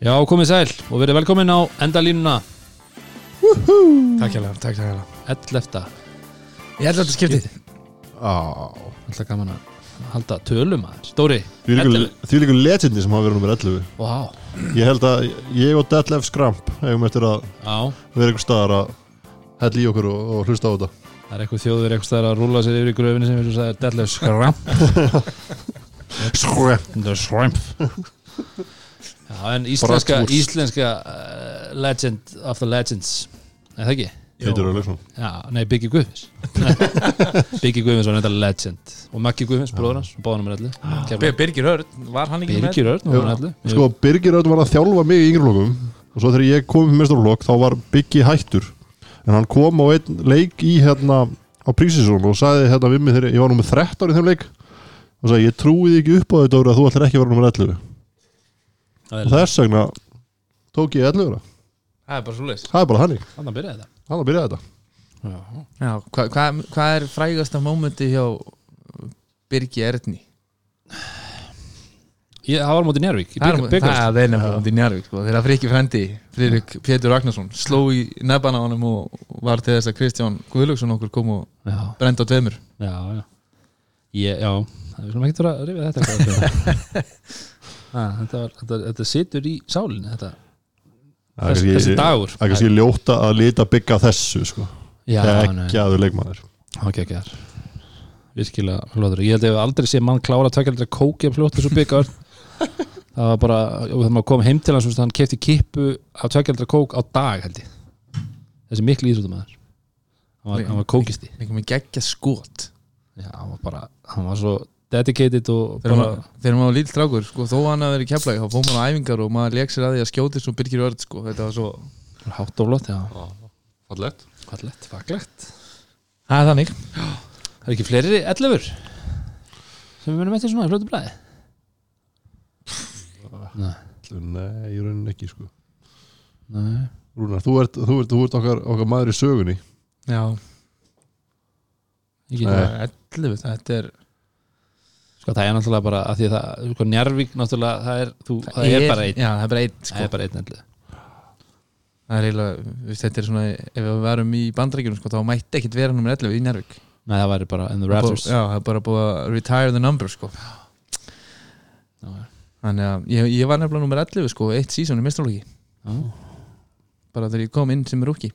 Já, komið sæl og verið velkomin á endalínuna. Takk hjá takk hjá 11. Ég held að þetta skiptið. Á, Alltaf gaman að halda tölum aðeins. Dóri, Því er líka legendi sem hafa verið nummer 11 Vá, Ég held að ég og Detlef Skramp hefum eftir að já, vera einhver staðar að hella í okkur og, og hlusta á þetta. Það er eitthvað þjóður eitthvað staðar að rúla sér yfir í gröfinni sem við sagði Detlef Skramp Skramp The Shrimp en íslenska, íslenska uh, legend of the legends. Er það ekki? Heitur Örleksson Já, nei, Biggi Guðfinns. Biggi Guðfinns var nefnda legend. Og Maggi Guðfinns, bróður hans, báðanum er allir Birgir Örn, var hann ekki með? Birgir Örn, var hann allir Sko, Birgir Örn var að þjálfa mig í yngri flokkum. Og svo þegar ég kom í mestarflokk þá var Biggi hættur. En hann kom á einn leik í hérna á Prísisson og sagði hérna við mig þegar ég var nummer 13 í þeim leik. Og sagði ég trúi því ekki upp á þetta að þú ætlar ekki að vera nummer 11 og þess vegna tók ég 11 -ra. Það er bara svo leys það er bara þannig, Þannig að byrja þetta. Hann að byrja þetta. Já, Já, hvað hva, hva er frægasta mómenti hjá Birgi Erni? Ég, það var mútið Njárvík í Það er bygg- byggarst. það er nefnilega í Njarvík sko. Þegar Friki frendi, Friðrik Pétur Ragnarsson sló í nefana á honum og var til þess að Kristján Guðlöksson okkur kom og Já, brenda á tveimur. Já, já. Ég, já, það er svona ekki að rifja þetta eitthvað. Ha, þetta, var, þetta, þetta situr í sálinni þetta, Það er þessi, dagur Það er kannski ljóta að lita bygga þessu sko. Já, nei, ekki aður leikmaður ok, ekki þar Virkilega hlóður Ég held að ég hef aldrei sé mann klára að tvekja aldrei kókja fljótt þessu byggar Það var bara, þegar maður kom heim til hans hann kefti kippu af tvekja aldrei kók á dag held ég Þessi miklu íþróttumæður hann var, hann var kókisti Líka með geggja skot Já, hann var bara, hann var svo dedicated og Þegar bara, maður, þegar maður var lítill strákur sko, þó hann að vera í keflæk þá fór maður á æfingar og maður leik sér að því að skjóti svo Birgir Örn sko. þetta var svo hátt og flott, já, Fallett fallegt, faglegt. Það er þannig. Það er ekki fleiri ellefur sem við munum eftir svona í fljótu blæði Nei, Nei, ég raunin ekki sko. Nei. Rúnar, þú ert, þú ert, þú ert okkar, okkar maður í sögunni. Já, Ég get það 11, þetta er Sko það er náttúrulega bara að því að það, sko Njarvík náttúrulega, það er, þú, það er bara einn. Já, það er bara einn Það sko. er bara einn ellið Það er eiginlega, þetta er svona ef við varum í bandrækjunum sko, þá mætti ekkit vera nummer 11 í Njárvík Nei, það væri bara in the rafters. Já, það er bara búið að retire the number sko. Þannig að ég, ég var nefnilega nummer 11 sko, eitt sísón í mistralóki Já. bara þegar ég kom inn sem rúki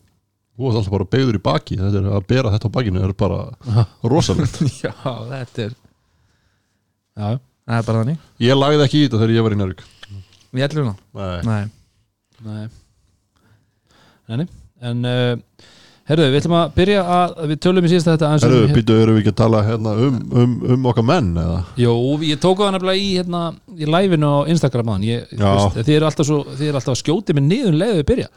Þú ert alltaf bara beigður í baki þetta er að bera þetta á bakinu er bara rosalegt. Já, þetta er Já, Það er bara þannig. Ég lagði ekki í þetta þegar ég var í Njörg Í 11 ná? Nei. Nei. Nei. En uh, herruðu, við ætlum að byrja að við tölum í síðast þetta aðeins Herru, um- býtu, erum við ekki að tala hérna, um, um, um okkar menn eða? Jó, ég tók á það nefnilega í, hérna, í live-inu á Instagram aðan þið eru alltaf, eru alltaf að skjóti mig niður um leiðu við byrja.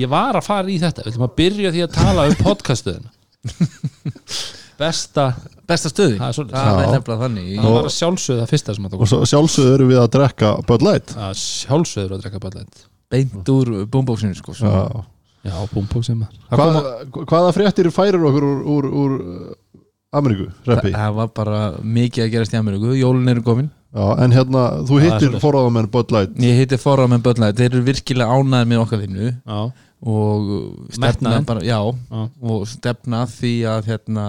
Ég var að fara í þetta, við ætlum að byrja því að tala um podcastuðina besta Besta stöði Það er svoleiðis. Það er nefnilega þannig. Það var að sjálfsögðu það fyrsta sem að Og tók svo, sjálfsögðu erum við að drekka Bud Light. Að sjálfsögður að drekka ballænt Beint úr búmbóksinu sko svo. Já. já, búmbók sem að Hvað, Hvaða fréttir færir okkur úr, úr, úr uh, Ameríku, reppi? Það var bara mikið að gerast í Ameríku. Jólun eru komin. Já, en hérna, þú það er hittir svoleiðis. forráðamenn Bud Light. Ég hitti forra með börnlega Þeir eru virkilega ánæðir með okkar vinnu. Já, og stefna Metnaðinn. bara, já, já, og stefna að því að hérna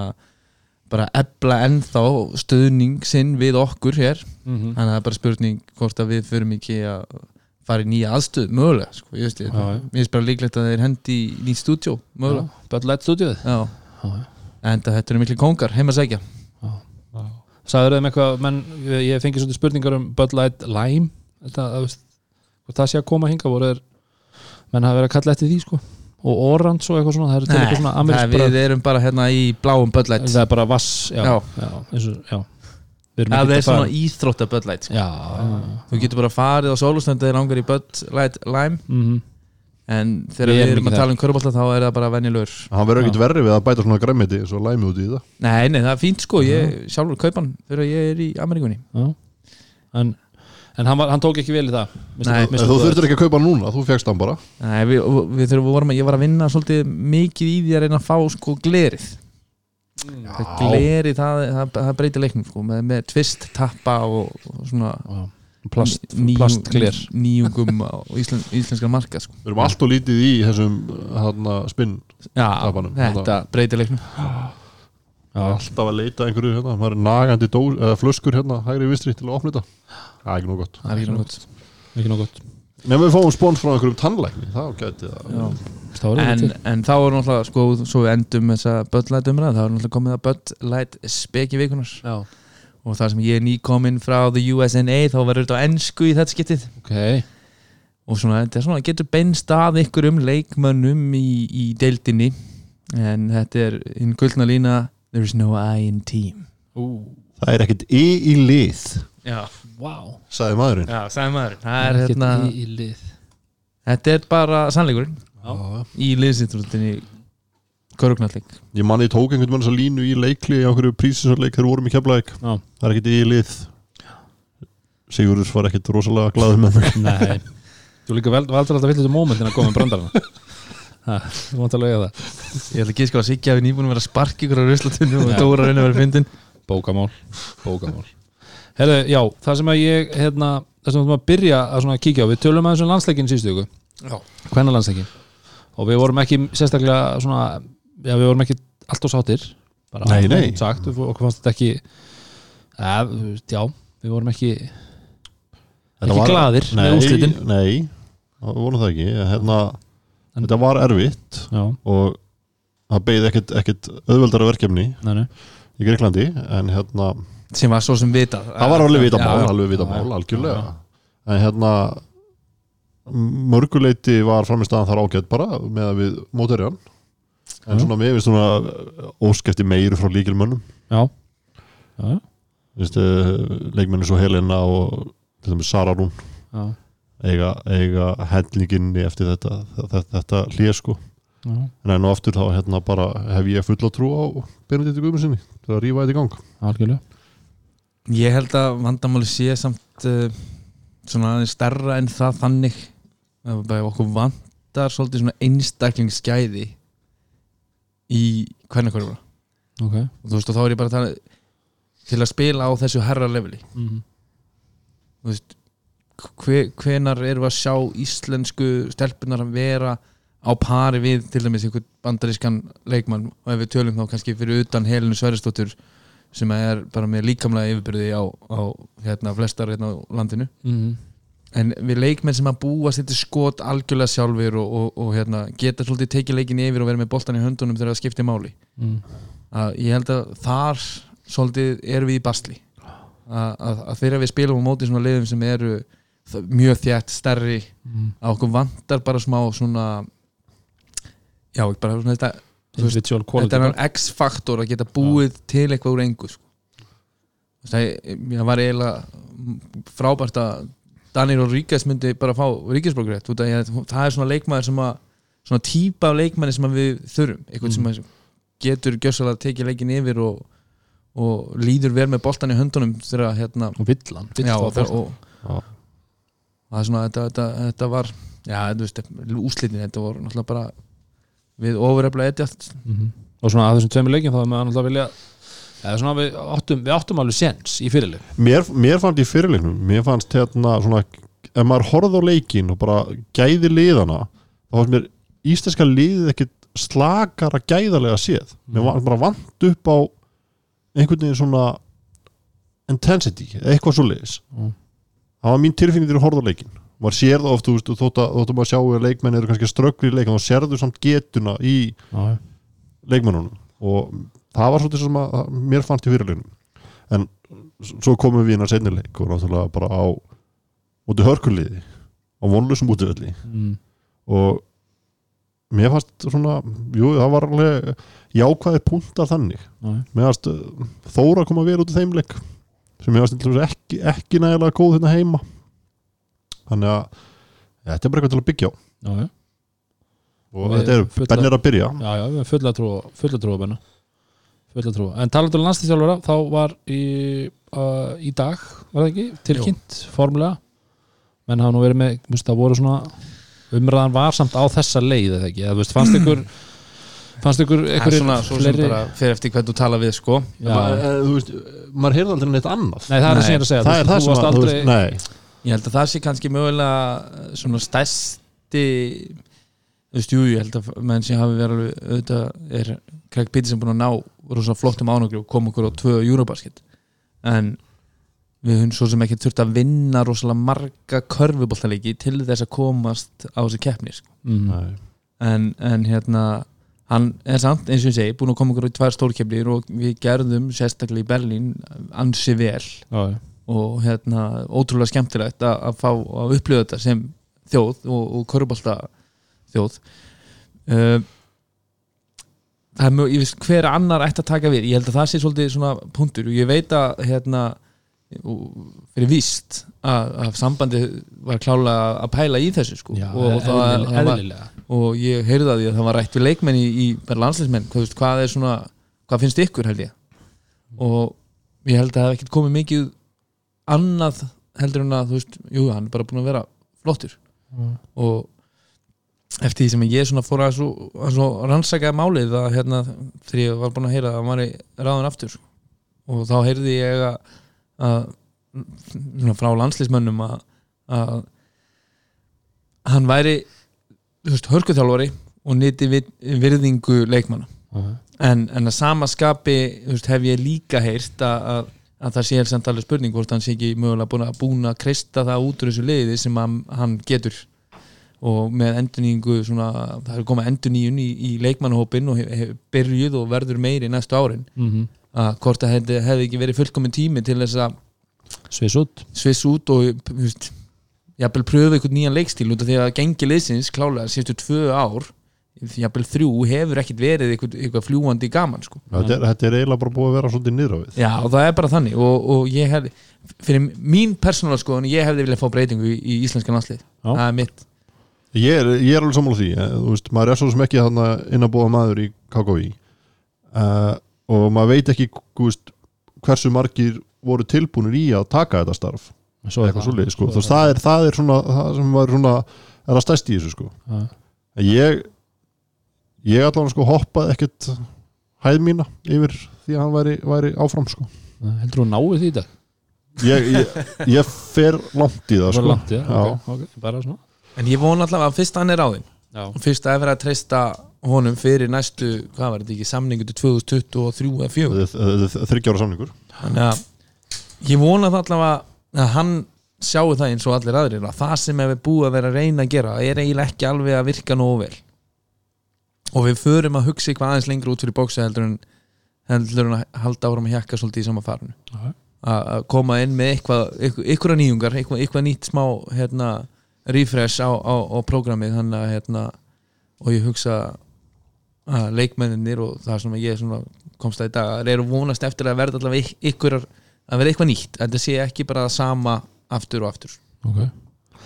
bara ebla ennþá stuðning sinn við okkur hér. Mm þannig að það er bara spurning hvort að við förum ekki að fara í nýja aðstöð mögulega, sko, ég veist ég. Mér finnst bara líklegt að þeir hendi í nýtt stúdjó mögulega, já, já, já en þetta eru miklu kongar heima að segja Sagður þeim eitthvað, menn, ég ég fengi svolítið spurningar um Bud Light Lime. Þetta, það, veist, það sé að koma hinga voru þeir, menn hafa verið að kalla eftir því sko og Orange og eitthvað svona, það er til eitthvað svona Nei, við erum bara hérna í bláum böllæt það er bara vass já, já, Já. eins og, já. Við erum það ekkert er að svona fara- íþrótta böllæt sko. já, þú getur bara farið á sólustöndi þegar langar í böllæt lime. Mhm. en þegar Við við erum erum ekki að tala um körbólta þá er það bara venjulegur. Hann verður ekkert verri við að bæta svona græmiti og læmi út í það. Nei, nei, það er fínt sko, ég sjálfur kaupan þegar ég er í Ameríkunni. Já. En, en hann, var, hann tók ekki vel í það Nei. Þú góður. þurftir ekki að kaupa núna, þú fegst hann bara Nei, við, við þegar við vorum að, ég var að vinna svolítið mikið í því að reyna að fá sko glerið það glerið, það, það, það breytir leiknum sko, með, með tvist tappa og, og svona Já. plast, ný- plastgler nýjungum á íslen, íslenskar marka sko. Við erum alltaf lítið í þessum hana, spinn Já, þetta breytir leiknum já, Alltaf að leita að einhverju hérna. Maður er nagandi dó, eða flöskur hérna hægri vinstri til að opna þetta. Það er ekki nú gott. Það er ekki nokkuð ekki nóg gott. Nefnum við fáum spóns frá einhverjum tannlækni. Þá gæti það en, en þá er náttúrulega sko, svo við endum þessa Light umræð þá er náttúrulega komið að Light speki vikunar Já, og það sem ég er nýkominn frá the USNA þá verður þetta á ennsku í þetta skiptið. Ok. Og svona, þetta er svona, getur beinst að ykkur um leikmönnum í, í deildinni. En þetta er hinn guldna lína there is no I in team. Ú, Það er ekkert í í lið. Já, vá. Sagði maðurinn. Já, sagði maður það er Ekkert hérna, í, í lið. Þetta er bara sannleikurinn. Já. í liðsýttrútinni Körugnallik Ég manni tók einhvern veginn þessa línu í leikli á einhverju prísinsleik þegar við vorum í keflæk Já. Það er ekkert í lið. Sigurðurs var ekkert rosalega glaður með mig. Nei, þú líka vel, valdur alltaf villið um mómentin að koma með brandarana Mátt alveg að það Ég ætla ekki sko að Siggi hafi nýbúin að vera að sparki ykkur á ruslatunni og. Dóra reyna að vera fyndin Bókamál, bókamál Herðu, já, það sem að ég hérna, það sem að byrja að svona kíkja á við tölum aðeins um landsleikin síðustu ykkur. Hvenna landsleikin og við vorum ekki sérstaklega svona, já, við vorum ekki alltaf sáttir bara Nei, nei. sagt, við- okkur fannst þetta ekki veist, já, við vorum ekki Þetta Ekki glaðir með nei, úrslitin. Nei, það voru það ekki hérna, En- Þetta var erfitt já, og það beigði ekkert, ekkert auðveldara verkefni nei, nei, í Greiklandi en hérna, sem var svo sem vitað. Það var alveg vita Já, mál alveg vita mál, algjörlega. Já, en hérna mörguleiti var framistæðan þar ágætt bara með að við móterjan en Já. svona mér finnst svona óskefti meiri frá líkilmönnum já. Já, Vist, leikmenni svo Helena og til dæmis Sara Rún. Já, eiga, eiga hendlinginni eftir þetta, þetta, þetta hlýja sko. Já. en enn og aftur þá hérna bara hef ég fulla trú á Benedikt Guðmundssoni til að rífa þetta í gang. Algjörlega. Ég held að vandamáli sé samt uh, svona aðeins stærra en það þannig. Að bara okkur vantar svolítið svona einstaklingsgæði í hvernig hverjum ok. Og þú veist og þá er ég bara að tala til að spila á þessu herra leveli. Mm þú veist hvenar við að sjá íslensku stelpunar að vera á pari við til dæmis einhvern bandarískan leikmann og ef við tölum þá kannski fyrir utan Helinu Sverrisdóttur sem er bara með líkamlega yfirbyrði á, á hérna, flestar hérna á landinu -hmm. en við leikmenn sem að búa sér til skot algjörlega sjálfur og, og, og hérna, geta svolítið tekið leikin yfir og vera með boltan í höndunum þegar það skiptir máli mm. að ég held að þar svolítið erum við í basli að, að, að þegar við spilum á móti svona liðum sem eru mjög þjætt stærri Mm. að okkur vantar bara smá svona já, bara svona þetta veist, þetta er hann X-faktor að geta búið til eitthvað úr engu sko. Það var eiginlega frábært að Dani Rodríguez myndi bara fá að það er svona leikmaður sem að svona típa af leikmanni sem við þurfum eitthvað sem að getur gjössalega að tekið leikin yfir og, og líður vel með boltan í höndunum þegar hérna og villan, og, og, Já. Það er svona þetta, þetta, þetta var já, þú veist, úslitin þetta voru náttúrulega bara við ofurefla eitthvað Mhm. og svona að þessum tveimur leikjum þá er maður náttúrulega vilja eða svona við áttum, við áttum alveg sens í fyrirleik mér, mér fannst í fyrirleiknum mér fannst hérna svona ef maður horfði á leikin og bara gæði liðana þá fannst mér íslenska liðið ekkit slakara gæðarlega séð. Mér var bara vant upp á einhvern veginn svona intensity, eitthvað svo leiðis Mm. Það var mín tilfinning ég horfði á leikin maður sér það oft, þú veist, þótt að, að maður sjá að leikmenn eru kannski ströggli í leikin þá sérðu samt getuna í já, leikmennunum og það var svolítið sem að, að mér fannst í fyrirleginum en svo komum við inn að seinni leik og náttúrulega bara á úti hörkuliði á vonlusum útivelli. Mm. og mér fannst svona jú, það var alveg jákvæði punktar þannig. Já, mér fannst uh, Þóra koma vel út í þeim leik sem til dæmis ekki, ekki nægilega góð hérna heima. Þannig að ja, þetta er bara eitthvað til að byggja á. Já, já, og Við þetta er, fulla- Benn er að byrja. Já, já, við erum fulla trú fulla trú að benna. Fulla trú, en talandur um landslýstjálfara þá var í, uh, í dag var það ekki, tilkynnt formulega menn hafa nú verið með, það voru svona umræðan var samt á þessa leið eða ekki, eða þú veist, fannst ykkur fannst ykkur einhverjir svona svo sem fleiri bara fer eftir hvernig þú tala við sko já, Ma, e, þú veist, maður heyrði aldrei neitt annað nei, það er það sem ég er að segja það þú er það sem varst að, þú aldrei, veist, nei ég held að það sé kannski mögulega eh, svona stærsti þú veist, jú, ég held að menn sem hafi verið alveg, auðvitað er Craig Peterson búin að ná rosa flottum ánöglu og koma okkur á tvö Eurobasket en við höfum svo sem ekki þurft að vinna rosalega marga körfuboltaleiki til þess að komast á þessi keppni sko. mm. Nei. en, en hérna hann er samt, eins og ég segi, búin að koma okkur í tvær stórkeppnir og við gerðum sérstaklega í Berlín ansi vel. Já, og hérna ótrúlega skemmtilegt að, að fá að upplifa þetta sem þjóð og, og körubólta þjóð. Uh, það er mjög, ég veist hver annar ætti að taka við, ég held að það sé svolítið svona punktur og ég veit að hérna og fyrir víst að, að sambandi var klálega að pæla í þessu sko. Já, og, og, það, eðlilega. Og ég heyrði að því að það var rætt við leikmenn í, í landsleismenn, hvað, veist, hvað er svona hvað finnst ykkur held ég og ég held að það hef ekkert komið mikið annað heldur en að þú veist, jú, hann er bara búin að vera flottur Mm. og eftir því sem ég svona fór að svo, að svo rannsaka málið að hérna, þegar ég var búin að heyra að hann var í ráðan aftur og þá heyrði ég að, að svona frá landslismönnum að, að hann væri hörkuþjálfari og nýtti virðingu leikmanna. Já, en, en að sama skapi veist, hef ég líka heyrt að, að, að það sé helst alveg spurning hvort hann sé ekki mögulega búin að búin að kreista það út úr þessu liði sem hann, hann getur. Og með endurningu svona, það er komað endurníun í, í leikmannahópin og hef, hef byrjuð og verður meiri næstu árin. Mhm. að hvort það hefði, hefði ekki verið fullkomin tími til þess að Sviss út. Sviss út og veist, jafnvel pröfu einhvern nýjan leikstíl út af því að gengi liðsins klálega síðustu tvö ár jafnvel þrjú hefur ekkit verið eitthvað, eitthvað fljúandi gaman sko. þetta, er, þetta er eiginlega bara búið að vera svolítið á við Já, og það er bara þannig og, og ég hefði, fyrir mín persónulega skoðun, ég hefði viljað fá breytingu í, í íslenska landslið það er mitt. Ég er, ég er alveg sammála því eh, veist, maður er svo sem ekki þarna inn að búa maður í KKV uh, og maður veit ekki veist, hversu margir voru tilbúinir í að taka þetta starf Svo er eitthvað það. svoleiðis sko. Svo er Þú veist, það, er, það er svona það sem var svona er að stæst í þessu sko. En ég ég allan sko hoppaði ekkert hæð mína yfir því að hann væri, væri áfram sko. Heldur þú náið því í dag? ég, ég, ég fer langt í það Það sko. langt, já, Já. ok, ok, bara svona en ég von allavega að fyrst hann er Já, og fyrst að vera að treysta honum fyrir næstu, hvað var þetta ekki, samningu til 2023 eða 4 þryggjára samningur þannig að ég vona það allavega að hann sjáu það eins og allir aðrir að það sem hefur búið að vera að reyna að gera er eiginlega ekki alveg að virka nógu vel og við förum að hugsa eitthvað aðeins lengur út fyrir bóksi heldur en heldur en að halda áram að hjakka svolítið í sama farinu Já. að að koma inn með eitthvað eitthvað, eitthvað nýjungar, eitthvað, eitthvað nýtt smá hérna, refresh á, á, á prógramið að hérna, og ég hugsa að leikmenninir og það sem ég komst að í dag eru vonast eftir að verða allavega ykkur að verða eitthvað nýtt en það sé ekki bara það sama aftur og aftur. Ok.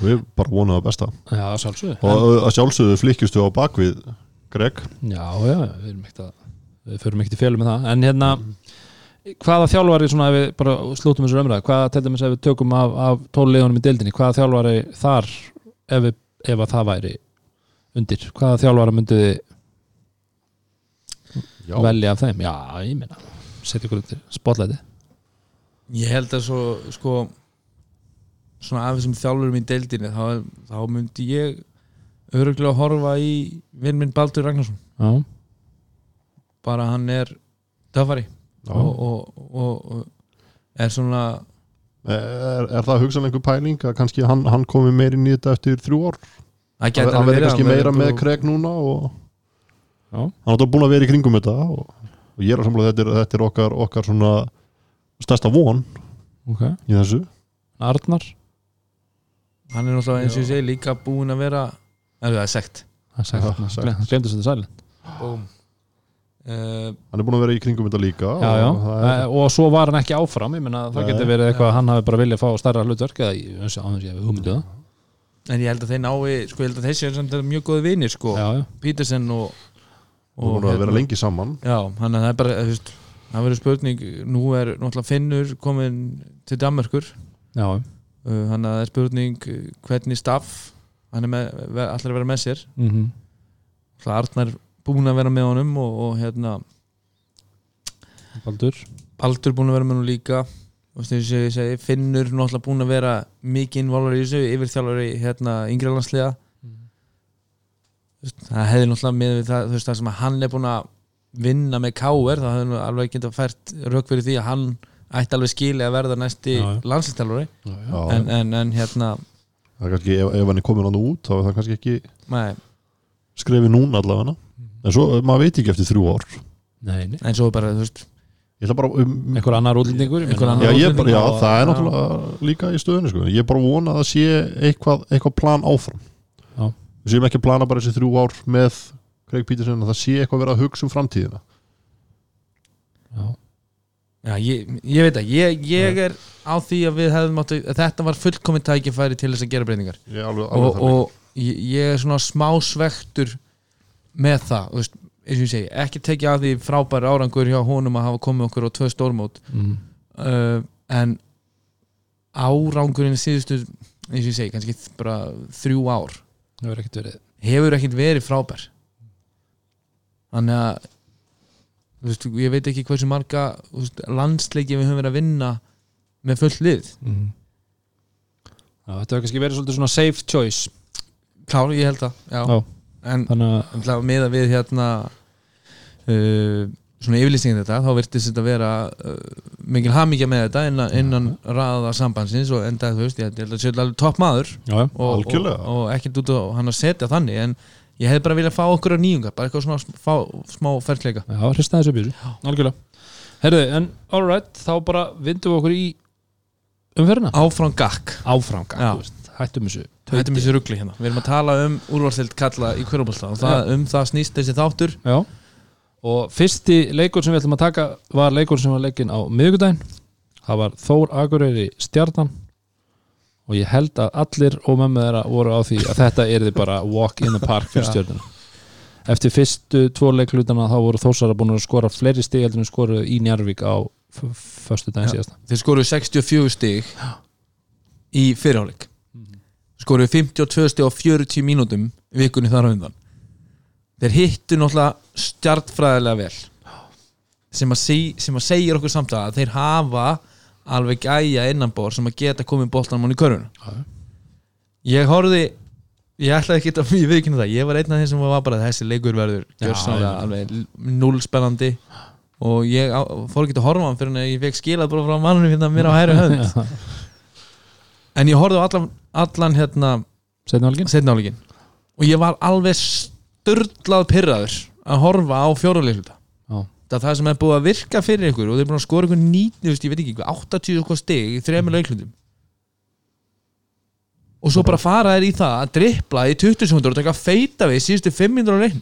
Við bara vonaðum það besta. Já, sjálfsögðu. Og að sjálfsögðu flykkjustu á bakvið Greg. Já, já, við erum ekkert að við förum ekkert í fjölu með það. En hérna, hvaða þjálfari svona ef við bara slútum þessu umræð hvaða til dæmis ef við tökum af, af tólulegunum í deildinni hvaða þjálfari þar ef, við, ef að það væri undir? Hvaða þið Já, velja af þeim? Já, ég meina setja ykkur undir spotlæti ég held að svo sko svona af þessum þjálfurum í deildinni þá, þá myndi ég öruglega horfa í vinn minn Baldur Ragnarsson. Já, bara hann er döfari og, og, og, og er svona Er, er það hugsanlega einhver pæling að kannski hann, hann komi meir inn í þetta eftir þrjú ár? Það hann verið, kannski hann meira verði með Greg núna og já, hann átti að búin að vera í kringum þetta og, og ég er að samla þetta er, þetta er okkar, okkar svona stærsta von ok. í þessu. Arnar? Hann er náttúrulega eins og ég segi líka búin að vera er það er sekt. Sagt, sagt. glemdu þetta sælinn Búm. Uh, hann er búin að vera í kringum þetta líka Já, já, og það er, og svo var hann ekki áfram meina það Nei. getur verið eitthvað að hann hafi bara viljað fá stærra hlutverk eða að hugmynduð en ég held að þeir nái sko ég held að þessi er samt mjög góði vinir sko. Já, Petersen og, og búin að vera hérna- lengi saman. Já, hann að það er bara þú veist, það verður spurning, nú er náttúrulega Finnur komin til Danmörkur já, uh, hann að það er spurning uh, hvernig staff hann er ætlar að vera með sér. Mhm. Ætlar Arnar búin að vera með honum og, og hérna Baldur. Baldur búin að vera með honum líka. Og ég segi, Finnur náttúrulega búin að vera mikið involvar í þessu yfirþjálfari hérna yngri landsliða. Þú veist, það hefði náttúrulega með það, það sem að hann er búin að vinna með Káir þá hefði nú alveg getað fært rauk fyrir því að hann ætti alveg skili að verða næsti. Já, en, en, en hérna það er kannski, ef, ef hann er komin hann út þá er það kannski ekki nei, skrefið núna allavega. En svo, maður veit ekki eftir þrjú ár. Nei, nei. en svo bara, þú veist ég ætla bara um, einhver annar útlendingur já, ég bara, já, og- það er náttúrulega líka í stöðunni sko. ég er bara að vona að það sé eitthvað, eitthvað plan áfram. Já. við séum ekki að plana bara þessi þrjú ár með Craig Peterson að það sé eitthvað verið að hugsa um framtíðina? Já. Já, ég, ég veit að ég, ég er á því að við hefðum áttu að þetta var fullkomin tækifæri til þess að gera breytingar. Ég alveg, alveg og, og ég, ég er svona smá svektur með það þú veist, eins og ég segi, ekki tekja af því frábæri árangur hjá honum að hafa komið okkur á tvö stórmót. Mm. uh, en árangurinn síðustu eins og ég segi, kannski bara þrjú ár verður ekkert verið. hefur ekkert verið frábær þannig að veist, ég veit ekki hversu marga veist, landsleiki við höfum verið að vinna með fullt lið mm. Já, þetta hefur kannski verið svolítið svona safe choice klár, ég held að já. Já. en þannig að með að við hérna uh, svona yfirlýsingin þetta þá virtist þetta vera uh, mikil hamingja með þetta innan, innan raða sambandsins og enda þú veist, ég held að þetta er alveg topp maður já, og, og, og ekkert út á hann að setja þannig en ég hef bara viljað fá okkur á nýjunga bara eitthvað svona fá, smá ferðleika Já, hrista þessu byrju, algjörlega. Herðu, en alright, þá bara vindum við okkur í umferðina. Áfram gakk. Þú veist, hættum þessu Hættum þessi ruggli hérna. Við erum að tala um úrvarstild kalla í hverjumálta og það, um það snýst þessi þáttur. Já. Og fyrsti leikur sem við ætlum að taka var leikur sem var leikin á miðvikudaginn. Það var Þór Akureyri Stjarnan og ég held að allir og mömmu þeirra voru á því að þetta erði bara walk in the park fyrir Já. stjörnuna. Eftir fyrstu tvo leiklutana þá voru Þórsara búin að skora fleiri stig heldur en skoru í Njarvík á föstu daginn Já. síðasta. Þeir skoruðu 64 stig í fyrirháleik skoruðu 52 stig á 40 mínútum vikunni þar á undan. Þeir hittu náttúrulega stjartfræðilega vel. Sem að, seg, sem að segir okkur samt að þeir hafa alveg gæja innanbor sem að geta komið boltanum hann í körfuna. Já. Ég horfði ég ætlaði ekki að við viðkynna það ég var einn af þeim sem var bara þessi leikur verður Já, gjörsamlega já. alveg null spennandi. Og ég á, fór ekki að horfa hann fyrir en ég fekk skilað bara frá mannunum hérna mér á hæri hönd. En ég horfði á allan, allan hérna setnáleikin og ég var alveg störlað pyrraður að horfa á fjóruleikluta Já. það er sem er búið að virka fyrir ykkur og þeir eru búin að skora ykkur nýtt, ég veit ekki, hvað, 80 eitthvað stig í þremur leiklutum. Og svo bara fara þær í það að drippla í 20 sekundur og taka feita við síðustu 5 minnur á leikn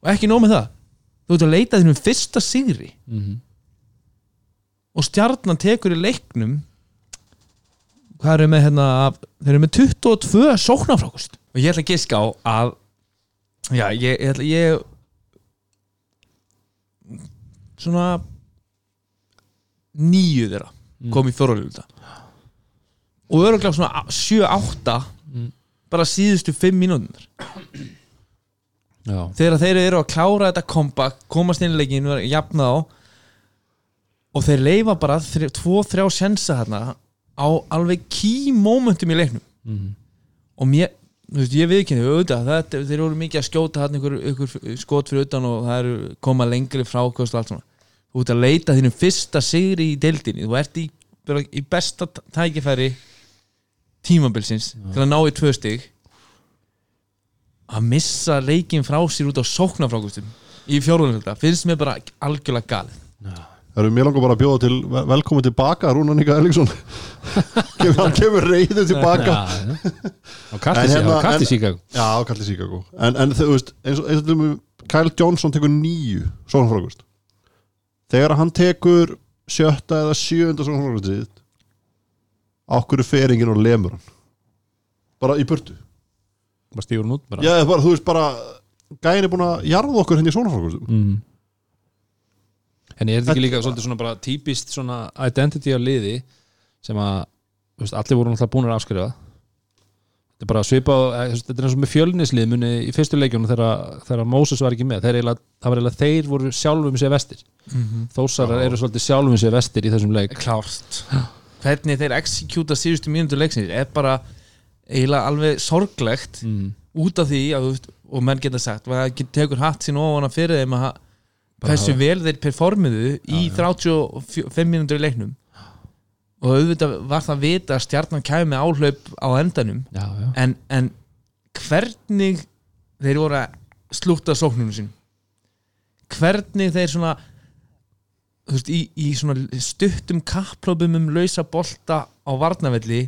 og ekki nóg með það. Þú ert að leita þínum fyrsta sigri. Mm og stjarnan tekur í leiknum hvað eru með hérna þeir eru með 22 sóknarfrákust og ég ætla að giska á að já, ég, ég ætla ég svona nýju þeirra kom í fjóraðluta og öruglega svona 7-8 Mm. bara síðustu 5 mínútur þegar þeir eru að klára þetta comeback komast inn í leikin, jafna á og þeir leifa bara 2-3 sensa hérna á alveg key momentum í leiknum. Mm. og mér, þú veist, ég viðkynni auðvitað, þetta, þeir eru mikið að skjóta hann ykkur, ykkur skot fyrir utan og það eru koma lengri frákost og allt svona þú ert að leita þínum fyrsta sigri í deildinni, þú ert í, bara, í besta tækifæri tímabilsins til að ná í tvö stig. Að missa leikin frá sér út á sóknarfrákostum í fjórðunarfjölda, finnst mér bara algjörlega galið. Það eru mér langar bara að bjóða til vel- velkomin tilbaka Rúnar Níka Ellingsson kemur, hann kemur reyðu tilbaka hérna- í en- Chicago. Já, kallir Chicago. En, en þú veist, eins og, Kyle Johnson tekur nýju sóknarfrákust Þegar hann tekur sjötta eða sjöunda sóknarfrákustið Ákkur er feringin og lemur hann? Bara í burtu? Bara stígur hún út bara. Já, bara, þú veist bara Gæin er búin að jarða okkur henni í sóknarfrákustum mm. En er þetta ekki líka svolítið svona bara típist svona identity á liði sem að veist, allir voru náttúrulega búin að afskrifa? Þetta er bara svipað eh, þetta er eins og með fjölnislið muni í fyrstu leikjunum þegar, þegar Moses var ekki með. Þeir eiginlega, það var eiginlega þeir voru sjálfum sér vestir Þósarar eru svolítið sjálfum sér vestir í þessum leik. Klárt. Hvernig þeir execúta síðustu mínútu leiksins er bara eiginlega alveg sorglegt mm. út af því að, og menn geta sagt að það tekur hatt sín ofan að fyrir þeim að hversu vel þeir performiðu í 35 mínútur í leiknum. Og auðvitað var það að vita að stjarnan kæmi áhlaup á endanum. Já, já, en, en hvernig þeir voru að slúta sóknunum sín hvernig þeir svona þú veist, í, í svona stuttum kapplópum um lausa bolta á varnavelli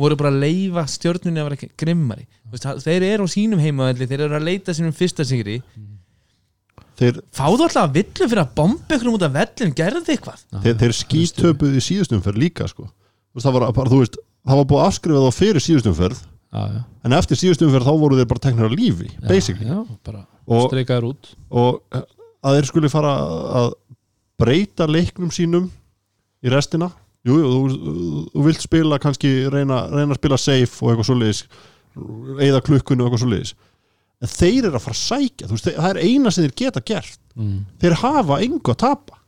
voru bara að leifa stjörnunni að vera ekki grimmari. Veist, þeir eru á sínum heimavelli þeir eru að leita sínum fyrsta sigri. Þeir, fáðu alltaf að villu fyrir að bomba ykkur út af vellin, gerðu þið eitthvað? Þeir, þeir skítöpuð í síðustumferð líka sko. Veist, það var bara, veist það var búið afskrifað á fyrir síðustumferð já, já, en eftir síðustumferð þá voru þeir bara teknir að lífi basically. já, bara Og- og eh, að þeir skuli fara að breyta leiknum sínum í restina. Jú, þú, þú vilt spila kannski reyna, reyna að spila safe og eitthvað svoleiðis eða klukkunni og eitthvað svoleiðis. En þeir eru að fara að sækja veist, það er eina sem þeir geta gert. Mm. þeir hafa engu að tapa.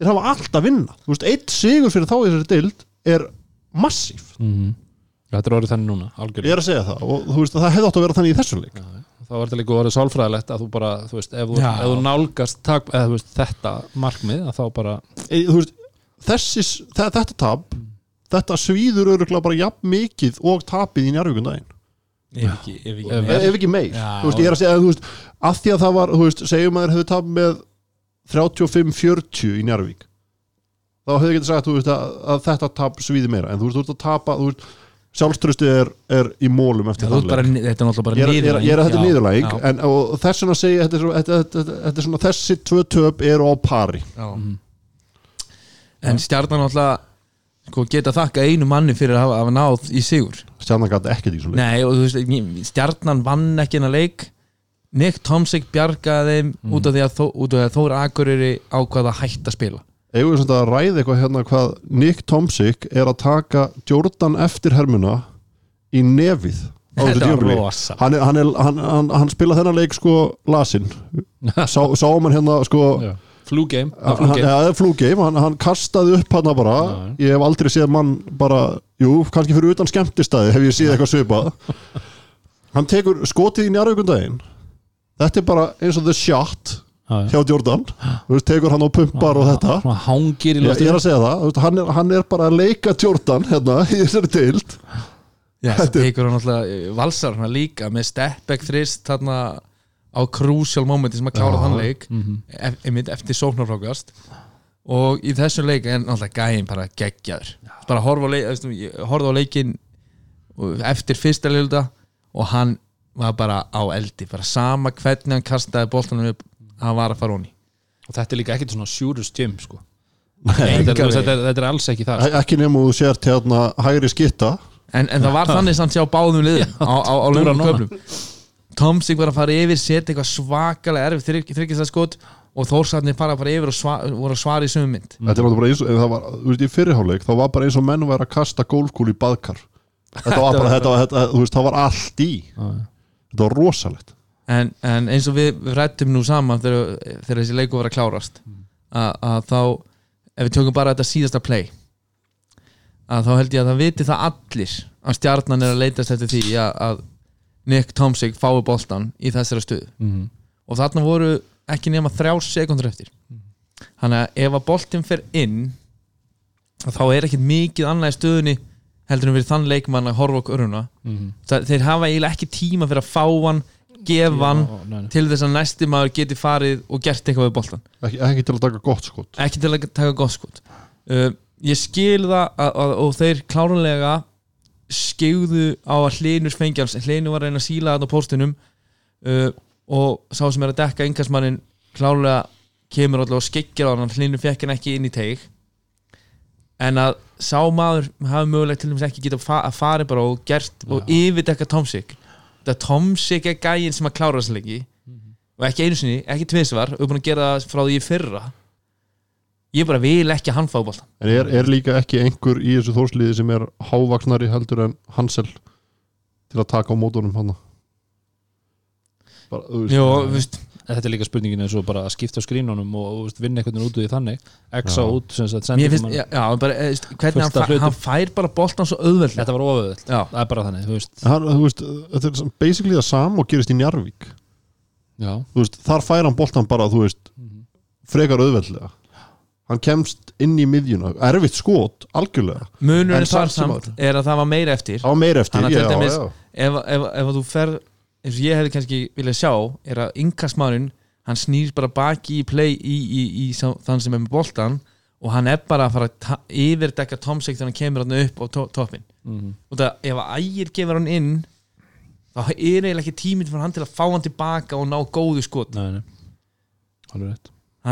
Þeir hafa allt að vinna. Þú veist, eitt sigur fyrir þá þessari deild er massíf, Mm. Þetta er orðið þannig núna, ég algjörlega er að segja það og þú veist, það hefði átt að vera þannig í þessu leik. Já, já. Þá var þetta líka orðið sálfræðilegt að þú bara, þú veist, ef þú, ef þú nálgast tak, eða, þú veist, þetta markmið að þá bara, e, þú veist, þessis, þe- þetta tap þetta svíður öruglega bara jafn mikið og tapið í njárvíkun daginn. Ef ekki, ef ekki Ef- meira. ef ekki meir, Já. þú veist, ég er að segja að, þú veist, að því að það var, þú veist, segjum að þeir hefðu tap með 35-40 í njárvík þá hefðu getið sagt, þú veist, að, að þetta tap svíði meira, en þú veist, þú veist að tapa þú veist, sjálfströstið er, er í mólum Já, eftir þú ert þann bara, þetta er náttúrulega bara er, ég er, að þetta er en og þess vegna segja þetta er, þetta, þetta, þetta, þetta er svona þessi tvö töp eru á pari. Já. mm. en stjarnan náttúrulega sko, geta þakka einu manni fyrir að hafa, hafa náð í sigur. Stjarnan gæti ekkert í svona leik. Nei, og þú veist, stjarnan vann ekki hennar leik. Nick Tomsik bjargaði þeim út af því að, þó, út af því að Þóra Akureyri ákvaða að hætta að spila eigum við svona að ræða eitthvað hérna hvað Nick Tomsik er að taka Jordan eftir hermuna í nefið á þessu rosa hann, er, hann, er, hann, hann, hann spila þennan leik sko lasin sá, sá man hérna sko flúgeim hann, hann, hann kastaði upp hann bara, Já. ég hef aldrei séð mann bara, jú, kannski fyrir utan skemmtistæði hef ég séð eitthvað svipað hann tekur skotið í njárvíkundaginn þetta er bara eins og the shot hjá Jordan, þú veist, tekur hann á pumpar og þetta. Ég, ég er að segja það, þú veist, hann er, hann er bara að leika Jordan hérna í þessari deild. Já, það tekur hann alltaf valsar hann líka með step back þrist þarna á crucial momenti sem að klára þann leik Mhm. ef, einmitt eftir sóknarfrákast. Og í þessum leik er alltaf gæðin bara geggjaður. Bara horfa á, leikin og eftir fyrsta leilda og hann var bara á eldi. Bara sama hvernig hann kastaði boltanum upp hann var að fara honi og þetta er líka ekkert svona sjúrus gym sko. Nei, þetta, er, þetta, er, þetta er alls ekki það sko. ekki nema þú sért hérna hægri skitta. En, en það var þannig samt hjá báðum liðum á, á, á núna. köflum Tomsik var að fara yfir setja eitthvað svakalega erfið þryggist að skot og Þórsarnir fara bara yfir og sva, voru að svara í sömu mynd. Þetta er náttúrulega bara eins og, það var, þú veist, í fyrirháleik þá var bara eins og menn væri að kasta gólkúl í baðkar. Þetta var bara, þetta var, þetta, þú veist, það var allt í. Þetta var rosalegt en, en eins og við, við rættum nú saman þegar, þegar þessi leiku var að klárast að, að þá ef við tökum bara þetta síðasta play að þá held ég að það viti það allir að stjarnan er að leitast eftir því að, að Nick Tomsik fái boltan í þessara stuð Mhm. og þarna voru ekki nema þrjá sekundur eftir. Þannig að ef að boltin fer inn þá er ekkit mikið annað í stöðunni heldur en fyrir þann leikmann að horfa okkur öruna Mhm. Það, þeir hafa eiginlega ekki tíma fyrir að fá hann gefa hann Já, nei, nei. til þess að næsti maður geti farið og gert eitthvað við boltan ekki, ekki til að taka gott skot. Ekki til að taka gott skot. Uh, ég skil það að, að, og þeir klárunlega skegðu á að hlinur fengjans hlinu var að reyna að síla þarna á póstunum uh, og sá sem er að dekka yngasmannin klárlega kemur alltaf og skeggjar á hann hlinu fekk hann ekki inn í teig. En að sá maður hafi mögulegt til dæmis ekki geta að fara bara og gert og yfirdekka Tomsik þetta Tomsik er gæinn sem að klára þessu leiki. Og ekki einu sinni, ekki tvisvar og er búin að gera það frá því í fyrra. Ég bara vil ekki að hann fá boltan en er, er líka ekki einhver í þessu þórsliði sem er hávaksnari heldur en Hansel til að taka á mótunum hann Jó, þú veist, þetta er líka spurningin eins og bara að skipta skrínunum og, og veist, vinna einhvern veginn út úr því þannig. X-a Já. út sem sagt, sendi finnst, já, já, bara, eh, veist, hvernig hann, hlutum. hann fær bara boltan svo auðveld Þetta var oföðvöld, það er bara þannig þú veist. hann, þú veist, þetta er sem- basically það sam og gerist í Njarvík Já, þú veist, þar fær hann boltan bara þú veist, frekar auðveldlega. Hann kemst inn í miðjuna. Erfitt skot, algjörlega. Munurinn þar samt er að það var meira eftir. Það var meir eftir, já, já. ef, ef, ef að þú fer eins og ég hefði kannski viljað sjá er að inkastmaðurinn, hann snýr bara baki í play í, í, í, sá, þann sem er með boltan og hann er bara að fara að yfirdekka Tomsik þegar hann kemur hann upp á to toppin Mhm. og það ef að ægir gefur hann inn þá er eiginlega ekki tíminn fyrir hann til að fá hann tilbaka og ná góðu skot nei, nei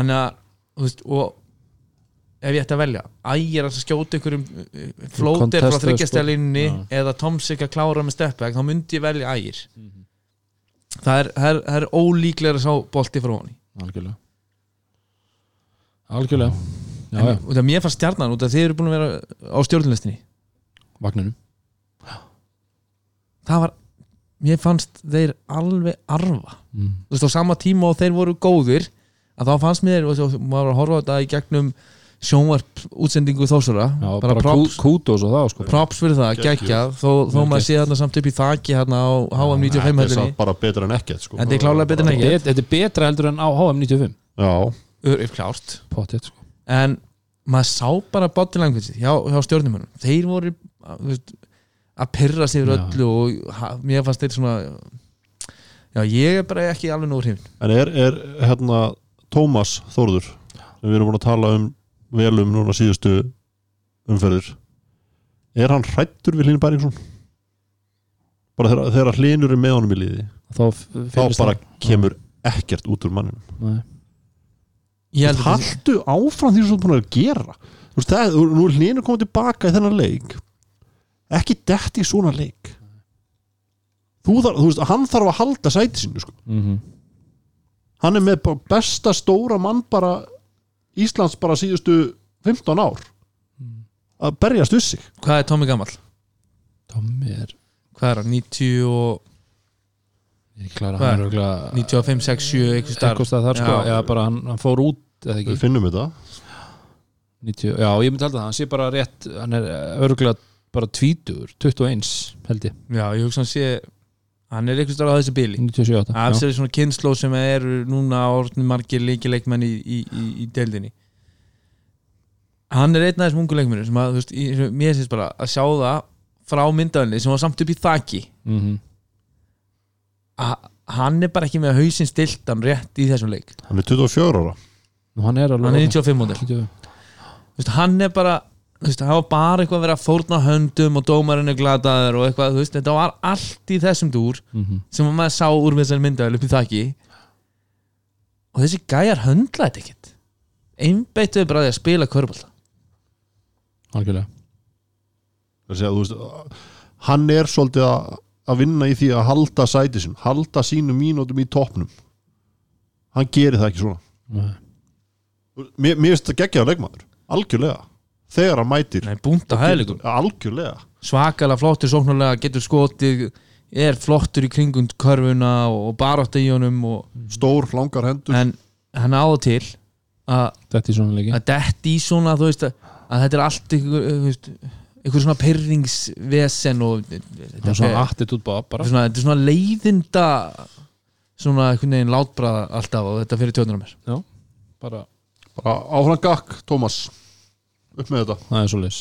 að þú veist, og ef ég ætti að velja ægir að skjóta ykkur um flóter frá spot. eða Tomsik að klára með stepback þá myndi ég velja ægir Mhm. Það, er, það, er, það er ólíklega að sá bolti frá honi Algjörlega. Algjörlega. Já, en já, mér fannst stjarnan út af þið eru búin að vera á stjórnlistinni vagninu það var, mér fannst þeir alveg arfa. Mm. þú veist á sama tíma og þeir voru góðir að þá fannst mér, og maður var að horfa þetta í gegnum sjónvarp útsendingu þósara bara, bara, props, kútos og það sko. props fyrir það, geggjað. Þó, þó maður sé þarna samt upp í þaki hérna á HM 95 Þetta er bara betra en ekkert sko. Þetta er klárlega betra en ekkert. Þetta er betra heldur en á HM95 já, Ör- er klárt. Pottet sko. En maður sá bara body language hjá, hjá stjórnumönum þeir voru að, pyrra sig yfir Já. öllu og ha, mér fannst þeir svona já ég er bara ekki alveg nú hrifn en er, er hérna Tómas Þórður sem við erum búin að tala um vel um núna síðustu umferðir. Er hann hrættur við Hlynur Bæringsson? Bara þegar, þegar Hlynur er með honum í liði Þá, þá bara kemur ekkert út úr manninu Nei. ég held að þetta- haltu áfram því sem þú ert búin að gera. Þú veist, það, nú er Hlynur komið tilbaka í þennan leik. Ekki detti í svona leik. Þú, þar, þú veist, hann þarf að halda sæti sínu sko. mm hann er með besta stóra mann bara Íslands bara síðustu 15 ár að berjast við sig hvað er Tommy gammal? Tommi er hvað er hann? 90 og er klara, er? örugglega 95, 6, 7 eitthvað starf sko, Já. bara hann, hann fór út við finnum þetta 90, já, ég myndi halda það, hann sé bara rétt hann er örgulega bara tvítur 21 held ég, já ég hugsa hann sé hann er eitthvað starf á þessi bíli 97 af sér svona kynnslóð sem eru núna orðin margir leikileikmenn í, í, í, í deildinni. Hann er einn af þessum ungu leikmennir sem að, þú veist, mér syns bara að sjá það frá myndaðinni sem var samt upp í þaki. Mhm. að hann er bara ekki með hausinn stiltan rétt í þessum leik. Hann er 24 ára. Nú, hann er alveg hann er 95 módel 95. Þú veist, hann er bara veist, það var bara eitthvað að vera að fórna höndum og dómarinn er glataður og eitthvað þú veist, þetta var allt í þessum dúr Mhm. sem maður sá úr með þessari myndavel upp í þakki. Og þessi gæjar höndla þetta ekkert. Einbeittuðu bara að því að spila körbólta algjörlega. Það sé að, þú veist, hann er svolítið að, að vinna í því að halda sæti sín halda sínum mínútum í toppnum. Hann gerir það ekki svona. Nei. mér, mér finnst það geggjaða leikmaður, algjörlega þegar hann mætir. Nei, búnta hæðleikum algjörlega. Svakalega flottur sóknarlega, getur skotið er flottur í kringum körfuna og barátta í honum og, stór, langar hendur. En hann á það til að þetta er svona leiki. að detti í svona þú veist að, að þetta er allt veist, einhver svona pyrringsvesen og þetta hann er svona attitút bara. þetta er svona, þetta er svona leiðinda svona einhvern veginn látbræða alltaf og þetta fyrir tjóðnur á mér. Bara, bara áfram gakk, Tómas upp með þetta. Það er svo leis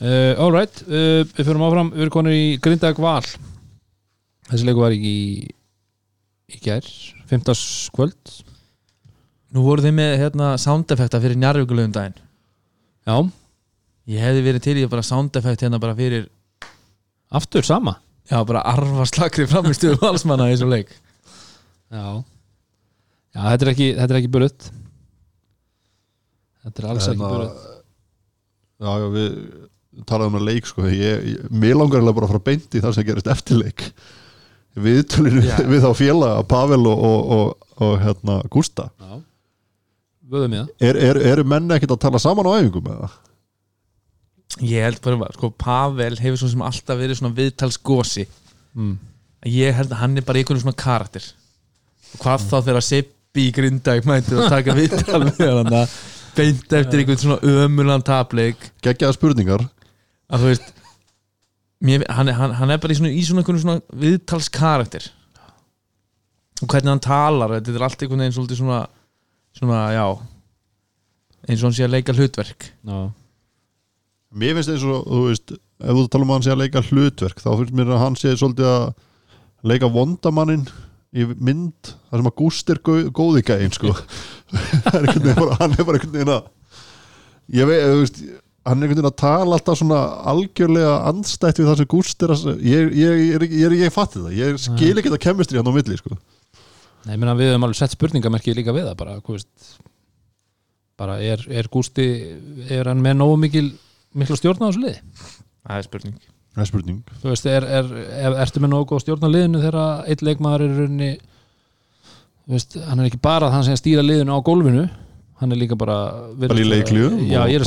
uh, alright uh, við fyrir áfram, við erum konur í Grindag Val. Þessi leiku var ekki í í gær, 15. kvöld nú voru þið með hérna soundeffekta fyrir njarvíkulegum daginn já, ég hefði verið til í að bara soundeffekt hérna bara fyrir aftur sama? Já bara arfa slakri framistuðu valsmanna í þessu leik. Já, já þetta er ekki, þetta er ekki burðut þetta er alls ekki Hérna, burðut já, já, við talaðum um leik sko, ég, ég, mér langar bara að fara beint í það sem gerist eftir leik. Viðtölinu Já. við þá félaga Pavel og, og, og, og hérna, Gústa. Já, vöðum ég það. Er, er, eru menni ekkert að tala saman á æfingum með það? ég held bara, sko Pavel hefur svo sem alltaf verið svona viðtalsgosi. Mm. ég held að hann er bara einhvern svona karakter. Hvað þá þegar Sippi í Grindæk mætti að taka viðtal við hann að beint eftir einhvern svona ömulan tapleik geggjaða spurningar. Að þú veist mér, hann, er- hann, hann er bara í svona, í svona, svona viðtalskarakter. Og hvernig hann talar þetta er allt einhvern veginn svolítið svona svona, já eins og hann sé að leika hlutverk. Já, Mér finnst eins og, þú veist ef þú tala um að hann sé að leika hlutverk þá finnst mér að hann sé svolítið að leika vondamannin í mynd þar sem að Gúst er gó- góði gæinn sko. Það er bara, hann er bara einhvern veginn að ég veit, þú veist hann er einhvern veginn að tala alltaf svona algjörlega andstætt við það sem Gúst er að ég, ég, ég, ég, ég, fatti það ég skil ekki þetta kemistri hann á milli sko. Nei, ég meina við höfum alveg sett spurningamerki líka við það bara, hvað veist. Bara er, er Gústi er hann með nógu mikil miklu stjórn á þessu liði? Það er spurning Það er spurning. Þú veist, er, er, er, ertu með nógu á liðinu þegar eitt leikmaður er í rauninni þú veist, hann er ekki bara hann sem stýra liðinu á gólfinu hann er líka bara Bara í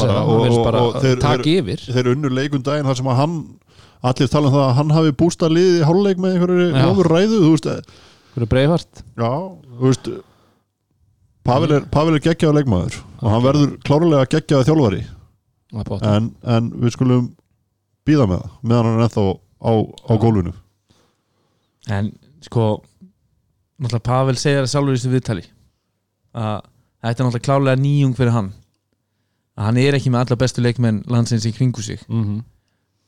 segja og þeir- yfir. þeir unnu leikun daginn þar sem að hann allir tala um það að hann hafi bústað liðið í hálfleik með einhverju ofur ræðu þú veist, fyrir breifart já, þú veist Pavel er, Pavel er geggjaður leikmaður og hann verður klárlega geggjaður þjálfari. En, en við skulum býða með það meðan hann er ennþá á, á gólfinu. En sko náttúrulega Pavel segir það sjálfur í þessu viðtali að þetta er náttúrulega klálega nýjung fyrir hann. Að hann er ekki með alla bestu leikmenn landsins í kringu sig. Mm -hmm.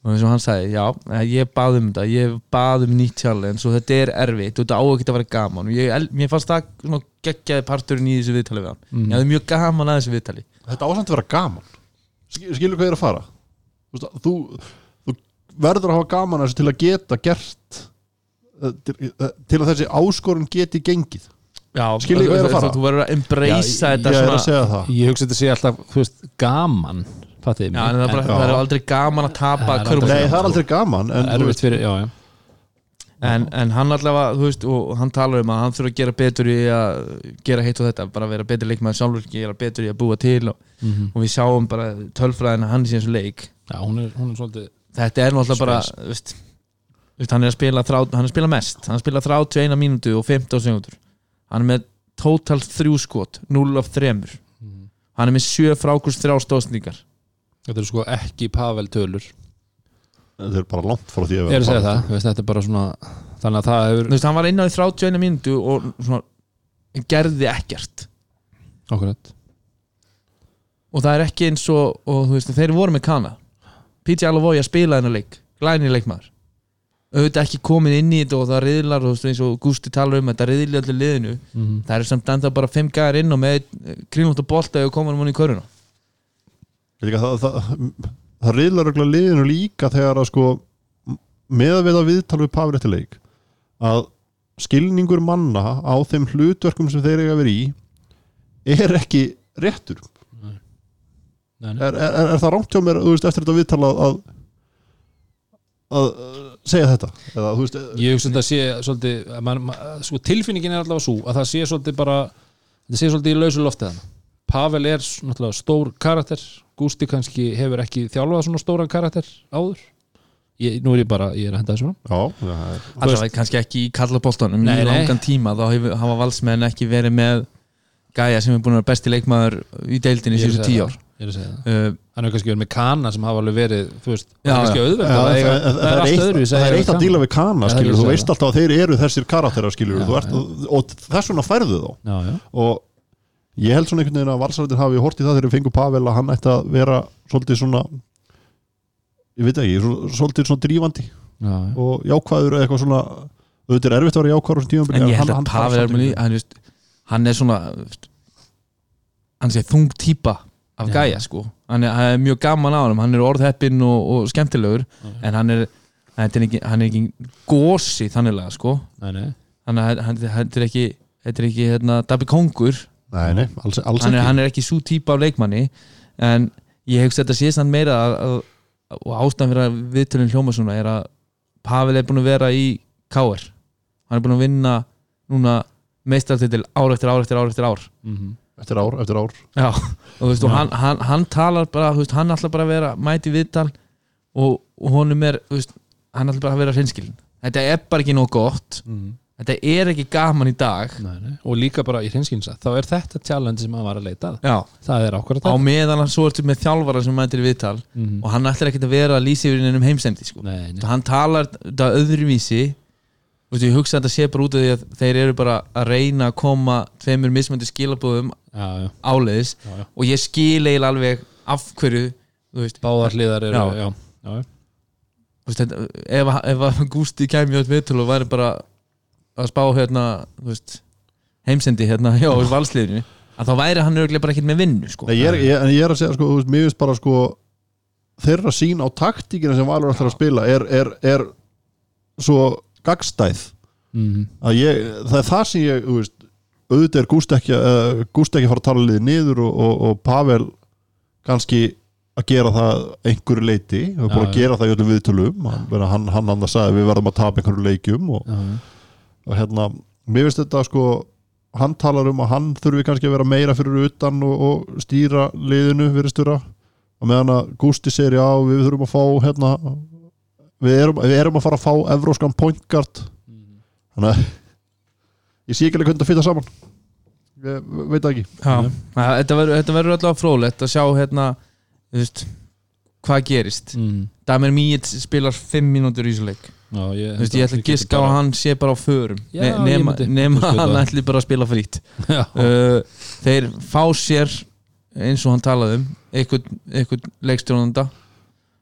og eins og hann sagði, já, ég bað um þetta ég bað um nýtt challenge og þetta er erfitt og þetta á ekki að vera gaman. Og ég, mér fannst það svona geggjaði parturinn í þessu viðtali við hann. Mhm. ég hafði mjög gaman að þessu viðtali. Þetta ásamt að vera gaman. Sk- skilur hvað ég er að fara? Þú verður að hafa gaman að þessu til að geta gert eh, til, eh, til að þessi áskorun geti gengið. Já, Skil ég hvað ég er að fara? þú verður að embracea ég þetta er svona að ég hugsa þetta sé alltaf, veist, gaman já, en það, er bara, það er aldrei gaman að tapa. Nei, það er aldrei gaman en, fyrir, já, já. En, en hann allavega, þú veist, og hann talar um að hann þurfa að gera betur í að gera heitt og þetta, bara vera betur leikmaður sjálfur gera betur í að búa til og, mm og við sjáum bara tölfræðina hann í síðan leik. Já, hún er, hún er svolítið þetta er náttúrulega bara veist, veist, hann er að spila þrá, hann er að spila mest. Hann er að spila 31 mínútu og 15 sekundur hann er með total þrjú skot 0 af 3 Mhm. hann er með 7 frákurs 3 stóðsningar þetta er sko ekki Pavel tölur. Þetta er bara langt frá því að ég er að segja bara- það, þú veist, þetta er bara svona þannig að það hefur hann var inn á í 31 mínútu og svona, gerði ekkert. Okkurat og það er ekki eins og, og veist, þeir voru með kana PJ Alavoy að spila þennan leik glæni leikmaður. Auðvitað ekki komin inn í þetta og það riðlar og þú veist, eins og Gústi talar um þetta riðli allir liðinu. Mm það er samt enda bara 5 gæðar inn og með kringlótt og bolta og koma hann í köruna. Líka það, það, það reyðlar örugglega liðinu líka þegar að sko með að við að viðtal við Pavel eftir leik að skilningur manna á þeim hlutverkum sem þeir eiga að vera í er ekki réttur Nei, nei. er, er, er það rámt hjá mér þú veist, eftir þetta viðtal að, að að segja þetta eða þú veist ég hugsa þetta sé svolítið að man, man, sko, tilfinningin er allavega svo að það sé svolítið bara þetta sé svolítið í lausu loftið hann Pavel er náttúrulega stór karakter Gústi kannski hefur ekki þjálfað svona stóran karakter áður ég, nú er ég bara, ég er að henda þessu fram. það er- allavega kannski ekki í kallaboltanum í langan tíma þá hefur, hafa valsmenn ekki verið með gæja sem er búin að vera besti leikmaður í að síðustu segja tíu það. ár ég er að segja það. Uh, hann hefur kannski verið með kana sem hafa alveg verið þú veist, Já, er kannski að það, eiga- það, það, er er eitt, það er eitt að díla við kana er að þú veist alltaf að þeir eru þessir karakterar skilur, Já, þú ert, og þess vegna færðu þá. Og ég held svona einhvern veginn að valsarðin hafi hort í það þegar við fengum Pavel að hann ætti að vera svolítið svona ég veit ekki, svo- svolítið svona drífandi Já, og jákvæður eða eitthvað svona auðvitað er erfitt að vera jákvæður en ég held hann- að hann Pavel er hann, er svona hann sé þung típa af Já. gæja sko. Hann er, hann er mjög gaman á hann, hann er orðheppinn og, og skemmtilegur en hann er hann er ekki, hann er ekki gósi þanniglega sko. Nei, nei. hann er, hann, hann er ekki þetta er ekki hérna, Dabbi Kongur nei, nei, alls, alls hann er, hann er ekki svo típa af leikmanni en ég hugsa þetta sé samt meira að, að, og ástæðan fyrir að viðtölinn hljóma svona er að Pavel er búin að vera í KR hann er búin að vinna núna meistartitil ár eftir ár eftir ár eftir ár. Mm eftir ár, eftir ár. Já, og þú veist, og hann, hann, hann talar bara, þú veist, hann ætla bara að vera mæti viðtal og, og honum er, þú veist, hann ætla bara að vera hreinskilin þetta er bara ekki nóg gott. -hmm. þetta er ekki gaman í dag. Nei, nei. og líka bara í hrinskynsa þá er þetta challenge sem hann var að leita já, það er ákvörð á meðan hann svo ertu með þjálfara sem mætir viðtal Mhm. og hann ætlar ekkert að vera að lýsa yfir um heimsendi sko. nei, hann talar þetta öðruvísi Þú veist, ég hugsa að þetta sé bara út af því að þeir eru bara að reyna að koma tveimur mismöndi skilabóðum áleiðis já, já. og ég skil eiginlega alveg af hverju þú veist, báðar hliðar eru Já. já, þú veist þetta, ef, ef að Gústi kæmi átt viðtölu og væri bara að spá hérna þú veist, heimsendi hérna hjá valsliðinu að þá væri hann örglega bara ekkert með vinnu sko. Nei, ég, er, ég, ég er að segja sko, þú veist, mér finnst bara sko þeirra sín á taktíkina sem Valur ætlar að spila er, er, er svo gagstæð Mm að ég, það er það sem ég veist, auðvitað er Gúst ekki, uh, Gúst ekki að fara að tala liðið niður og, og, og Pavel kannski að gera það einhverju leiti og búin Já, að gera það í öllum viðtölum. Hann, hann, hann, hann sagði við verðum að tapa einhverju leikjum og, já. og hérna, mér finnst þetta sko hann talar um að hann þurfi kannski að vera meira fyrir utan og, og stýra liðinu fyrir stjóra og meðan að Gústi segir já við þurfum að fá hérna við erum, við erum að fara að fá evróskan point guard. Þannig að ég sé ekki alveg hvernig það fyrir saman. Ég veit það ekki. Já, að, þetta verður þetta verður allavega fróðlegt að sjá hérna þú veist, hvað gerist. Mm. Damir Míit spilar 5 mínútur í þessu leik. Já ég, Þú veist, ég ætla að giska á hann sé bara á förum. Já, nema, nema hann ætli bara að spila já, uh, þeir fá sér eins og hann talaði um einhvern, leikstjónanda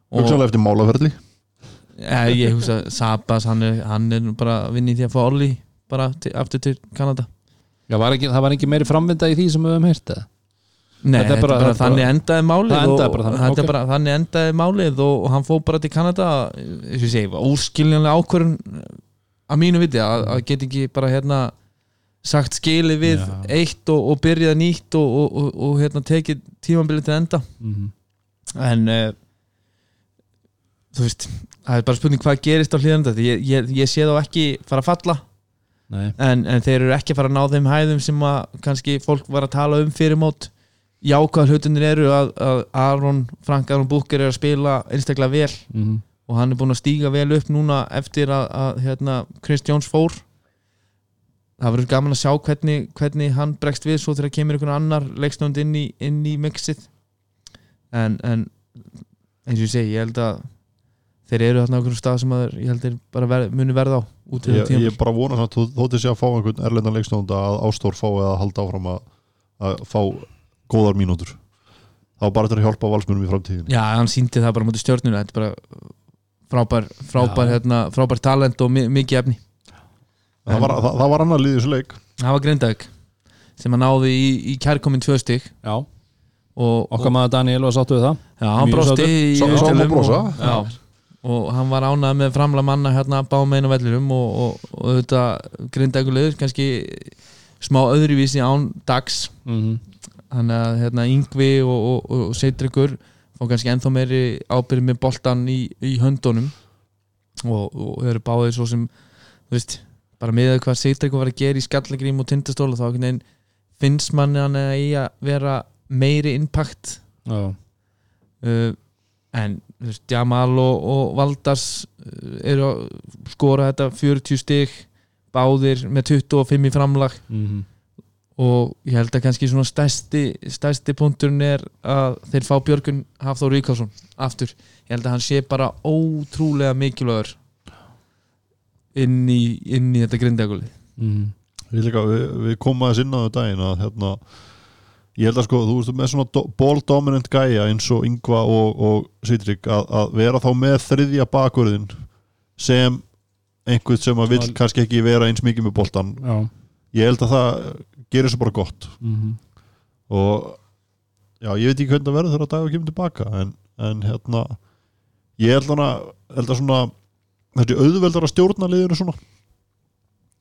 og hugsanlega eftir málaferli ja, ég hugsa Sabas, hann er, hann er bara í því að fá Olli bara til, aftur til Kanada. Já var ekki, það var ekki meiri framvinda í því sem við höfum heyrt það Nei, Þetta er bara- bara, þannig endaði málið og, bara þannig, þetta er ok. bara, þannig endaði málið og, og hann fór bara til Kanada. Og óskiljanlega ákvörðun að mínu viti að, að get ekki bara hérna sagt skilið við Já. eitt og, og byrjað nýtt og, og, og, og hérna tekið tímabilið til enda. Mm en uh, þú veist það er bara spurning hvað gerist á hlýðanda því ég, ég, ég sé þá ekki fara að falla. En, en þeir eru ekki að fara að ná þeim hæðum sem að kannski fólk var að tala um fyrir mót jákvæð hlutunir eru að, að Aron, Frank Aron Búker er að spila einstaklega vel. Mm og hann er búin að stíga vel upp núna eftir að, að hérna, Chris Jones fór. Það verður gaman að sjá hvernig, hvernig hann bregst við svo þegar kemur einhvern annar leiksnönd inn í, í mixið. En, en eins og ég segi, ég held að þeir eru þarna á einhverjum stað sem að þeir, ég held þeir bara ver, muni verða á út í ég, þetta ég bara vona samt, þó- þótt ég sé að fá einhvern erlendan leikstónda að Ástór fái að halda áfram að, að fá góðar mínútur. Þá bara þetta að hjálpa valsmunum í framtíðin Já, hann síndi það bara mútið stjórnuna þetta er bara frábær frábær, hérna, frábær talent og mi mikið efni. Það, var, það, það var annar liðið þessu leik. Það var Grindavík sem hann náði í, í kærkomin tvö stygg já, og, okkar maður Daniel var sáttu við það. Já, hann Mjög hann og, og hann var ánað með framla manna hérna bá meina vellurum og, og, og þetta grindagulegur kannski smá öðruvísi án dags. Mm þannig að hérna Yngvi og, og, og, og Seitrikur fá kannski ennþá meiri ábyrði með boltan í, í höndunum. Og, og eru báðið svo sem þú veist, bara með hvað Seitrikur var að gera í skallagrím og tindastóla þá veginn finnst manni hann að vera meiri impact. Já, uh, en veist, Jamal og, og Valdars uh, eru að skora þetta 40 stig báðir með 25 í framlag. Mm og ég held að kannski svona stærsti, stærsti punkturinn er að þeir fá Björgun Hafþór Ríkásson aftur, ég held að hann sé bara ótrúlega mikilvægur inn í, inn í þetta grindaguli mm líka, við, við komum aðeins inn á það daginn að hérna, ég held að sko, þú veist með svona do, ball dominant gæja eins og Yngva og, og Sýtrik að, að vera þá með þriðja bakvörðin sem einhvern sem að Svona- kannski ekki vera eins mikið með boltan já, ég held að það gerir svo bara gott. Mm og já, ég veit ekki hvernig það verður þegar dagur kemur tilbaka en, en hérna ég held, hana, held að svona þessi auðveldar að stjórna liðinu svona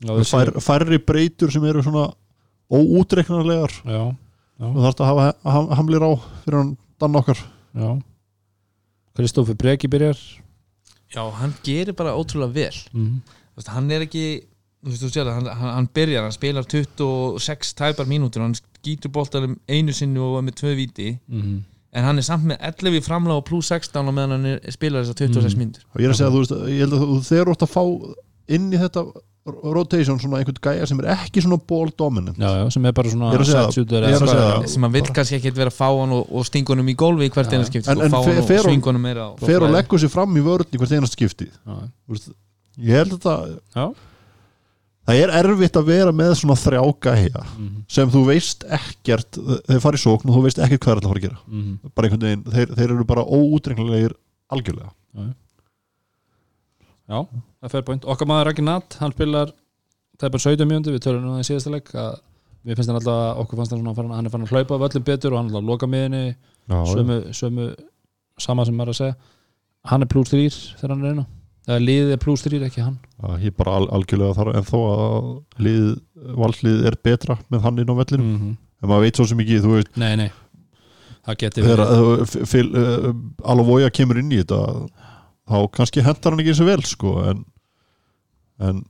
já, Fær, færri breytur sem eru svona óútreiknarlegar já, já, og þarf að hafa ham, hamlir á fyrir hann dann okkar. Já. Kristófi Breki byrjar. Já, hann gerir bara ótrúlega vel. Mm Þú veist, hann er ekki þú þú sér hann, hann, hann byrjar, hann spilar 26 tæpar mínútur, hann skýtur boltanum einu sinni og er með tvö víti. -hmm. en hann er samt með 11 í framlega og pluss 16 og meðan hann er, spilar þessar 26 Mm. mínútur. Og ég er að segja, þú veist, ég held að þú, þegar þú ert að fá inn í þetta rotation svona einhvern gæja sem er ekki svona ball dominant. Já, já, sem er bara svona er að er að sem hann vill kannski ekki vera að fá hann og, og stinga honum í gólfi í hvert Já. eina skipti. En- og en fá fer- hann og honum meira á fer og leggur sér fram í vörn í hvert einast skipti. Já, ég held að það já. það er erfitt að vera með svona þrjá gæja Mhm, sem þú veist ekkert þeir fara í sókn og þú veist ekkert hvað er að fara að gera. Mhm. bara einhvern veginn, þeir, þeir eru bara óútrengilegir algjörlega. Já, er point Okkar maður Raggi Natt, hann spilar það er bara 17 mjöndu, við tölum nú það í síðasta leik að við finnst hann alltaf, okkur fannst hann farin, hann er farin að hlaupa af öllum betur og hann er alltaf að loka miðinni sömu, sömu sama sem maður er að segja. Hann er plus 3 þegar hann er einu. Er liðið er plus 3, ekki hann. Ég bara al, algjörlega þar en þó að lið, vallið er betra með hann inn á vellinu mm -hmm. en maður veit svo sem ekki, þú veist Nei, nei, uh, fyl, uh, Alavoja kemur inn í þetta þá kannski hendar hann ekki eins og vel sko, en, en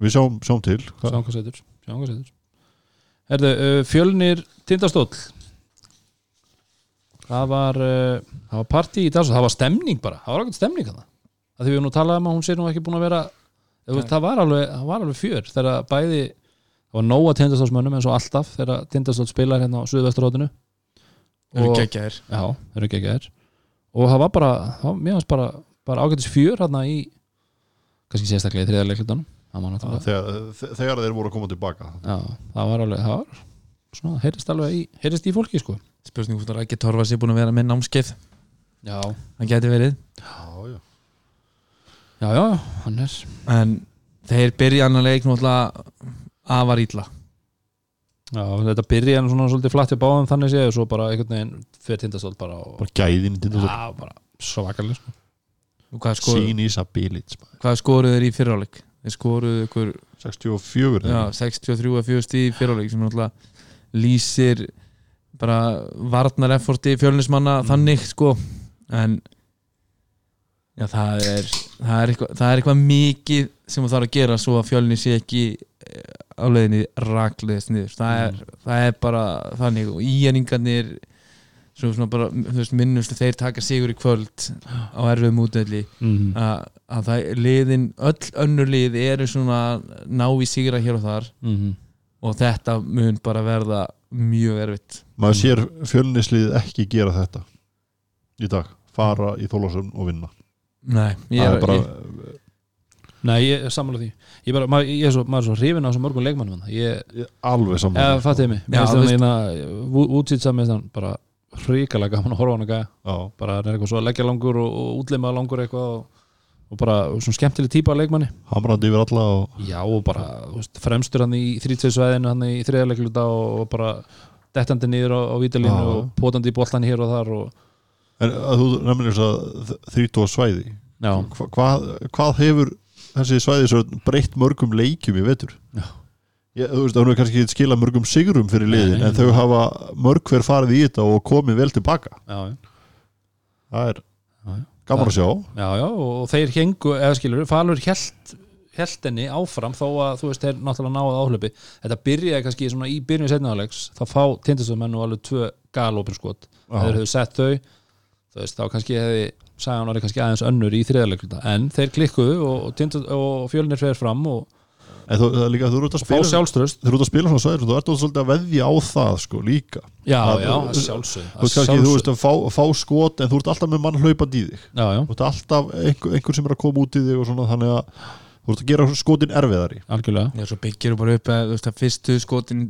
við sjáum, sjáum til? Sjáum hvað setur Sjáum hvað setur. Herðu, uh, fjölnir tindastóll. Það var uh, það var partí í dag, það var stemning bara. Það var ekkert stemning hann að því við nú talað um að hún sé nú ekki búin að vera veist, það var alveg, það var alveg fjör þegar bæði, það var nóga tindastólsmönnum eins og alltaf þegar tindastóll spilar hérna á Suðvesturhóttinu Þeir eru ekki og það var bara, það mér fannst bara, bara ágætis fjör hérna í kannski sérstaklega í þriðar leiklutanum það var náttúrulega þegar, þegar þeir voru að koma tilbaka. Já, það var alveg, það var svona, heyrist alveg í, heyrist í fólki sko. Spurning hvort að Rækki Torfas er búin að vera með námskeið? Já, Það geti verið. Já, já. já, já, hann er En þeir byrja annan leik náttúrulega afar ítla Já, þetta byrja hann svona svolítið flatt við báðum þannig séu, svo bara einhvern veginn fyrir tindastótt bara og, bara gæðin í tindastóll. Já, bara svakalega sko Sín í Sabilits hvað skoruðu þeir í fyrráleik? Þeir skoruðu ykkur 64 já, 63 að 4 stíð í fyrráleik sem náttúrulega lýsir bara varnar efforti fjölnismanna Mm. þannig sko. En já, það er það er, eitthvað, það er eitthvað mikið sem það þarf að gera svo að fjölni sé ekki eh, á leiðinni rakleðist niður. Það er, það er bara þannig og íjæningarnir svo svona bara, þú veist, minnumst þeir taka sigur í kvöld á erfiðum útvelli. Mm. að, að það er liðin öll önnur lið eru svona að ná í sigra hér og þar. Mm. og þetta mun bara verða mjög erfitt. Maður sér fjölnislið ekki gera þetta í dag, fara í Þólasum og vinna. Nei, ég er, bara ég, Nei, ég er sammála því. Ég, bara, maður, ég er svo, maður er svo hrifin á þessum mörgum leikmannum þarna. ég, ég- alveg saman eða fattiði mig. Mér finnst það útsýtsa með þann bara hrikalega gaman að horfa á hann að já, bara hann er eitthvað svo að leggja langur og, og útlimaða langur eitthvað og, og bara svona skemmtileg típa af leikmanni. Hamrandi yfir alla og já og bara veist, fremstur hann í þrítsveitsvæðinu hann í þriðarleikluta og, og bara dettandi niður á, á vítalínu og potandi í boltan hér og þar og, en að þú nefnir þess að þrító svæði. Já, Hva, hvað, hvað hefur þessi svæði breytt mörgum leikjum í vetur? Já. Ég, þú veist, það er kannski ekki skila mörgum sigurum fyrir Nei, liðin, nei, en þau hafa mörg hver farið í þetta og komið vel tilbaka. Já, já, það er Já, já. gaman að sjá. Já, já og þeir hengu, eða skilur, Falur held held henni áfram þó að þú veist, þeir náttúrulega náðu áhlaupi. Þetta byrjaði kannski svona í byrjun setnaðalegs þá fá tindastöðumenn og alveg tvö galopin skot. Já. þeir hefðu sett þau þú veist, þá kannski hefði Sæðan orðið kannski aðeins önnur í þriðarleikluta en þeir klikkuðu og, og, og fjölnir fer fram og, en þú, það er líka, þú eru út að spila sjálfströst þú eru út að spila svona svæði, þú ert svolítið að veðja á það sko líka. Já, Það- já, þú- að sjálfsög þú veist kannski, þú veist að fá, fá skot en þú ert alltaf með mann hlaupandi í þig. Já, já, þú ert alltaf einhver, einhver sem er að koma út í þig og svona þannig að þú ert að gera skotin erfiðari. Algjörlega. Já, svo byggir bara upp að, þú veist, að fyrstu skotin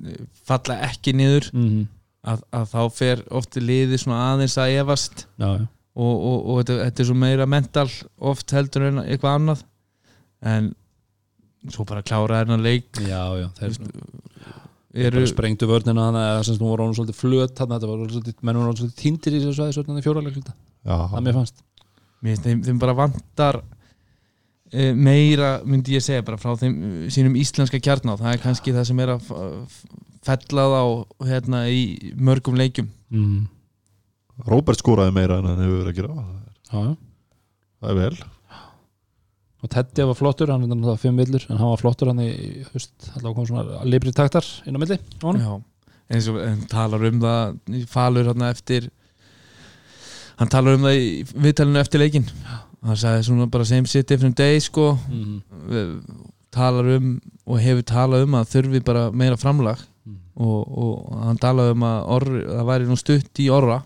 falla ekki niður mm að, að þá fer ofti liði svona aðeins að efast. Já, já, og, og, og þetta, þetta er svo meira mental oft heldur en eitthvað annað. En svo bara klára þennan leik. Já, já þeir eru, bara sprengdu vörnina þannig að hún voru orðin svolítið flöt þannig að þetta var svolítið, menn voru orðin svolítið týndir í þessu svæði svolítið fjóralegluta, já, það mér fannst. Mér finnst þeim, þeim bara vantar e, meira myndi ég segja bara frá þeim eh, sínum íslenska kjarná það er kannski það sem er að f- fella þá hérna í mörgum leikjum. Mm. Róbert skoraði meira en hann hefur verið að gera. Já, já. Það er vel og Teddy var flottur, hann er náttúrulega fimm villur en hann var flottur hann í, þú veist, allavega kom svona libri taktar inn á milli. Já, eins og hann talar um það í falur hann eftir hann talar um það í viðtalinu eftir leikin hann sagði svona bara same shit different day sko Mhm. Við talar um og hefur talað um að þurfi bara meira framlag Mm. og, og hann talaði um að orri, það væri nú stutt í orra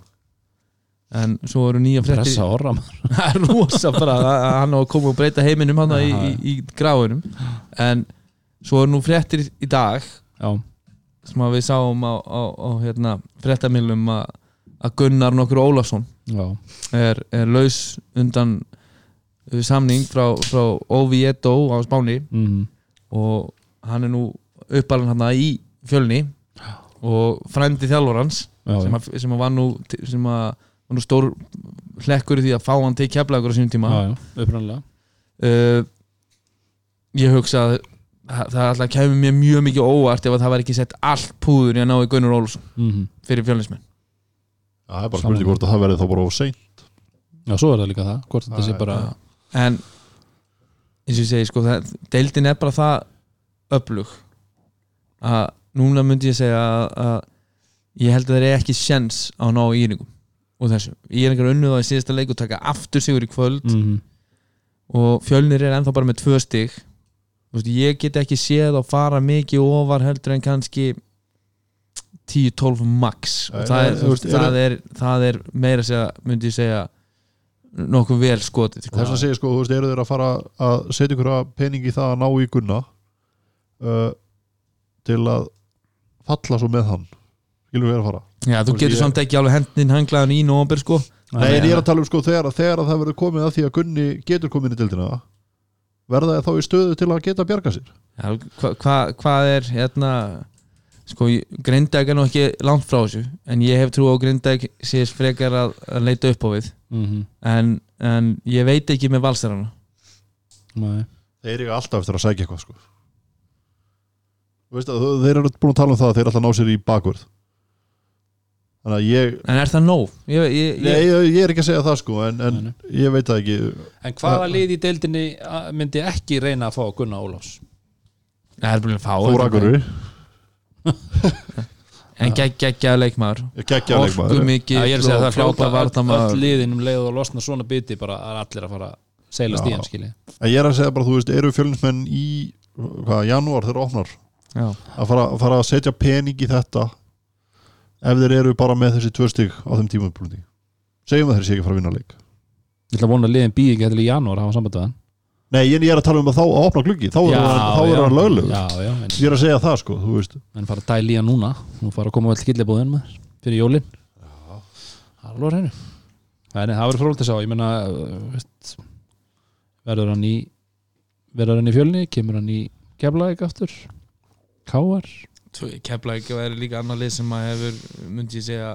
en svo eru nýja fréttir pressa orra maður. það er rosa bara hann á að koma og breyta heiminum hann í, í, í gráinum. En svo eru nú fréttir í dag já, sem að við sáum á, á, á hérna, fréttamilum að, Gunnar nokkur Ólafsson er, er laus undan uh, samning frá, frá Oviedo á Spáni. Mm, og hann er nú uppalinn hann í fjölni. Og frændi þjálfur hans sem, að, sem að var nú sem að var nú stór hlekkur í því að fá hann til keflagur á sínum tíma. Já, já, uppræðanlega uh, ég hugsa að það það alltaf kemur mér mjög mikið óvart ef að það var ekki sett allt púður í að ná í Gunnar Ólfsson mm fyrir fjölnismenn. Já, það er bara spurning hvort að það verði þá bara of seint. Já, svo er það líka það hvort þetta Já, sé bara en eins og ég segi sko það, deildin er bara það öflug að núna myndi ég segja að, að ég held að það er ekki sjens á að ná íringum og þessu, ég er einhver unnuð á í síðasta leik og taka aftur sigur í kvöld. Mm, og fjölnir er ennþá bara með tvö stig. Þú veist, ég get ekki séð að fara mikið ofar heldur en kannski 10-12 max. Og það er, veist, það er, það er meira að segja, myndi ég segja nokkuð vel skotið sko. Þess að segja sko, þú veist, eru þeir að fara að setja ykkur pening í það að ná í gunna uh, til að falla svo með hann? Skilur við að fara Já, þú getur samt ekki alveg hendin hanglaðan í nómber sko. Nei, en ég er að tala um sko þegar, þegar að það verður komið að því að Gunni getur komið inn í dildina verða þá í stöðu til að geta bjarga sér? Já, hva, hva, hvað er hérna sko, Grindag er nú ekki langt frá þessu en ég hef trú á Grindag síðast frekar að, að leita upp á við. Mm, en, en ég veit ekki með valsarana. Nei, þeir eru alltaf eftir að sækja eitthvað sko. Þú veist að þau- þeir eru búin að tala um það að þeir að ná sér í bakvörð ég en er það nóg? Ég, ég, Nei, ég, ég, ég er ekki að segja það sko en, en Nei, ég veit það ekki. En hvaða lið í deildinni að- myndi ekki reyna að fá Gunnar Ólafs? Það er búin að fá Þór Akurri, en gegg, geggjaði leikmaður. Geggja leikmaður. Já, mikið ég er að segja það fljóta öll, varnamaður öll liðin um leið og losna svona biti bara er allir að fara að seilast í hann skilji. En ég er að segja bara, þú veist, eru fjölinsmenn í hvað, janúar þegar opnar? Já. að fara, fara að setja pening í þetta ef þeir eru bara með þessi tvö stig á þeim tímapunkti segjum að þeir sé ekki að fara að vinna leik. Ég ætla að vona að liðin býði ekki til í janúar að hafa samband við hann. Nei, ég er að tala um að þá að opna gluggi. Þá er hann, þá er hann Já, já, en, Ég er að segja það sko, þú veist. En fara að dæla í hann núna. Nú fara að koma vel skillibúðin maður fyrir jólin. Það er alveg Nei, það verður frólægt að sjá, ég meina veist, verður hann í verður hann í fjölni, kemur hann í keflaðik aftur? Káar kefla ekki og er líka annar lið sem að hefur myndi ég segja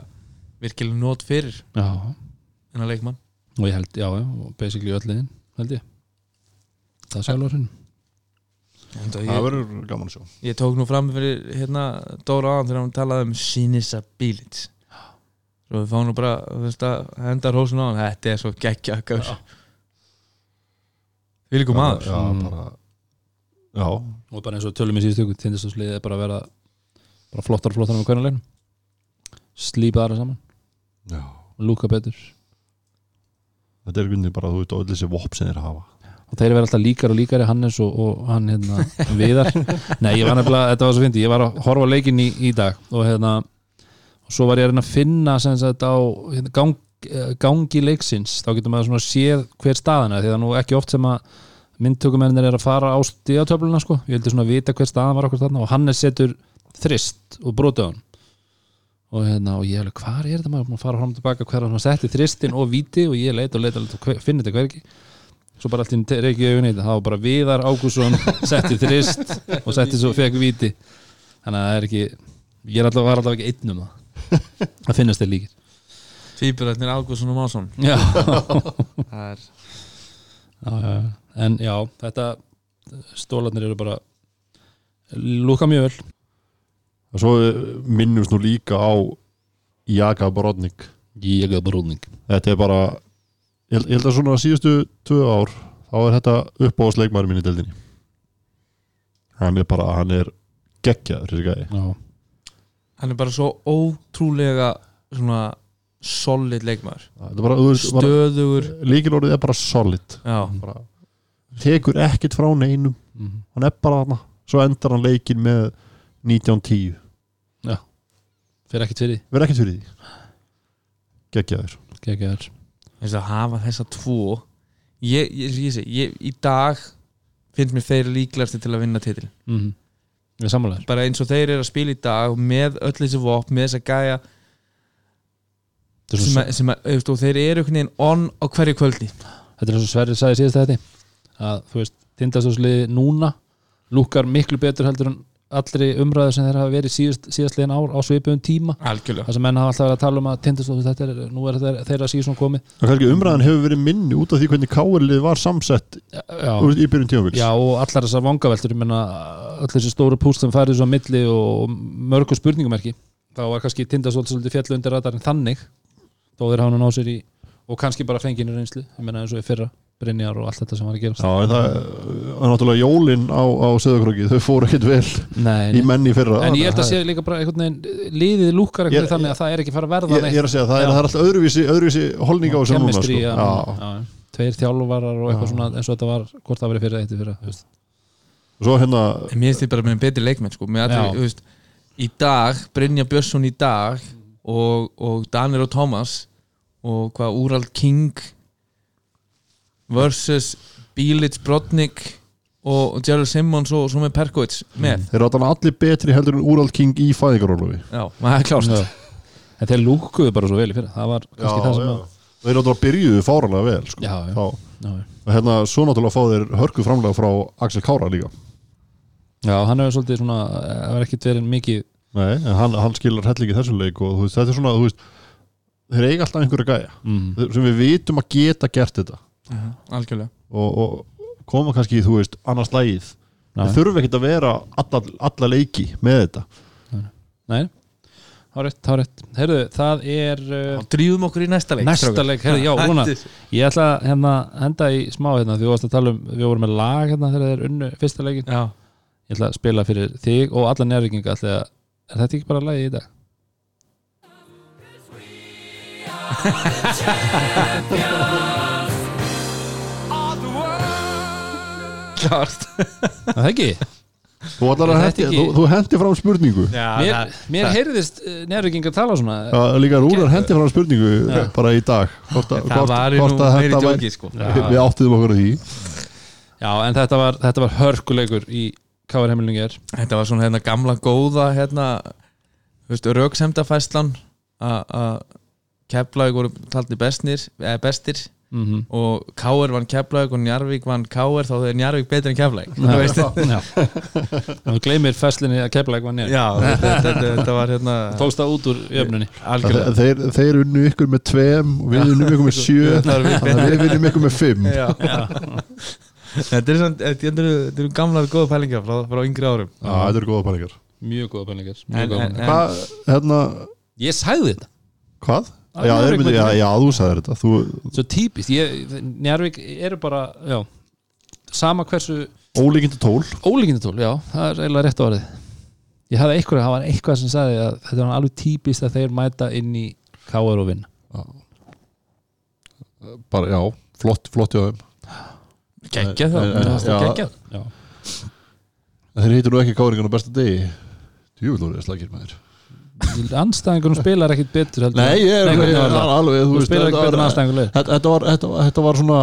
virkilega nót fyrir en að leikmann. Og ég held, já, já, og basically öll liðin held ég. Það er sjálfur hreinu en það verður gaman að sjá. ég tók nú fram fyrir hérna Dóra áðan þegar hann talaði um sinnisability svo við fáum nú bara að henda rósun á hann. Þetta er svo geggja við líkum maður Já, bara Já, og bara eins og tölum í síðustu ykkur tindastóðsliðið er bara að vera bara flottar og flottar með hvernig slípa aðra saman. Já. Lúka betur. Þetta er gundi bara, þú veist, öll þessi vopp sem þeir hafa. Og þeir vera alltaf líkar og líkari Hannes og, og hann hérna viðar. Nei ég var nefnilega, þetta var svo fyndi ég var að horfa á leikinn í, í dag og hérna og svo var ég að reyna að finna sem sagt á hérna, gang, eh, gangi leiksins. Þá getur maður svona séð hver staðan er því það er nú ekki oft sem að myndtökumennir er að fara á stíðatöfluna sko. Ég vildi svona vita hver staðan var okkur þarna og Hannes setur þrist og brotu hann og hérna og ég hefði hvað er þetta maður? Að fara fram og tilbaka hver hann setti þristin og víti og ég leit og leit og leit og finn þetta hvergi svo bara allt í reykja augunni það var bara Viðar Ágússon setti þrist og setti svo fekk víti. Þannig að það er ekki ég er alltaf, var alltaf ekki einn um það það finnast þeir líkir. Týpurætnir Ágússon og Másson. Já. er en já, þetta stólarnir eru bara lúka mjög vel Og svo minnumst nú líka á Jaka Brodnik ég er brúning Þetta er bara ég held, að svona síðustu tvö ár þá er þetta uppáðsleikmaður minn í deildinni. Hann er bara, hann er geggjaður þessi gæði já, hann er bara svo ótrúlega svona solid leikmaður. Þetta er bara, þú veist, bara stöðugur. Líkilorðið er bara solid. Já, bara, tekur ekkert frá neinum. Mhm. hann er bara þarna. Svo endar hann leikin með 19-10 fyrir ekkert fyrir verð ekkert fyrir því. Geggjaður. Því geggjaður. Þess að hafa þessa tvo. Ég, ég, ég, ég, ég í dag finnst mér þeir líklegasti til að vinna titil mm við sammálaður. Bara eins og þeir eru að spila í dag með öll þessi vopn, með þessa gæja sem, að, sem að, og þeir eru einhvern veginn on á hverju kvöldi. Þetta er eins og Sverrir sagði síðast þetta að þú veist, tindastóðsliði núna lúkar miklu betur heldur en allri umræðu sem þeir hafa verið síðast, síðastliðin ár á svipuðum tíma. Algjörlega. Það sem menn hafa alltaf verið að tala um að tindastóð þetta er, nú er þeir, þeirra síðan komið. Og kannski umræðan hefur verið minni út af því hvernig káerlið var samsett já, úr- í byrjun tímafils já og allar þessar vangaveltur öll þessi stóru púst sem færið svo á milli og mörgu spurningumerki þá var kannski tindastóð svolítið fjallu undir radarinn þannig þó þeir hafa nú náð sér í og kannski bara fenginu reynslu ég menna eins og í fyrra Brynjar og allt þetta sem var að gerast. Já, en það er náttúrulega jólin á, á Söðakröki, þau fóru ekkert vel Nei, í menni fyrra. En ég held að sé líka bara einhvern veginn liðið lúkar veginn þannig að það er ekki fara að verða ég, ég er að segja, það er, það er alltaf öðruvísi, öðruvísi holning á þessu núna kemistri sko. já, Já. já, tveir þjálfarar og eitthvað Já. svona eins og þetta var, hvort það var fyrra eitt í fyrra og svo hérna en mér finnst þið bara með betri leikmenn sko, allir, veist, í dag Brynja Björnsson í dag og, og Daniel og Thomas og hvað Úral King versus Bílits Brodnik og Gerald Simmons og svo með Perkovits með, þeir eru alltaf allir betri heldur en Úrald King í fæðingarólufi já, það er klárt. Já. en þeir lúkuðu bara svo vel í fyrra. Það var kannski það sem að þeir eru alltaf byrjuðu fáralega vel sko. Já, já. Þá, já, og hérna svo náttúrulega fá þeir hörku framlega frá Axel Kára líka. Já, hann hefur svolítið svona það var ekkit verið mikið Nei, en hann, hann skilar hellingi þessu leik og þú veist, þetta er svona, þú veist þeir eiga alltaf einhverja gæja. Mm. sem við vitum að geta gert þetta algjörlega. Og, og koma kannski, þú veist, annars lægið þeir þurfa ekkert að vera alla, alla leiki með þetta? Nei, þá rétt, þá rétt. Heyrðu, það er uh, drýðum okkur í næsta leik næsta leik, heyrðu, já, Rúna ég ætla að hérna, henda í smá hérna, því þú varst að tala um, við vorum með lag hérna þegar þeir unnu fyrsta leikin já, ég ætla að spila fyrir þig og alla nærvíkinga ætla að, er þetta ekki bara lagið í dag? klárt Er það ekki? þú, Er hendi, þú, þú hendi fram spurningu. Já, Mér, mér heyrðist nærvíkinga tala svona. Já, líka Rúnar hendi fram spurningu Já. bara í dag. Hvort, að- það hvort, var nú hvort að meiri djóki sko. Við, áttuðum okkur að því. Já, en þetta var, þetta var hörkuleikur í K.R. Hemmelingar Þetta var svona hérna gamla góða hérna, rauksemdafæslan að Keflavík voru taldi bestnir, eða bestir mm -hmm. og Káir vann Keflavík og Njarvík vann Káir þá er Njarvík betur en Keflavík þú veist. Já. Þú gleymir feslinni að kepla eitthvað nér Já, þetta, var hérna Tókst það út úr algjörlega. Þeir, þeir unnu ykkur með tveim og við unnum ykkur með sjö við- vinnum ykkur með fimm. Já. Þetta er svona, þetta eru- þetta eru gamlar góða pælingar frá, frá yngri árum. Já, þetta eru góða pælingar. Mjög en- Hvað, hérna, Ég sagði þetta. Hvað? Já, myndi, já, já, þú sagðir þetta. Þú, Svo típist ég, Njarvík eru bara já, Sama hversu Ólíkindu tól. Ólíkindutól Já, það er eiginlega rétt orðið. Ég hafði eitthvað, það var eitthvað sem sagði að þetta var alveg típist að þeir mæta inn í K.R. og vinna. Bara, já, flott, flott hjá þeim. Gekkja það það þeir hýttur nú ekki káringan á besta degi. Það slagir með þér Anstæðingunum spilar ekkit betur heldur Nei, ég er alveg Þú spilar þetta ekki betur en var- anstæðinguleg þetta var, svona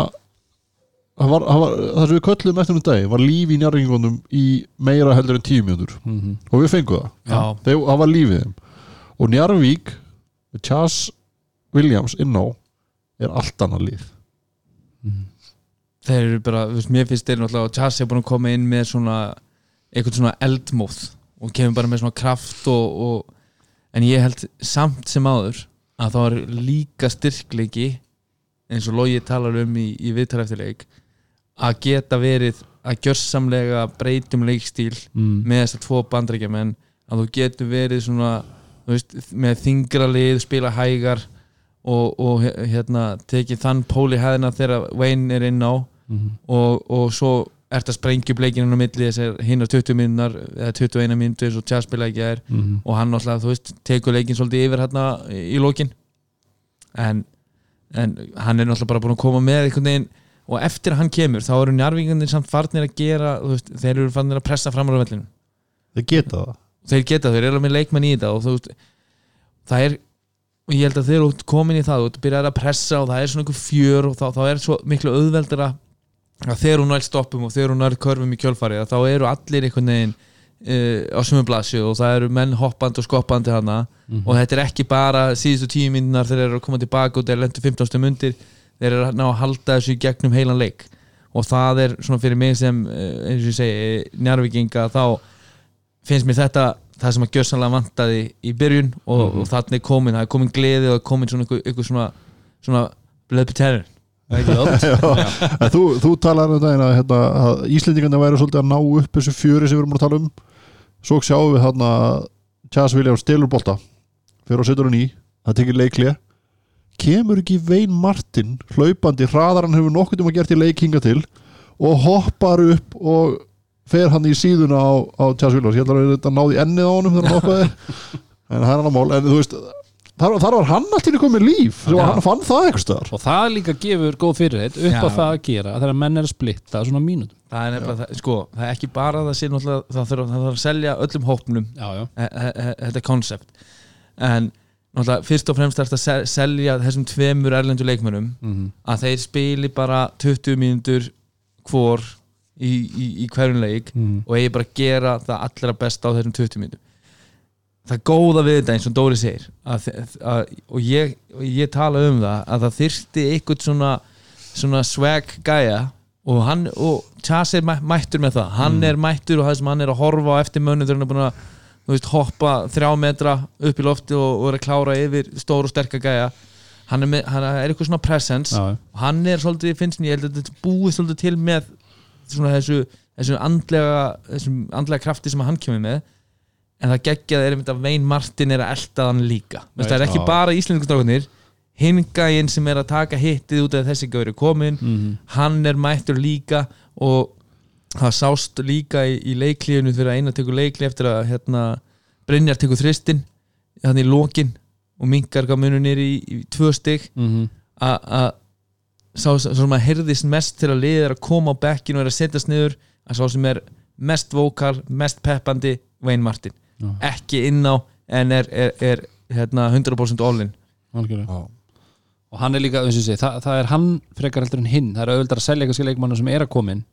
það var, það var, það sem við köllum eftir um dag var líf í njárringunum í meira heldur en tíu mjöndur mm -hmm. og við fengum það. Þegar, það var lífið þeim. Og Njarvík með Chas Williams inná er allt annað líf þeir eru bara, veist, mér finnst þeir náttúrulega að Chas er búin að koma inn með svona eitthvað svona eldmóð og kemur bara með svona kraft og, og en ég held samt sem áður að það var líka styrkleiki eins og Logi talar um í, í viðtal eftir leik að geta verið að gjörsamlega breytum leikstíl mm. með þessar tvo bandrækjamenn að þú getur verið svona veist, með þingra lið, spila hægar og, og hérna tekið þann póli hæðina þegar Wayne er inn á Mm. og, og svo ert að sprengja upp leikinu á milli þessar hinnar 20 minnar eða 21 minútur eins og ekki er Mm. og hann alltaf, þú veist, tekur leikin svolítið yfir hérna í, lokin. En, en hann er náttúrulega bara búin að koma með einhvern veginn. Og eftir að hann kemur þá eru njarvíkandi samt farnir að gera veist, þeir eru farnir að pressa fram á vellinu þeir geta það. Þeir geta, þeir eru með leikmenn í þetta og þú veist, það er og ég held að þeir eru komin í það og þú byrjar að pressa og það er svona einhver fjör og þá, þá er svo miklu auðveldur að að þegar hún nær stoppum og þegar hún nær körfum í kjölfari að þá eru allir einhvern veginn uh, á sömu blasju og það eru menn hoppandi og skoppandi hana og þetta er ekki bara síðustu tíu minnar þeir eru að koma tilbaka og þeir lendur 15 mundir þeir eru að ná að halda þessu gegnum heilan leik. Og það er svona fyrir mig sem uh, eins og ég segi njárvikinga þá finnst mér þetta það sem að gjössanlega vantaði í byrjun og, Mhm. og þannig komin, það er komin gleði og komin svona ykkur, svona, svona blöð peterur En þú, þú talar um daginn að, hérna, að Íslendingarnir væri svolítið að ná upp þessu fjöri sem við erum að tala um. Svo sjáum við hérna Chas Williams stelur bolta fyrir hann í, það tekir leikli kemur ekki Vein Martin hlaupandi hraðar hann hefur nokkuð um að gert í leik hinga til og hoppar upp og fer hann í síðuna á, á Chas Williams, ég ætla að þetta náði ennið á honum þegar hann hoppaði. En það er hann að mál, en þú veist þar, þar var hann alltaf komið líf svo Já. hann fann það eitthvað stöðar og það líka gefur góð fyrirheit upp á það að gera þegar menn er að splitta svona mínútum. Það er nefnilega, það, sko, það er ekki bara það sé náttúrulega, það þarf, það þarf að selja öllum hópnum. Já, já. þetta koncept. En náttúrulega fyrst og fremst er þetta að sel- selja þessum tveimur erlendu leikmönnum Mm að þeir spili bara 20 mínútur hvor í, í, í hverjum leik -hmm. og eigi bara að gera það allra besta á þessum 20 mínútur það góða við þetta eins og Dóri segir að, að, og, ég, og ég tala um það að það þyrfti eitthvað svona, svona swag gæja og hann og Chas er mæ- mættur með það. Hann er mættur og það sem hann er að horfa á eftir mönnum þegar hann er búin að veist, hoppa þrjá metra upp í lofti og, og er að klára yfir stór og sterka gæja. Hann er, með, hann er eitthvað svona presence. Já, og hann er svolítið, finnst mér, ég held að þetta búið svolítið til með svona þessu, þessu andlega þessum andlega krafti sem hann kemur með en það geggjað er að Vein Martin er að elta hann líka. Vist, það er ekki bara íslendingustrákunir hingægin sem er að taka hittið út af þessi gauri komin, Mm hann er mættur líka og það sást líka í, í leiklíðinu fyrir að eina tekur leikli eftir að hérna, Brynjar tekur þristin þannig í lokin og munur nýri í, í tvö stygg -hmm. að sá sem að heyrðist mest til að liða er að koma á bekkinu og er að setjast niður að sá sem er mest vókal, mest peppandi Wayne Martin, Já. ekki inn á en er, er, er hérna, 100% all-in og hann er líka, eins og ég segi, það, það er hann frekar heldur en hinn, það er auðvitað að selja eitthvað leikmannu sem er að komin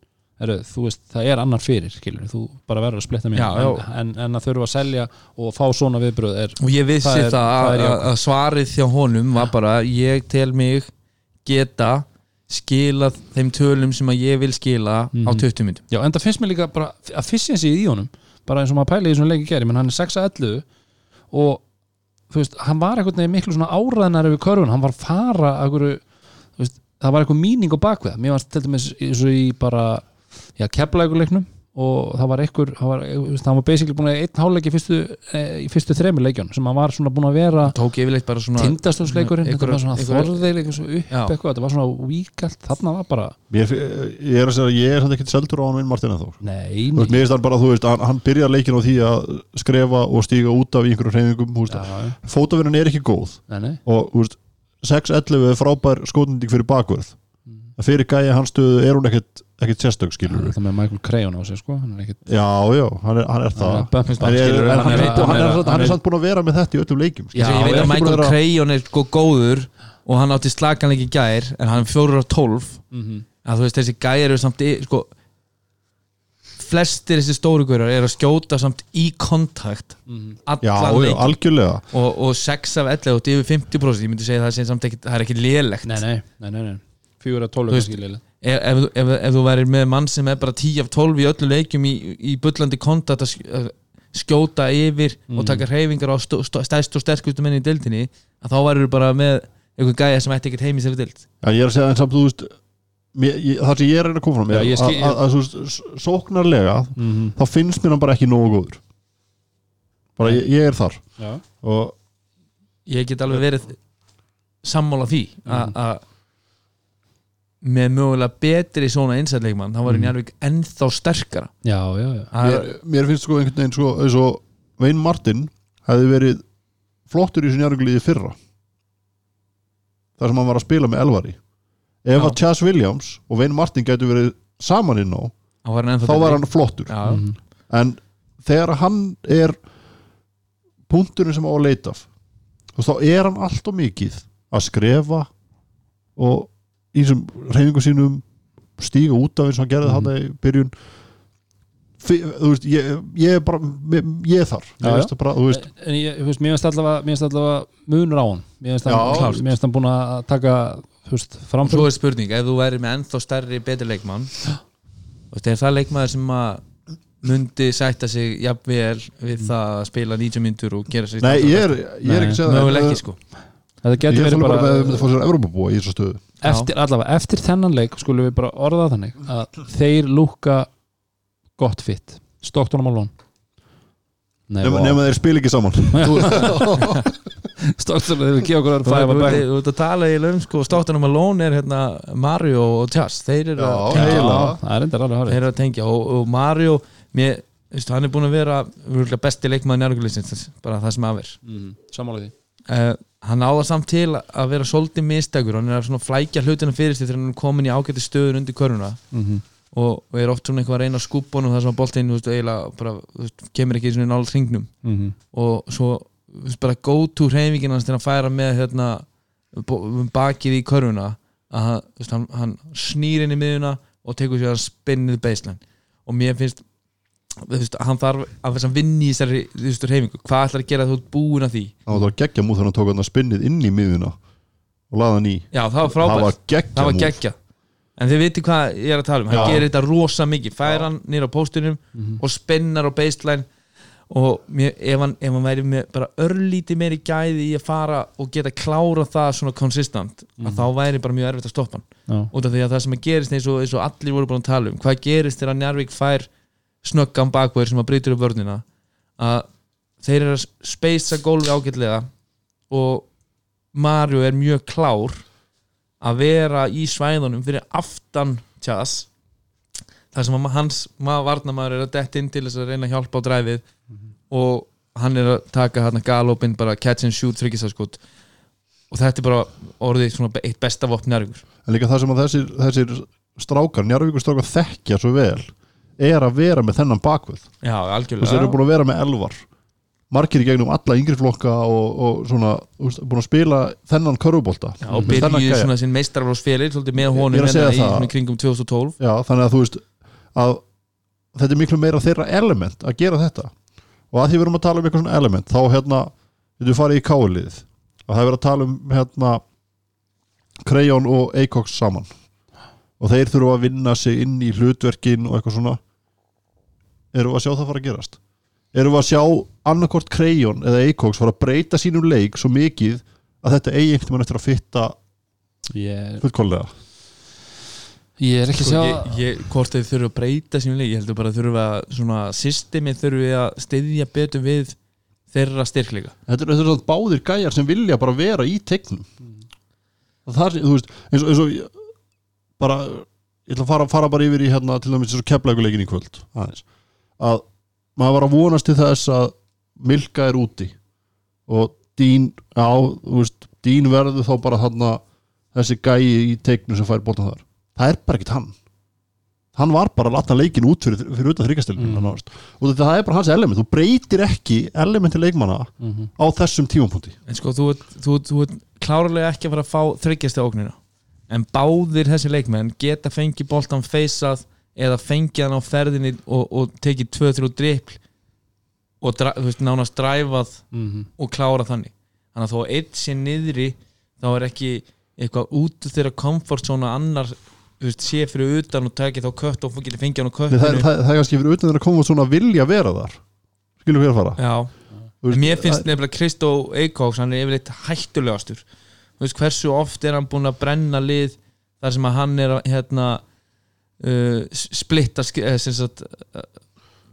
þú veist, það er annar fyrir, skilur þú bara verður að splitta mér Já, já. en, en, en að þurfa að selja og fá svona viðbröð er, og ég vissi Það það, er- það er að, að, jákvætt. að svarið hjá honum var bara ég tel mig geta skilað þeim tölum sem að ég vil skila á Mhm. 20 minnum já, en það finnst mér líka bara að efficiency í honum, bara eins og maður pæli í svona leiki geri, menn hann er 6 að 11 og þú veist, hann var einhvern veginn miklu svona áræðnar yfir körfun, hann var fara einhverju, veist, það var eitthvað míning á bakveð, mér varst til dæmis eins og í bara, já, keflaðikuleiknum og það var einhver, það var, hann var basically búin að einn hálfleik í fyrstu, e, í fyrstu þremur leikjón sem hann var svona búin að vera tók yfirleitt bara svona tindastóðsleikurinn, þetta var svona svo upp eitthvað, þetta var svona víkalt, þarna var bara Ég, ég er að segja að ég er samt ekkert seldur á hann Vin Martin nei, Þú veist, mér finnst það bara, þú veist, hann, hann byrjar leikin á því að skrefa og stíga út af í einhverjum hreyfingum, fótavinnan er ekki góð. Nei, nei. Og, þú veist, 6-11 er frábær skotending fyrir bakvörð. Að fyrir gæja er ekkert ekkert sérstök, skilur Það með Michael Crayon á sig sko Hann er ekkit Já, já, hann er, hann er það Hann er ég- skilurðu, en hann hann, er- er, hann, hann er, er- hann er samt búin að vera með þetta í öllum leikjum Já, skilurðu. ég veit Hann er að ekki búinn Michael vera- Crayon er sko góður og hann átti slaganleik í gær en hann er 4 á 12 Mhm. að þú veist þessi gæjar eru samt í, sko flestir þessi stóru gaurar er að skjóta samt í kontakt Mhm. Já, allan já, leik algjörlega og, og 6 af 11 og yfir 50% ég myndi segja það sé samt ekki, það er ekki lélegt Nei, nei, nei, nei, nei. Fjögur að tólu Þú veist- kannski liðlega ef, ef, þú- ef, ef þú værir með mann sem er bara 10 af 12 í öllu leikjum í, í bullandi kontakt að sk- að skjóta yfir og taka hreyfingar á stæst og sterkustu menni í deildinni að þá værir bara með einhver gæja sem ætti ekkert heim í sér deild. Já, ég er að segja en samt, þú veist það sem ég er að koma fram er að, sóknarlega Mhm. þá finnst mér hann bara ekki nógu góður. Bara ég, ég er þar. Já, og ég get alveg verið sammála því a- Mhm. að með mögulega betri svona einsætleikmann þá var. Njarvík ennþá sterkara já, já, já. Mér, mér finnst sko einhvern veginn sko, eins og Vein Martin hefði verið flottur í þessu njárvíkuliði fyrra þar sem hann var að spila með Elvari ef Já. að Chas Williams og Wayne Martin getur verið saman inn á þá var þá var hann flottur já, Mhm. en þegar hann er punkturinn sem á að leita þá er hann allt og mikið að skrefa og í þessum reyningu sínum stíga út af eins og hann gerði Mhm. mm. hann í byrjun þú veist, ég, ég er bara ég, ég er þar, Já, ég það bara en ég, þú veist, mér finnst allavega, allavega munur á hann mér finnst hann, búin að taka veist, svo er spurning, ef þú væri með ennþá stærri betri leikmann er það leikmaður sem að myndi sætta sig jafnvel við það að spila 90 myndur og gera sér nei, ég er, ég er ekki að segja það, möguleg en, ekki sko þetta ég getur er verið bara, bara, bara með að fá sér Evrópabúa í þessu stöðu eftir, allavega, eftir þennan leik skulum við bara orða þannig að þeir lúka gott fitt Stockton og Malone Nei, nema, vá. nema þeir spila ekki saman. Stockton, þeir gefa okkur Þú ert að tala í lögum sko státtunum að lón er hérna Mario og Chas. Þeir eru að tengja, er þeir eru að tengja. Og, og Mario mér, veistu, hann er búin að vera besti leikmaður njárgulisins bara það sem af er. Samála því uh, hann áða samt til að vera svolítið mistækur, hann er að svona flækja hlutina fyrir sig þegar hann er komin í ágæti stöður undir köruna og, og er oft svona eitthvað að reyna hann og það sem að boltinn, þú veist, eiginlega bara, veist, kemur ekki svona nála hringnum. Og svo þú veist, bara go to hreyfingin hans til að færa með hérna, bakið í körfuna. Að hann, hann, hann snýr inn í miðuna og tekur sér að spinnið baseline og mér finnst veist, hann þarf að þess að vinni í þessari þú veist, hreyfingu, hvað ætlar að gera þú búin að því? Það var geggja múð þegar hann tók hann að spinnið inn í miðuna og laða hann í. Já, það var frábært, það var geggja en þið viti hvað ég er að tala um. Hann Já. gerir þetta rosa mikið, fær hann nýra á póstunum og spinnar á baseline og mér, ef, hann, ef hann væri með bara örlítið meiri gæði í að fara og geta klára það svona konsistant að þá væri bara mjög erfitt að stoppa hann. Já. út af því að það sem að gerist eins og, eins og snöggan bakverð sem að breytur upp vörnina að þeir eru að speysa gólfi ágætlega og Mario er mjög klár að vera í svæðunum fyrir aftan tjas þar sem hans maður varnamaður er að detta inn til þess að reyna að hjálpa á dræfið og hann er að taka hann galopin bara catch and shoot þryggisaskot og þetta er bara orðið svona eitt besta vopn njárvíkur en líka það sem að þessir, þessir strákar, njárvíkur strákar þekkja svo vel er að vera með þennan bakvöð já, þú algjörlega eru búin að vera með elvar. Margir í gegnum alla yngri flokka og, og svona, þú veist, búin að spila þennan körfubólta Já, og byrjuði svona sinn meistaraflósfélir svolítið með honum að hérna í svona kringum 2012 já, þannig að þú veist að þetta er miklu meira þeirra element að gera þetta. Og að því við erum að tala um eitthvað svona element þá hérna, við farið í káliðið að það er verið að tala um hérna Krejón og Eikoks saman og þeir þurfa að vinna sig inn í hlutverkin og eitthvað svona. Erum við að sjá það fara að gerast? Erum við að sjá annarkort Krejón eða Eikoks fara að breyta sínum leik svo mikið að þetta eigi einhvern veginn eftir að fitta ég, fullkólega ég er ekki að sko, sjá ég, ég, hvort þau þurfa að breyta sínum leik ég heldur bara að þurfa að svona systemi þurfi að styðja betur við þeirra styrkleika. Þetta er, þetta er svona báðir gæjar sem vilja bara vera í tegnum það er, þú veist, eins og, eins og bara, ég ætla að fara, fara bara yfir í hérna til dæmis þessu keflækuleikin í kvöld aðeins, að maður var að vonast til þess að Milka er úti og Dín, já, þú veist Dín verður þá bara þarna þessi gæi í tegnum sem fær bóttan þar það er bara ekkert hann hann var bara að lata leikin út fyrir, fyrir utan þryggastilin Mm. mm. og þetta það er bara hans element þú breytir ekki elementi leikmanna Mhm. á þessum tímapunkti en sko þú, ert- þú, ert- þú ert klárlega ekki að fara að fá þryggjast ógnina en báðir þessi leikmenn geta fengið boltan feysað eða fengið hann á ferðinni og, og tekið 2-3 dripl og veist, nánast dræfað Mhm. og klára þannig. Þannig að þó að eitt sé niðri þá er ekki eitthvað út þeirra comfort zone að annar veist, sé fyrir utan og taki þá kött og getur fengið hann á Nei, það, köttinu það, það er kannski fyrir utan þeirra að koma svona að vilja vera þar. Skilur við að fara? Já, veist, mér finnst nefnilega Kristó Eikóks, hann er yfirleitt hættulegastur veist hversu oft er hann búin að brenna lið þar sem að hann er að hérna uh, splitta eh, uh,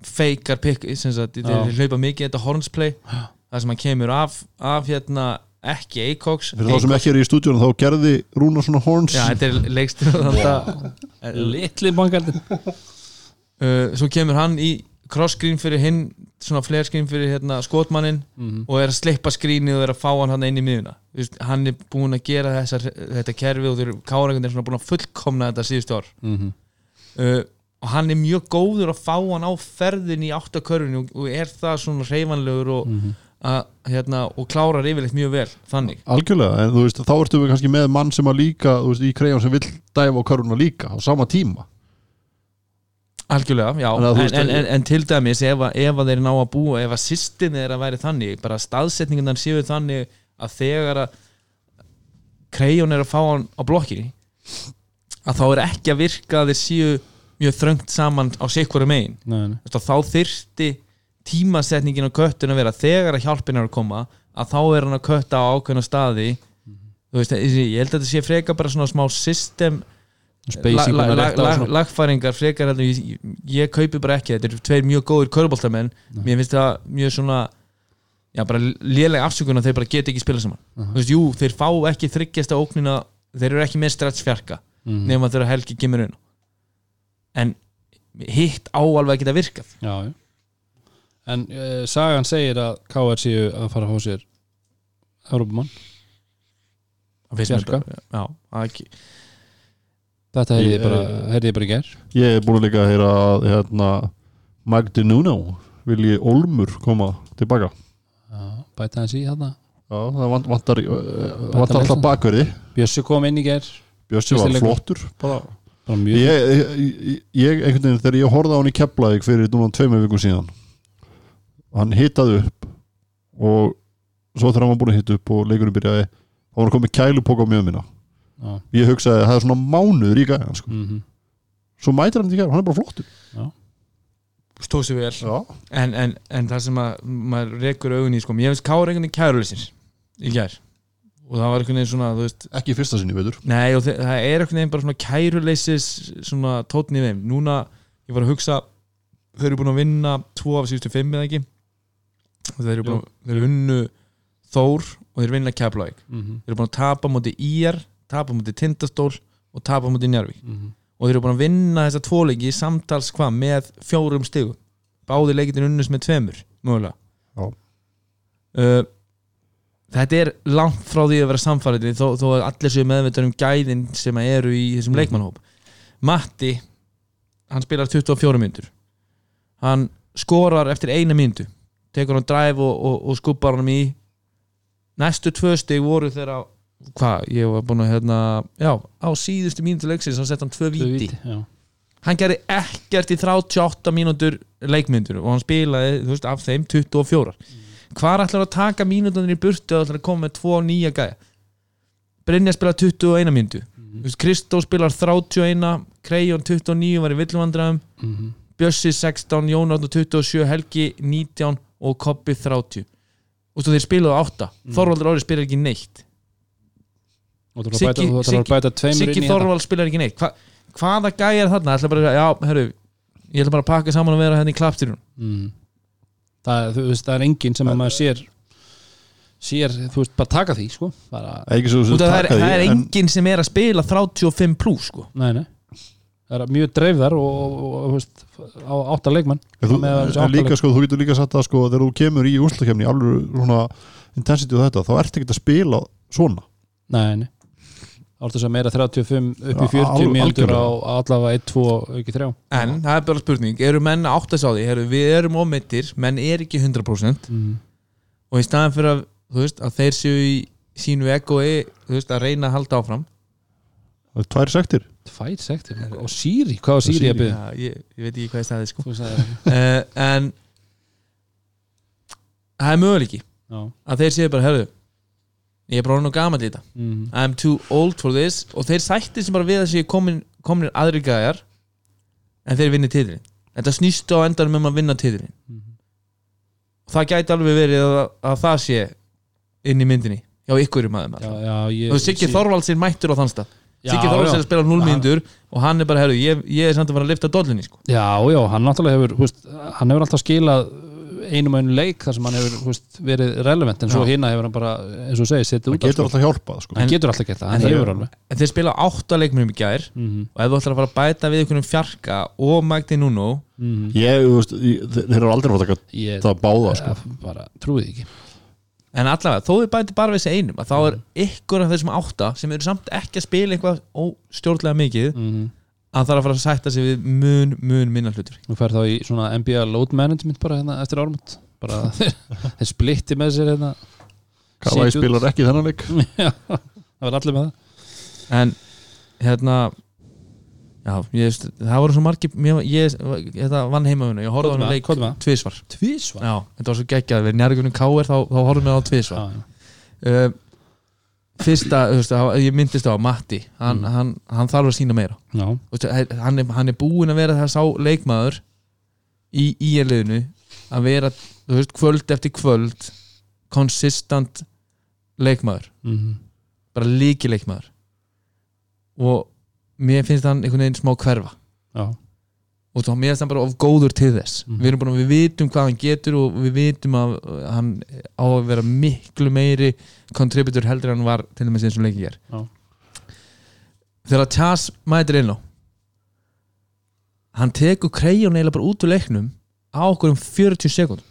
feikar pikk hlaupa mikið þetta hornsplay þar sem hann kemur af, af hérna ekki Eikóks fyrir þá sem ekki er í stúdíunum þá gerði Rúna svona horns. Já, þetta er leikstur að litli bankaldin uh, svo kemur hann í cross screen fyrir hinn svona flare screen fyrir hérna, skotmannin Mhm. og er að slippa skrínið og er að fá hann hann inn í miðuna Vist, hann er búin að gera þessar, þetta kerfi og þeir káragundir er svona búin að fullkomna þetta síðustu ár Mhm. uh, og hann er mjög góður að fá hann á ferðin í áttakörfinu og, og er það svona reyfanlegur og, Mhm. að, hérna, og klárar yfirleitt mjög vel þannig algjörlega, en þú veist, þá ertu við kannski með mann sem að líka, þú veist, í krejón sem vill dæfa á körfuna líka á sama tíma algjörlega, já, en, en, en, en til dæmis ef, að- ef að þeir ná að búa ef að systemið er að væri þannig bara staðsetningarnar séu þannig að þegar að krejón er að fá hann á blokkinni að þá er ekki að virka að þeir séu mjög þröngt saman á veist, að þá þyrfti tímasetningin á köttun að vera þegar að hjálpin er að koma að þá er hann að kötta á ákveðna staði. Þú veist, ég held að þetta sé freka bara svona smá system Spacing la, bara la, rétt á la, svona. lagfæringar frekar heldur ég, ég, kaupi bara ekki þetta eru tveir mjög góðir köruboltamenn mér finnst það mjög svona já bara lélega afsökun að þeir bara geta ekki spila saman. Þú veist, jú, þeir fá ekki þryggjasta óknina þeir eru ekki með stretch fjarka Mhm. nema þegar Helgi kemur inn. En hitt á alveg að geta virkað. Já, já. En uh, sagan segir að KR séu að fara að fá sér Európamann Það finnst mér bara- já, er ekki Þetta heyrði ég Ég, bara, eh, ég bara í ger ég er búin líka að heyra að hérna, Magdi Nuno vilji Olmur koma tilbaka. Já, bæta hans í þarna. Já, það vant, vantar, uh, Vantar alltaf bakverði. Bjössi kom inn í ger Bjössi var flottur bara. bara ég, ég, ég, einhvern veginn, þegar ég horfði á hann í Keflavík fyrir núna tveimur vikum síðan hann hitaði upp og svo þegar hann var búin að hita upp og leikurinn byrjaði þá var hann komið kælupók á mjög minna Já, ég hugsaði að það er svona mánuður í gæðan sko. mhm. svo mætir hann í gæðan, hann er bara flottur. Stóð sér vel. En, en, en það sem að maður rekur augun í sko, ég finnst Kára einhvern veginn kæruleysir í gær. Og það var einhvern veginn svona þú veist, ekki fyrsta sinni veitur nei og það er einhvern veginn bara svona kæruleysis svona tótni í þeim. Núna, ég var að hugsa þau eru búin að vinna tvo af síðustu fimm eða ekki? Og þeir eru búin að þeir eru unnu Þór og þeir vinna Keflavík. Mhm. þeir eru búin að tapa múti IR tapa múti Tindastól og tapa múti Njarvík Mhm. og þeir eru búin að vinna þessa tvoleiki samtals hvað með fjórum stigum báði leikitin unnus með tveimur mögulega Já. uh, þetta er langt frá því að vera samfæriði þó, þó að allir séu meðvitað um gæðin sem að eru í þessum Mhm. leikmannhóp Matti hann spilar 24 mínútur hann skorar eftir eina mínútu tekur hann dræf og, og, og skuppar hann í næstu tvö stig voru þeirra hvað, ég var búin að hérna já, á síðustu mínútu leiksins þá sett hann tvö Tvö víti víti, já. hann gerði ekkert í 38 mínútur leikmyndur og hann spilaði þú veist, af þeim 24 hvað ætlar að taka mínútunir í burtu og ætlar að koma með tvo nýja gæja? Brynja spilaði 21 mínútu. Mm. Kristó spilar 31 Krejón 29 var í villumvandræðum Mhm. Bjössi 16, Jónátn 27 Helgi 19 og Koppi 30 og svo þeir spilaðu 8 Mhm. Þorvaldur Ári spilar ekki neitt þetta Þorvald spilar ekki neitt Hva, hvaða gæja er þarna? Ætla bara, já, herru, ég ætla bara að pakka saman og vera henni í klappstyrjun Mhm. það, þú veist, það er enginn sem að maður sér sér, þú veist, bara taka því sko. bara, svo af það er, taka því, það er en- enginn sem er að spila 35 pluss sko. nei, nei það er mjög dreifðar og, og, veist, á átta leikmann En þú, Með þessu en átta líka leik- sko, þú getur líka sagt að sko, þegar þú kemur í úrstakefni alveg svona intensity og þetta, þá ertu ekki að spila svona nei, nei ertu svo meira 35 upp í Já, 40 al- mínútur á allavega 1, 2, ekki 3 En það er bara spurning, eru menn að átta sá því? Herru, við erum ómeittir, menn er ekki 100% mm. og í staðan fyrir að, veist, að þeir séu í sínu veist, að reyna að halda áfram. Það er tvær sektir. Tvær sektir? Og Sýri, hvað var Sýri að byggja? Já, ég, ég veit ekki hvað ég sagði sko. uh, en það er möguleiki. Já. Að þeir séu bara, herru ég er bara orðinn og gamall í þetta. Mm. I'm too old for this. Og þeir sætti sem bara við að séu komin, komin aðri gæjar en þeir vinni titilin þetta snýst á endanum um að vinna titilin Mhm. og það gæti alveg verið að, að það sé inn í myndinni hjá ykkur í maður já, já, ég, og Siggi Þorvaldsinn mættur á þann stað. Já, Siggi Þorvaldsinn er að spila 0 mínútur og hann er bara, herru, ég, ég er samt að fara að lifta dollinni sko. Já, já, hann náttúrulega hefur veist, hann hefur alltaf skilað einum og einu leik þar sem hann hefur veist, verið relevant en svo Já. hina hefur hann bara, eins og þú segir, setið út af, getur sko. alltaf hjálpað sko. hann getur alltaf gert það, En hann hefur alveg en þeir spila átta leikmennum í gær mm og ef þú ætlar að fara að bæta við einhvernum fjarka og Magdi Nuno -hmm. ég, þú veist, ég, þeir þeir eru aldrei fara að taka ég það báða sko. bara trúið ekki en allavega, þó við bæti bara við þessi einum að þá er ykkur af þessum átta sem eru samt ekki að spila eitthvað óstjórnlega mikið það er að fara að sætta sig við mun, mun minna hlutur Nú fer þá í svona NBA load management bara hérna eftir ármund bara þeir, þeir splitti með sér hérna. Út. spilar ekki þennan leik. Já, það var allir með það. En hérna já, ég, það voru svo margir mér, ég, þetta vann heimavinu, ég horfði á hann með- leik tvisvar. Tvísvar já, þetta var svo geggjað, við njárgunum káir þá, þá horfðum við á tvisvar. Já, uh, fyrsta, veist, ég myndist á Matti hann, Mm. hann, hann þarf að sína meira. Veist, hann, er, hann er búinn að vera það sá leikmaður í íeliðinu að vera, veist, kvöld eftir kvöld konsistant leikmaður. Mm bara líki leikmaður og mér finnst hann einhvern veginn smá hverfa. Já. Og þá mér finnst hann bara of góður til þess. Mhm. við að við vitum hvað hann getur og við vitum að hann á að vera miklu meiri contributor heldur en hann var til dæmis eins og leikið er Já. þegar Chas mætir inn á hann tekur krejjón eiginlega bara út úr leiknum á okkur um 40 sekund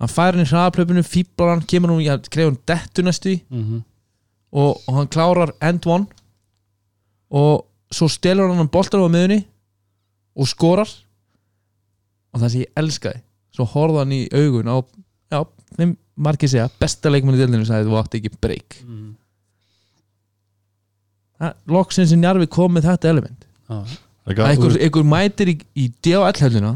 hann fær hann í hraðaplöpunu fýblar hann, kemur hann í að krejjón dettu næstu Mm og, og hann klárar end one. Og svo stelur hann hann boltar á miðunni og skorar. Og það sem ég elskaði svo horfði hann í augun á já, þeim margir segja, besta leikmann í deildinu sagði þú átti ekki breyk -hmm. loksins sem Jarvi kom með þetta element. Ekki, að einhver, einhver mætir í, í DHL-hölluna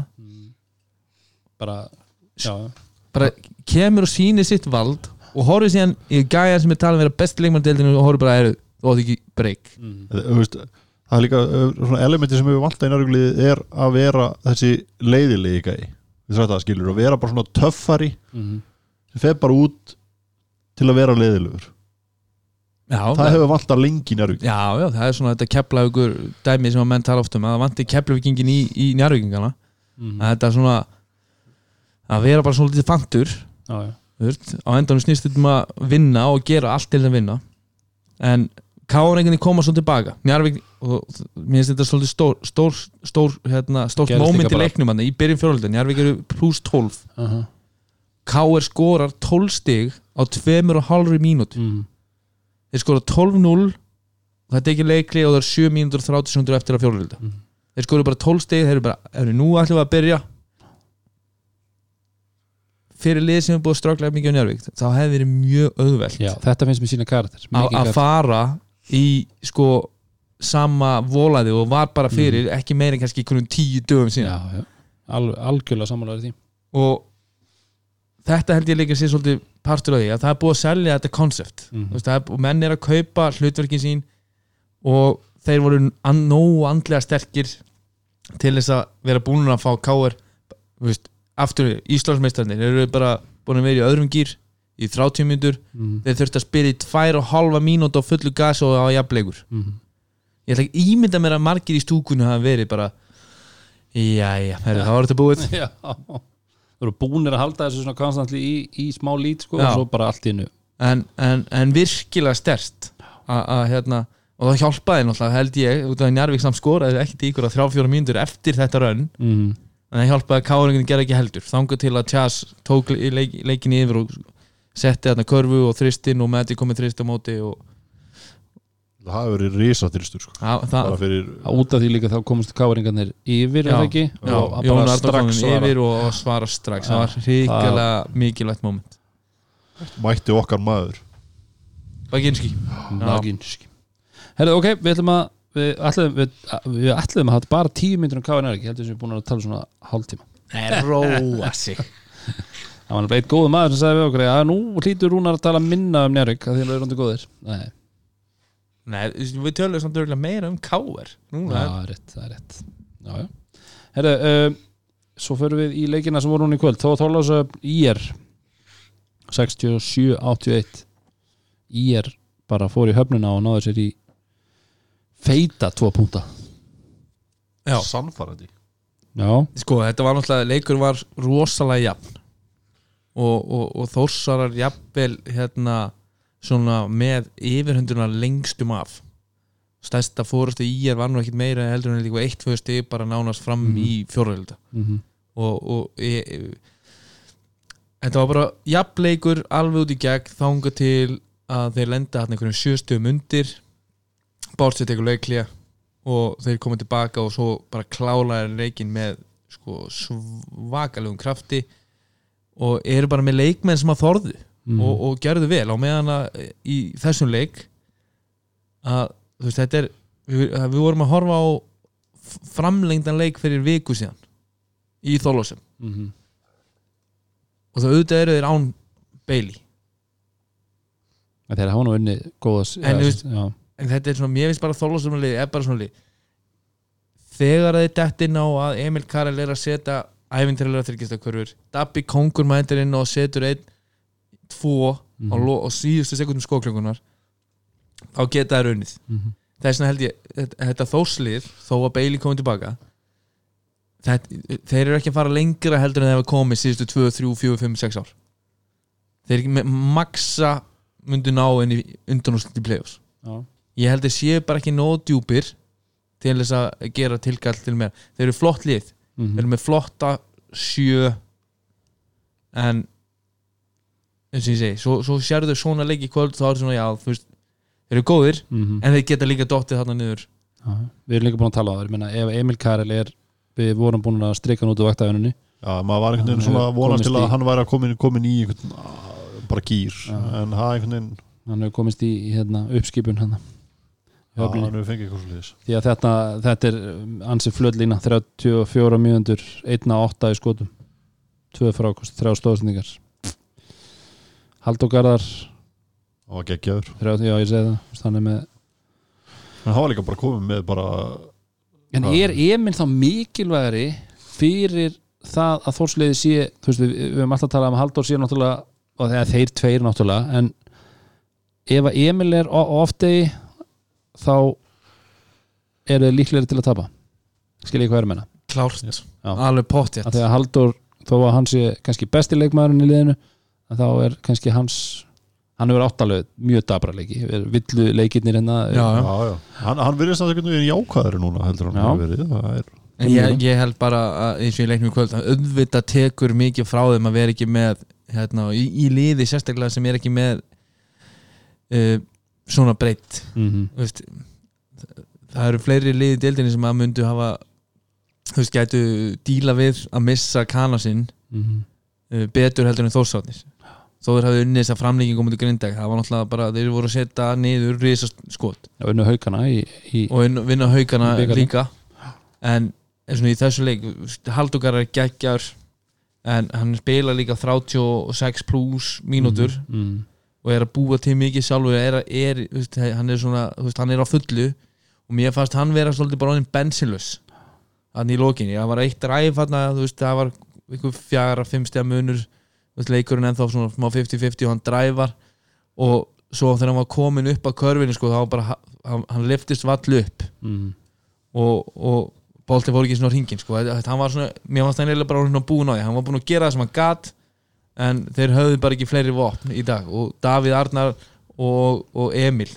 bara já, bara kemur og sýnir sitt vald og horfði síðan í gæjan sem er talað um að vera besti leikmann í deildinu og horfði bara, "Heyrðu, þú átti ekki breyk mm. þú veist, það er líka svona elementi sem við vantað í nærvíklið er að vera þessi leiðilegi gæi við þrætt að skilur og vera bara svona töffari Mm. sem fer bara út til að vera leiðilegur já, það hefur vantað lengi í nærvíklið Já, já, það er svona þetta keflavíkur dæmi sem að menn tala oft um að það vanti keflavíkingin í, í njárvíkingana Mm. að þetta er svona að vera bara svona litið fantur já, já. veist, á endanum snýst þetta um að vinna og gera allt til að vinna en káur einhvern veginn koma svo tilbaka. Njarvík, og mér finnst þetta svolítið stór stór, stór, hérna, stórt líka í leiknum í byrjun fjórölda, Njarvík eru pluss 12 Uh -huh. Káur skorar 12 stig á tveimur og halvri mínútu mm. þeir skora 12-0 þetta er ekki leikli og það er 7 mínútur og 30 sekundur eftir að fjórölda Mhm. þeir skora bara 12 stig þeir eru bara, eru nú við að byrja. Fyrir lið sem er búið að stráklega mikið á Njárvík þá hefði verið mjög auðvelt. Já, þetta finnst mér sína karakter. Að fara í sko sama volaði og var bara fyrir ekki meira en kannski einhvern tíu dögum Mhm. já, síðan já. Al, algjörlega sammálaður því og þetta held ég líka sér svolítið partur af því að það er búið að selja þetta konsept Mhm. Og menn er að kaupa hlutverkin sín og þeir voru an, nógu andlega sterkir til þess að vera búin að fá veist, aftur Íslandsmeistarnir eru bara búin að vera í öðrum gýr í 30 mínútur, mm. þeir þurft að spila í tvær og halva mínútu á fullu gas og á jafnleikur Mm. ég ætla ekki ímynda mér að margir í stúkunni hafa verið bara jæja, herri, þá er þetta búið já þú eru búinir að halda þessu svona konstantli í, í smá lít sko Já. og svo bara allt í innu en, en, en virkilega stert að hérna og það hjálpaði náttúrulega held ég út af að Njarvík samt skoraði ekkert í ykkur að þrjá fjóra mínútur eftir þetta raun mm. en það hjálpaði að káringin gera ekki heldur þangað til að Chas tók le- leik, leikin yfir og setti þarna körfu og þristinn og Matti komið þrist á móti og það hafi verið risaþyrstur sko. það, það, bara fyrir út af því líka þá komast káringarnir yfir Já. ekki? já, og Jón svara. yfir og svara strax. Það var hrikalega mikilvægt moment. Mætti okkar maður. Baginski. Naginski Herðu, ok, við ætlum að við ætlum, við, við ætlum að hafa bara tíu myndir um KNR ekki, heldur sem við erum búin að tala svona hálftíma. Nei, róa sig það var eitt góð maður sem sagði við okkur að nú hlýtur Rúnar að tala minna um Njárvík að því að það er rondi góðir Nei, Nei, við tölum samt örugglega meira um já, Núna það er rétt, það er rétt. Já, já. Herðu, um, svo förum við í leikina sem voru hún í kvöld. Þó að tóla þessu IR 67-81 IR bara fór í höfnuna og náði sér í feita tvo púnta Já. sannfærandi. Já, sko, þetta var náttúrulega, leikur var rosalega jafn og, og, og þórsarar jafnvel hérna svona með yfirhunduna lengstum af. Stærsta fórustu í er var nú ekkit meira heldur en líka eitt tvö stig bara nánast fram Mhm. í fjórhölda mm og, og e, e, þetta var bara jafnleikur alveg út í gegn þanga til að þeir lenda hann einhverjum sjöstum undir Bársið tekur leiklía og þeir koma tilbaka og svo bara klálaði leikin með sko, svakalegum krafti og eru bara með leikmenn sem að þorðu Mhm. og, og gerðu vel á meðan að í þessum leik að þú veist þetta er við, við vorum að horfa á framlengdan leik fyrir viku síðan í Þorlósum Mhm. og það auðvitað eru þeir án Bailey Þeir hafa nú unni góðas En þú veist- en þetta er svona, mér finnst bara Þorlósum er bara svona þegar þeir dett inn á að Emil Karel er að setja æfintrilega þryggistakörfur Dabbi Kongur mætir inn og setur einn, tvo á, lo- á síðustu sekundum skóklungunar þá geta þær unnið. Mhm. þess vegna held ég, þetta, þóslið þó að Bailey komið tilbaka þetta, þeir eru ekki að fara lengra heldur en þeir hafa komið síðustu 2, 3, 4, 5, 6 ár. Þeir ekki með maksa myndu ná inn í undanúslit í play-offs. Já. ég held þeir séu bara ekki nóg djúpir til þess að gera tilkall til mér þeir eru flott lið, Mhm. þeir eru með flotta sjö. En eins og ég segi, svo, svo sérðu svona leik í kvöld þá er svona, já, þú veist þeir eru góðir, Mhm. en þeir geta líka dottið þarna niður. Já, Við erum líka búin að tala á það Ég meina, ef Emil Karel er við vorum búin að strika hann út úr vaktaðunni Já, maður var einhvern veginn svona vonast til að hann væri að komin, komin í einhvern, bara gýr. En það einhvern veginn hann hefur komist í, í hérna, uppskipun hann já, hann hefur fengið eitthvað svo liðis því að þetta, þetta er um, ansi flöllína 34 mjöndur 1-8 í skotum. 2 frákost, 3 stóðsendingar Halldór Garðar. Það var geggjaður. 30, já ég segi það hann er með en hann var líka bara komið með bara En er Emil þá mikilvægari fyrir það að þórsleiði sé þú veist, við, við höfum alltaf talað um Halldór sé náttúrulega og þeir tveir náttúrulega en ef að Emil er oftegi þá eru þeir líklegri til að tapa. Skil ég hvað er að menna klárt, Já. alveg pottjætt að þegar Halldór, þó að hann sé kannski besti leikmaðurinn í liðinu að þá er kannski hans hann hefur áttalega mjög dabra leiki. Villu leikirnir hérna. Já, já, já. Hann, hann virðist að einhvern veginn jákvæður núna heldur hann það er, En ég, ég held bara að eins og ég leiknum í kvöld að auðvitað tekur mikið frá þeim að vera ekki með hérna, í, í liði sérstaklega sem er ekki með uh, svona breytt. Mm -hmm. veist, það eru fleiri liði deildinni sem að myndu hafa þú veist, gætu díla við að missa kana sinn uh, betur heldur en þórsátnis þó þeir hafði unnið þess að framlíking komið til grindag það var náttúrulega bara, þeir voru að setja niður risast skot og í, í og inn- vinna haugana líka. En eins og í þessu leik Haldókar er geggjar en hann spila líka 36 pluss mínútur. Mm, og er að búa til mikið sjálfur er, er, veist, hann er svona veist, hann er á fullu og mér fannst hann vera svolítið bara honum bensinlös hann í lokinni, það var eitt ræf það var einhver fjara, fimm stega munur leikurinn ennþá svona smá 50-50 og hann dræfar og svo þegar hann var komin upp að körfinu sko, þá bara, hann, hann liftist vall upp mm, og, og bolti fór ekki svona hringin sko. Þetta- hann var svona, mér fannst hann eiginlega bara búin á því, hann var búin að gera það sem hann gat en þeir höfðu bara ekki fleiri vopn í dag. Og Davíð Arnar og, og Emil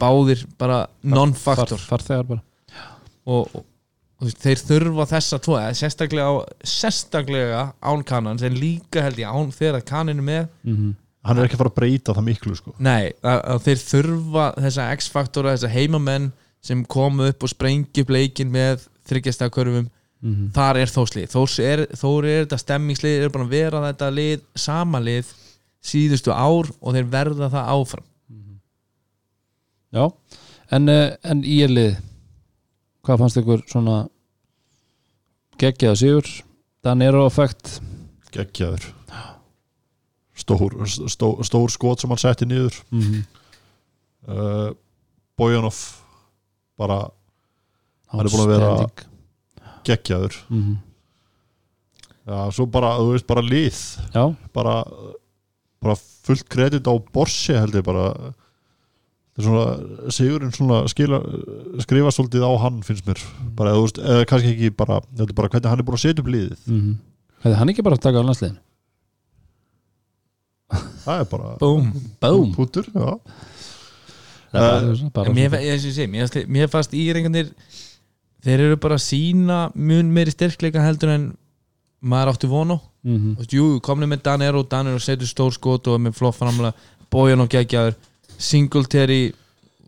báðir bara non-faktor far, bara. Og, og, og þeir þurfa þessa tvo sérstaklega, sérstaklega án kannan sem líka held ég án þegar kanninu með. Mm, hann er ekki að fara að breyta það miklu sko. Nei, að, að þeir þurfa þessa X-faktora, þessa heimamenn sem komu upp og sprengi upp leikin með þryggjastakörfum mm, þar er þóslið þórs er, þór er þetta stemmingslið er bara að vera þetta lið, sama lið síðustu ár og þeir verða það áfram. Já en, uh, en í er lið hvað fannst ykkur svona geggjaða sigur? Danero effekt geggjaður. Stór, stór, stór skot sem hann setti niður. Mm, uh, Bojanov bara Hann er búinn að vera- geggjaður. Mm, já, svo bara, þú veist, bara lið. Já, bara, bara fullt kredit á Borsi held ég bara. Það er svona, Sigurinn svona skila, skrifa svolítið á hann finnst mér, bara eða, þú veist, eða kannski ekki bara, er bara hvernig hann er búin að setja upp liðið. Mm hefði hann ekki bara að taka á landsliðin það er bara Búm. Búm. Pútur, já. Bara, bara, mér, og ég segi, mér, fannst- mér fannst írengarnir þeir eru bara að sína mun meiri styrkleika heldur en maður átti vonu mm Þú veist, jú, komni með Danero, Danero setur stór skot og er með flott framlega Bojan og geggjaður, Singletary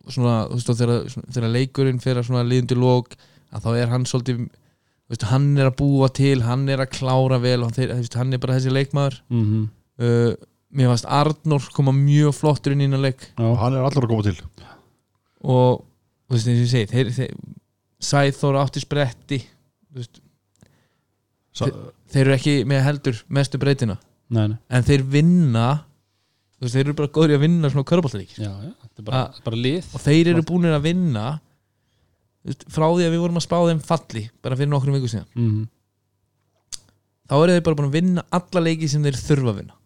svona, þú veist, þegar, þegar leikurinn fyrir að svona liðundi lók að þá er hann svolítið þú veist, hann er að búa til, hann er að klára vel þeir, þú veist, hann er bara þessi leikmaður. Mm uh, mér fannst Arnór koma mjög flottur inn í innan leik. Og já, hann er allur að koma til. Og þú veist, eins og ég segi þeir, þeir, Sæþór átti spretti þú veist, Sa þeir eru ekki með heldur mestu breytina. Nei, nei, en þeir vinna þú veist, þeir eru bara góður í að vinna svona körbáltaríkir já, já, þetta er bara, bara lið. Og þeir eru búinir að vinna þú veist, frá því að við vorum að spá þeim falli bara fyrir nokkrum viku síðan. Mm þá eru þeir bara búin að vinna alla leiki sem þeir þurfa að vinna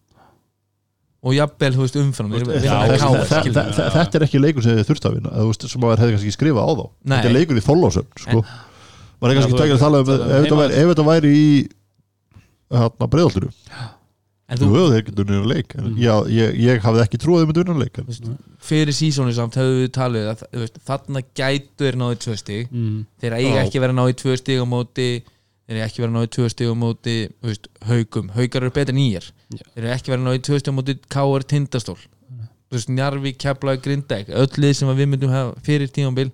og jafnvel, þú veist, umfram Þetta- er ekki leikur sem þið þurft að vinna eða, þú veist, sem maður hefði kannski skrifað á þá Nei. þetta er leikur í þollásöfn sko. maður er Já, kannski tekið að tala um það er ef þetta væri, ef þetta væri í hérna breiðalturu en þú hefur þeir getur nýra leik já, ég, ég hafði ekki trúið þeim að vinna leik en, þú veist, fyrir sísónu samt hefur við talið að þú veist, þarna gætu þeir náði tvö stig mm. þeir eiga Já. ekki verið að ná í tvö stig á móti þeir eiga ekki verið að ná í tvö stig á móti þú veist, haugum, haugar eru betur nýjar. Þeir eiga ekki verið að ná í tvö stig á móti káar tindastól. Þú veist, Njarvi, Keflaug, Grindæk öll lið sem að við myndum hafa fyrir tímambil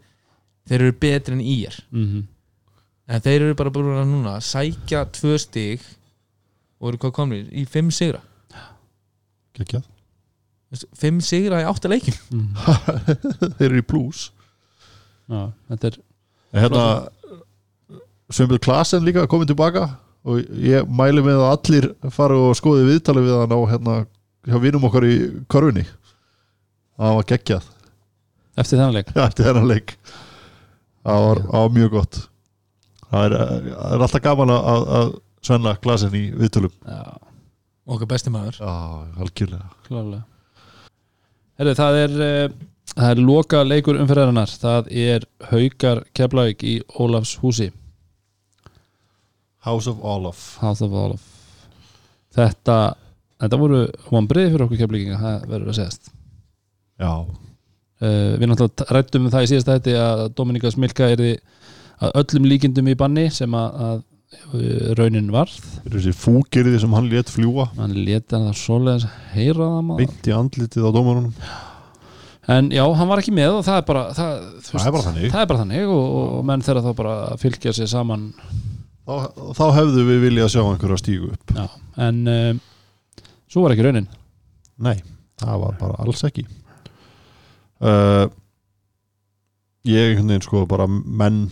þeir eru betri en íjar Mm en þeir eru bara búin að núna sækja tvö stig og eru hvað komnir í fimm sigra. Geggjað. Þú veist, fimm sigra í átta leikin Mm. þeir eru í plus. Já, þetta er en hérna Sveinbjörn Klasen líka komið tilbaka og ég mæli með að allir fara og skoði viðtali við hann á hérna hjá vinum okkar í körfunni. Það var geggjað. Eftir þennan leik? Eftir þennan leik. Það var, var mjög gott. Það er, það er alltaf gaman að, að- svenna glasin í viðtölum. Já, okkar besti maður. Já, algjörlega. Herri, það er uh, það er loka leikur umferðarinnar. Það er Haukar Keflavík í Ólafs húsi House of Olaf House of Olaf þetta, þetta voru vonbreið fyrir okkur keflíkinga, það verður að segjast. Já, Uh, við náttúrulega rættum um það í síðast þetta að Dominika Smilka er að öllum líkindum í banni sem að, að uh, raunin varð. Fyrir þessi fúkeriði sem hann létt fljúa hann leta það svoleiðis heyra það maður. Beint í andlitið á dómarunum. En já, hann var ekki með og það er bara það, það er bara það er bara þannig og, og menn þeirra þá bara fylgja sér saman þá, þá hefðu við viljað sjá einhverja stígu upp. Já, en um, svo var ekki raunin. Nei, það var bara alls ekki. Uh, ég einhvern veginn sko bara menn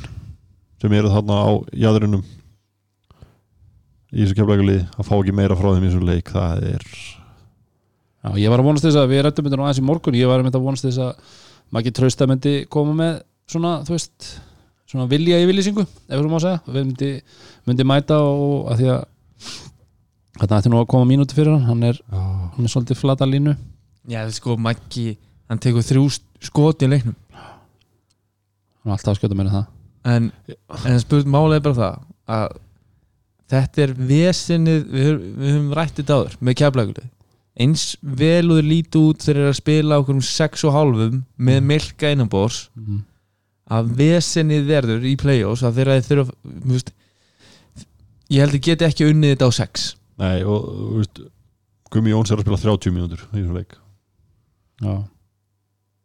sem eru þarna á jæðrinum í þessu keflækulið að fá ekki meira frá þeim í þessum leik það er já, ég var að vonast þess að við rættum þetta nú aðeins í morgun. Ég var að mynda að vonast þess að maður ekki trausta myndi koma með svona, þú veist svona vilja í viljýsingu, ef þú má segja. Við myndi, myndi mæta og að því að þetta ætti nú að koma mínúti fyrir hann. Hann er, hann er svolítið flata línu. Já, það er sko Maggi, hann tekur þrjú skot í leiknum. Hann er alltaf að skjóta meira en það. En, en spurt málega bara það að þetta er vesenið við, við höfum rætt þetta áður með keflaugulið eins vel og þeir líti út þeir eru að spila okkur um 6 og halvum með milka innanbors mm. Að vesenið verður í play-offs að þeirra þeir þurfa ég held að geti ekki unnið þetta á 6 nei og þú veist Gumi Jóns er að spila 30 mínútur í þessum leik. Já,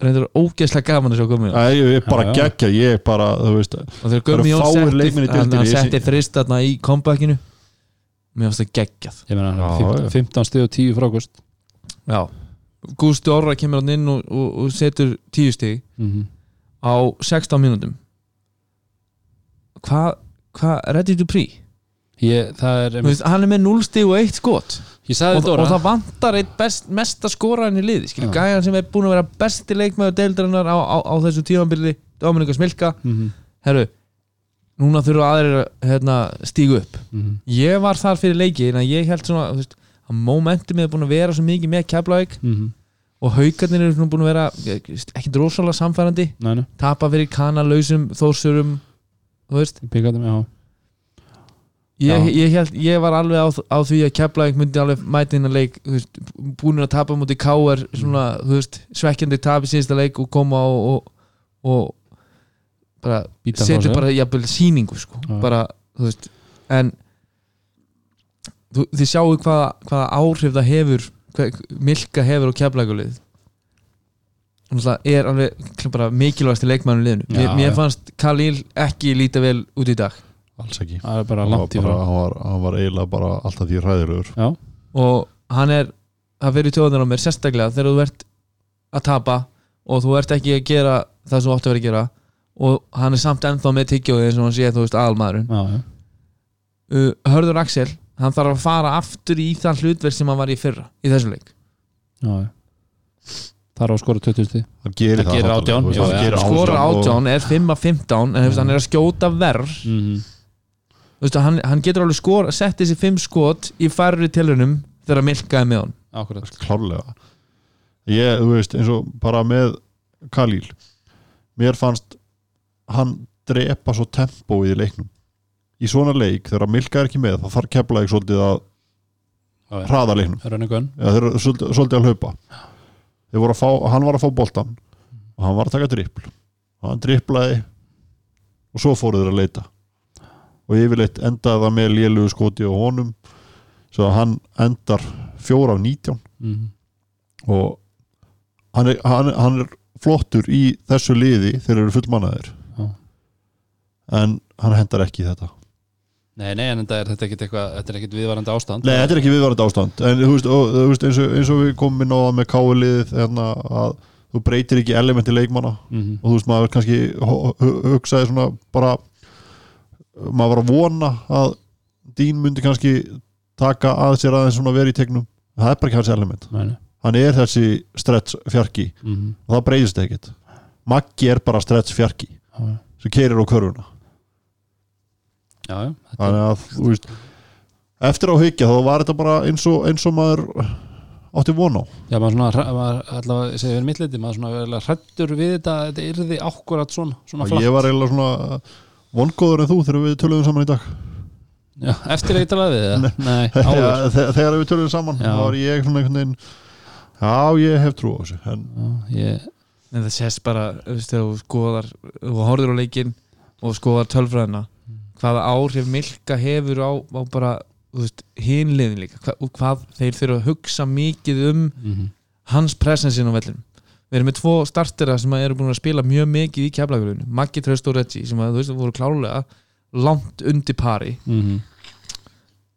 reyndur ógeðslega gaman að sjá komið Æ, ég er bara geggja, ég er bara þú veist, Það Gummi eru fáir deildinni, hann ég setti frist þarna í comebackinu. Mér finnst það geggjað. Ég er 15, já. 15 stið og 10 frákust já. Gústi Orra kemur hann inn og, og, og setur 10 stig. Mm -hmm. Á 16 mínútum. Hvað hva, ready to pre ég, er veist, hann er með 0 stig og 1 skot. Og, og það vantar eitt best, mesta skoraðin í skilur, Já. gæjan sem er búin að vera besti leikmaður deildarinnar á, á, á þessu tímanbyrði Dominika Smilka, mm -hmm. herru núna þurfa aðrir að hérna, stígu upp. Ég var þar fyrir leiki en ég held svona veist, að momentum er búin að vera svo mikið með Keflavík. Mhm. Og haugarnir eru búin að vera ekki drosalega samfærandi tapa fyrir kanalausum þórsurum þú veist píkatum, ég, ég, held, ég var alveg á, á því að Keflavík myndi alveg að leik veist, búin að tapa múti K.R. veist, svekkjandi tap í síðasta leik og koma og, og, og bara setja bara jafnvel sýningu sko. Já. bara, þú veist en þú, þið sjáu hvaða, hvaða áhrif það hefur Milka hefur á Keflavíkulið er alveg bara mikilvægasti leikmannum liðinu. Já, mér, mér fannst Khalil ekki líta vel út í dag. Alls ekki. Það er bara hann var, langt í bara, frá. hann, var, hann var eiginlega bara alltaf því ræðilegur Já, og hann er það fyrir tjóðunar á mér sérstaklega þegar þú ert að tapa og þú ert ekki að gera það sem þú átt að vera að gera. Og hann er samt ennþá með tyggjóði eins og hann sé þú veist aðalmaðurinn. Já, já, uh, Hörður Axel, hann þarf að fara aftur í það hlutverk sem hann var í fyrra í þessu leik. Já. Það er á að skora 20 stíð hann gerir Hann það gerir náttúrulega, 18, þú veist, já, gerir skora 18 og- átján, er 5 af 15 en hann er að skjóta verð mm Þú veist, hann, hann getur alveg skora, sett þessi 5 skot í færri tilunum þegar Milka er með hann. Akkurat. Klárlega. Ég, þú veist, eins og bara með Khalil mér fannst hann drepa svo tempóið í leiknum í svona leik, þegar Milka er ekki með þá þarf keflaðið svolítið að hraða leiknum, eða þeir svolítið, að hlaupa. Þeir að fá, hann var að fá boltan og hann var að taka drippl og hann dripplaði og svo fóru þeir að leita. Og yfirleitt endaði það með lélugu skoti og honum svo að hann endar fjóra af 19 mm og hann er, hann, hann er flottur í þessu liði þegar eru fullmannaðir. Já. en hann hendar ekki þetta Nei, nei, en þetta er þetta ekkit eitthvað Þetta er ekkit viðvarandi ástand. Nei, þetta er ekki viðvarandi ástand. En þú veist, og, þú veist eins, og, eins og við komum inn á með káliðið hérna, að þú breytir ekki elementi leikmanna. Mm og þú veist, maður kannski hu- hu- hugsaði svona bara maður var að vona að Dín myndi kannski taka að sér aðeins svona verið í tegnum. Það er bara ekki hans element. Nei, hann er þessi stretch fjarki mm og það breyðist ekkert. Maggi er bara stretch fjarki sem keirir á körfuna já, þannig að þú veist eftir á hyggja þá var þetta bara eins og, eins og maður átti von á Já, maður svona, maður allavega segja verið mittleiti, maður svona hrættur við þetta, þetta yrði akkurat svona, svona og flatt. ég var eiginlega svona vongóður en þú þegar við töluðum saman í dag Já, eftir að ég talaði við það? Nei, Já, áður. þe- þegar við töluðum saman Já. þá var ég svona einhvern veginn já ég hef trú á þessu en Já, ég, en það sést bara þú veist, þegar þú skoðar, þú horfir á leikin og skoðar tölfræðina hvaða áhrif Milka hefur á, á bara, hinliðin líka Hva, og hvað þeir þurfa að hugsa mikið um mm hans presensin á vellinum. Við erum með tvo startera sem eru búin að spila mjög mikið í keflagurinu, Maggi Tröst og Reggi sem að þú veist, voru klálega langt undir pari. -hmm.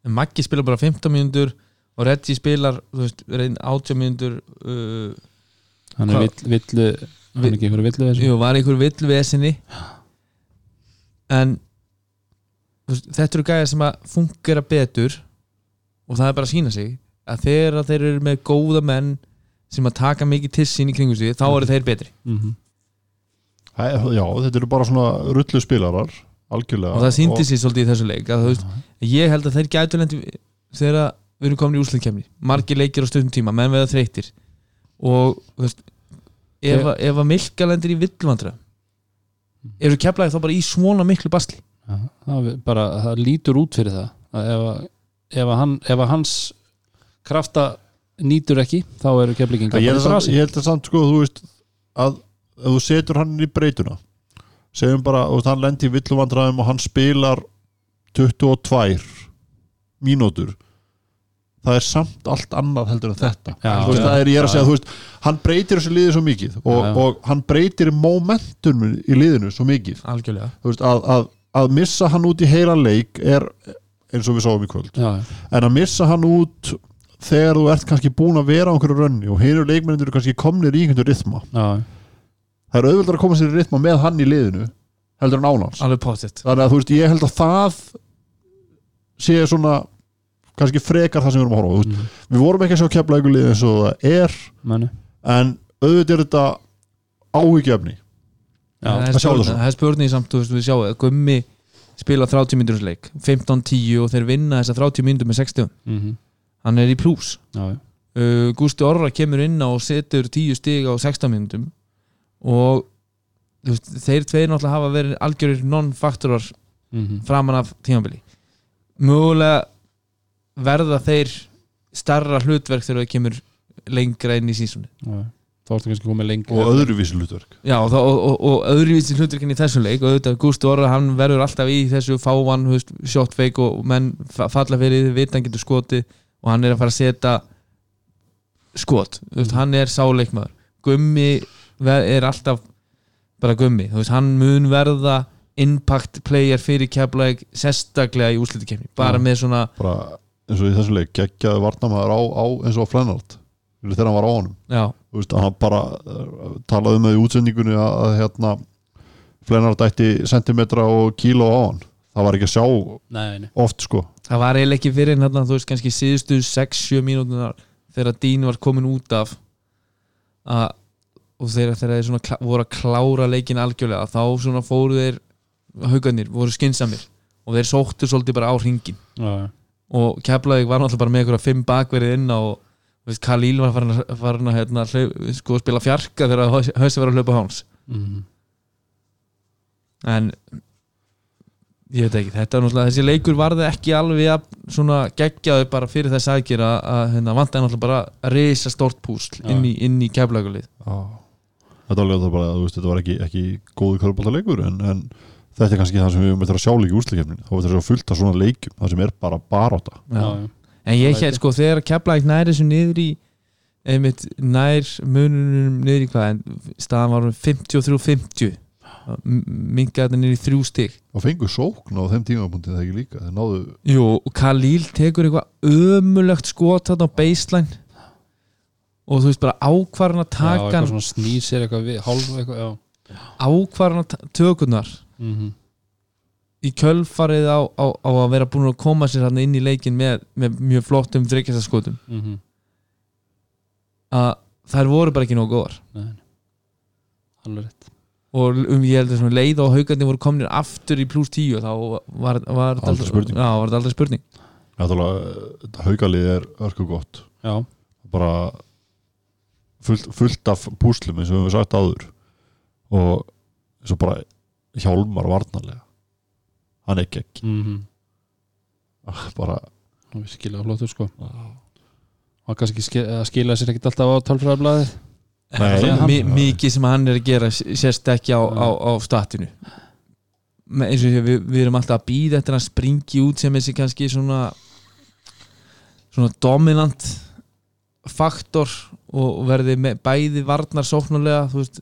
en Maggi spila bara 15 mínútur og Reggi spilar, veist, reyn 18 mínútur uh, Hann er villu, hann er ekki einhverju villu þessu? Jú, var einhver vill við essinni en þetta eru gæðir sem að fungera betur og það er bara að sína sig að þegar þeir eru með góða menn sem að taka mikið til sín í kringum sig þá eru þeir betri. Mm -hmm. Æ, já þetta eru bara svona rullu spilarar algjörlega. Og það síndi sér svolítið í þessu leik að, veist, ég held að þeir gætu lendi þegar við erum komin í úrslutkemni margir leikir á stöðum tíma, menn veða þreytir og veist ef, ef að Milka lendir í villvandra eru keflaði þá bara í svona miklu basli Já, það, bara, það lítur út fyrir það. Að ef, að, ef, að hann, ef að hans krafta nýtur ekki þá eru keflingingar ég, ég held að samt sko þú veist að ef þú setur hann inn í breytuna segjum bara og hann lendi í villuvandræðum og hann spilar 22 mínútur það er samt allt annað heldur en þetta. Já, Þú veist, já, það er ég er að segja já. þú veist, hann breytir þessu liði svo mikið og, Já, já. og hann breytir momentum í liðinu svo mikið. Algjörlega. Þú veist, að, að, að missa hann út í heila leik er eins og við sáum í kvöld. Já, en að missa hann út þegar þú ert kannski búin að vera á einhverju rönni og leikmennir eru kannski komnir í einhverju rytma já, það er auðvitað að koma sér í rytma með hann í liðinu heldur en ánans þannig að þú veist, ég held að það sé svona kannski frekar það sem við erum að horfa mm, við vorum ekki að sjá kepla einhverju lið eins og það er meni, en auðvitað er þetta áhyggjefni já, það að er spurning samt, þú veist, við sjáum að Gummi spila 30 mínútur leik 15-10 og þeir vinna þessa 30 mínútur með 60 mm hann er í plús já, já. uh, Gústi Orra kemur inn á og setur 10 stig á 16 minnundum og veist, þeir tveir náttúrulega hafa verið algjörir non-faktorar Mhm. framan af tímabili. Mögulega verða þeir starra hlutverk þegar það kemur lengra inn í sísunni Já. Þá ertu kannski komið lengur og öðruvísi hlutverk. Já, og, og, og, og öðruvísi hlutverkin í þessum leik. Og auðvitað Gústi Orra, hann verður alltaf í þessu fávan, þú veist, shot fake og menn fa- falla fyrir því, vita hann getur skoti og hann er að fara að setja skot, veist, hann er sáleikmaður. Gummi er alltaf bara Gummi, veist, hann mun verða impact player fyrir keflaug sérstaklega í úrslutikefni bara Já. með svona, bara eins og í þessu leik geggjaði varnamaður á, á eins og á Flennart þegar hann var á honum. Já, Þú veist, hann bara uh, talaði um það í útsendingunni að, að hérna Flennart ætti sentimetra og kíló á hann. Það var ekki að sjá nei, nei. oft sko. Það var eiginlega ekki fyrir hérna, þú veist, kannski síðustu 6-7 mínútunar þegar Dín var komin út af að, og þegar þeir voru að klára leikin algjörlega þá svona fóru þeir haugarnir, voru skinsamir og þeir sóttu svolítið bara á hringin Já, já. og Keflavík var náttúrulega bara með einhverja fimm bakverið inn á og veist, Khalil var farin að, farin að hérna, hlau, sko, spila fjarka þegar hausi var að hlaupa háns Mhm. en ég veit ekki, þetta er náttúrulega þessi leikur varði ekki alveg að svona geggjaðu bara fyrir þess aðgjör að, að hérna, vantaði náttúrulega bara að reysa stort púsl Já. inn í, inn í keflaugulið þetta var, alveg bara, þú veist, þetta var ekki, ekki góðu körbóltaleikur en, en þetta er kannski það sem við eftir að sjá líka í úrslikefnin þá er þetta að fullt af svona leikjum það sem er bara baróta Já, já. En ég hér sko þegar keflaug nær þessu niður í einmitt nær mununum niður í hvað en staðan var 53-50 mingaði þetta niður í þrjú stig. Og fengu sókn á þeim tímapunkti það ekki líka? Náðu Jú, og Khalil tekur eitthvað ömulegt skot þarna á baseline. Og þú veist bara ákvarðan að Já, taka eitthvað hann svona snýr sér eitthvað hálf eitthvað, já. Ákvarðan að tökunar Mhm. Í kjölfarið á, á, á að vera búin að koma sér hann inn í leikin með, með mjög flottum þryggjastaskotum Mhm. að þær voru bara ekki nógu góðar. Alveg rétt. Og um ég held að svona leið og haugandi voru komnir aftur í pluss tíu þá var, var, þetta Aldrei spurning. já, var þetta aldrei spurning. Náttúrulega, þetta haugalið er örku gott. Já, bara fullt, fullt af púslum eins og við höfum sagt áður. Og eins og bara hjálmar varnarlega hann er gegg. Mhm. Bara og við skilja flottur sko. Og kannski skil, að skila sér ekkert alltaf á hann- mikið sem hann er að gera sérst ekki á, á, á statinu. Me- eins og við, við erum alltaf að býða eftir að hann springi út sem þessi kannski svona svona dominant faktor og verði með, bæði varnar sóknulega þú veist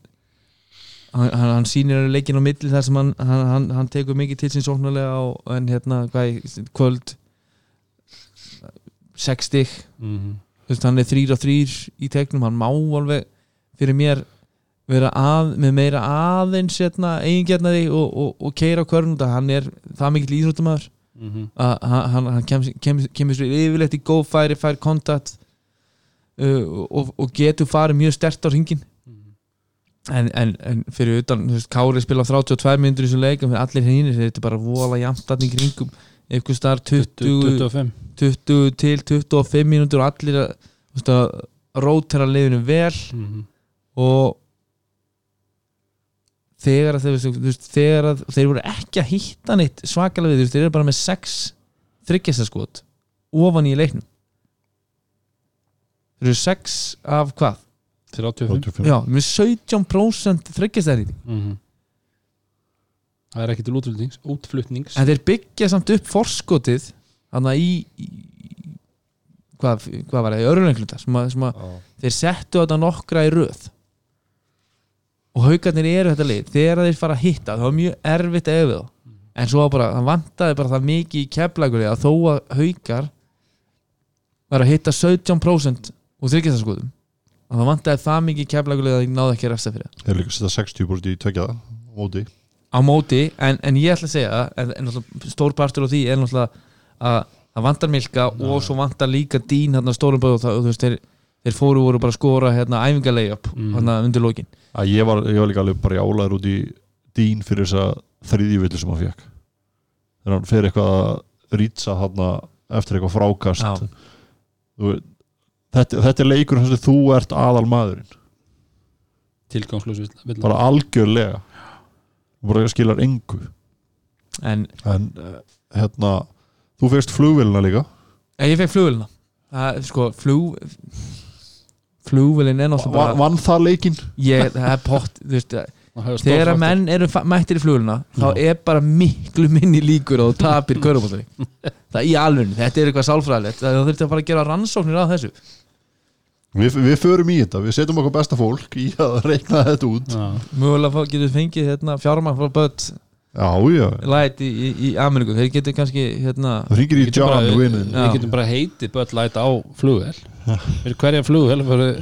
hann, hann, hann sýnir leikin á milli þar sem hann, hann, tekur mikið til sín sóknulega og, en hérna hvað, kvöld? 60 mhm. þú veist, hann er þrýr og þrýr í tegnum, hann má alveg fyrir mér vera að, með meira aðeins hérna, eigingernaði og, og, og keira á körn hann er það mikill íþróttumæður Mhm. að hann, hann, kemur, kemur, kemur sér yfirleitt í góð færi, fær kontakt uh, og, og getur farið mjög stert á ringin en, en, en fyrir utan þú veist, Kári spila 32 minnur í þessu leik en fyrir allir þetta er bara vola jamtatning kringum, eitthvað starf 20, 25 20 til 25 mínútur og allir að, rótera liðinu vel Mhm. og þegar að þeir, veist, þegar að þeir voru ekki að hitta neitt svakalega við, þeir eru bara með 6 þryggjastaskot ofan í leiknum þeir eru 6 af hvað? 35 85 Já, með 17% þryggjastæri Mhm. Það er ekki til útflutnings, útflutnings. en þeir byggja samt upp forskotið þannig að í, í hvað, hvað var það, í örulenglunda sem að, sem að þeir settu þetta nokkra í röð. Og haugarnir eru þetta lið. Þegar þeir fara að hitta, það var mjög erfitt ef við þá. En svo bara, það vantaði bara það mikið í keflagur að þó að haugar var að hitta 17% úr þryggjastaskotum að það vantaði það mikið í keflagur að ég náði ekki að refsta fyrir. Það þeir líka setja 60% í tveggjaða á móti. Á móti, en, en ég ætla að segja en, en stór partur á því er náttúrulega að það vantar Milka og svo vantar líka Dín hérna stórum bæð og það, og þú veist, þeir, þeir fóru voru bara að skora hérna æfingarlega upp Mm. hérna undir lokin. Að ég var, ég var líka alveg bara jálaður út í dín fyrir þessa þriðjuvillu sem hann fekk þegar hann fer eitthvað að rýtsa hann eftir eitthvað frákast þetta, þetta er leikur þar sem þú ert aðal maðurinn tilgangslös vill bara algjörlega. Bara skilar engu. En en eh, hérna þú fegst flugvélina líka. En ég fekk flugvélina. Það, sko, flug flugvélin er náttúrulega vann það leikinn? Ég, það er pott, þú veist þegar þegar að menn eru mættir í flugvélina þá er bara miklu minni líkur að þú tapir körubóttari það er í alveg, þetta er eitthvað sálfræðilegt. Það þurfti að fara að gera rannsóknir á þessu við, við förum í þetta, við setjum okkur besta fólk í að reikna þetta út. Mögulega fá- getur fengið hérna, fjármang frá já, já, light í, í, í Ameríku. Þeir getur kannski hérna, í Getum bara- Já. við getum bara heitið Bud Light á flugvel fyrir hverja flugvel fyrir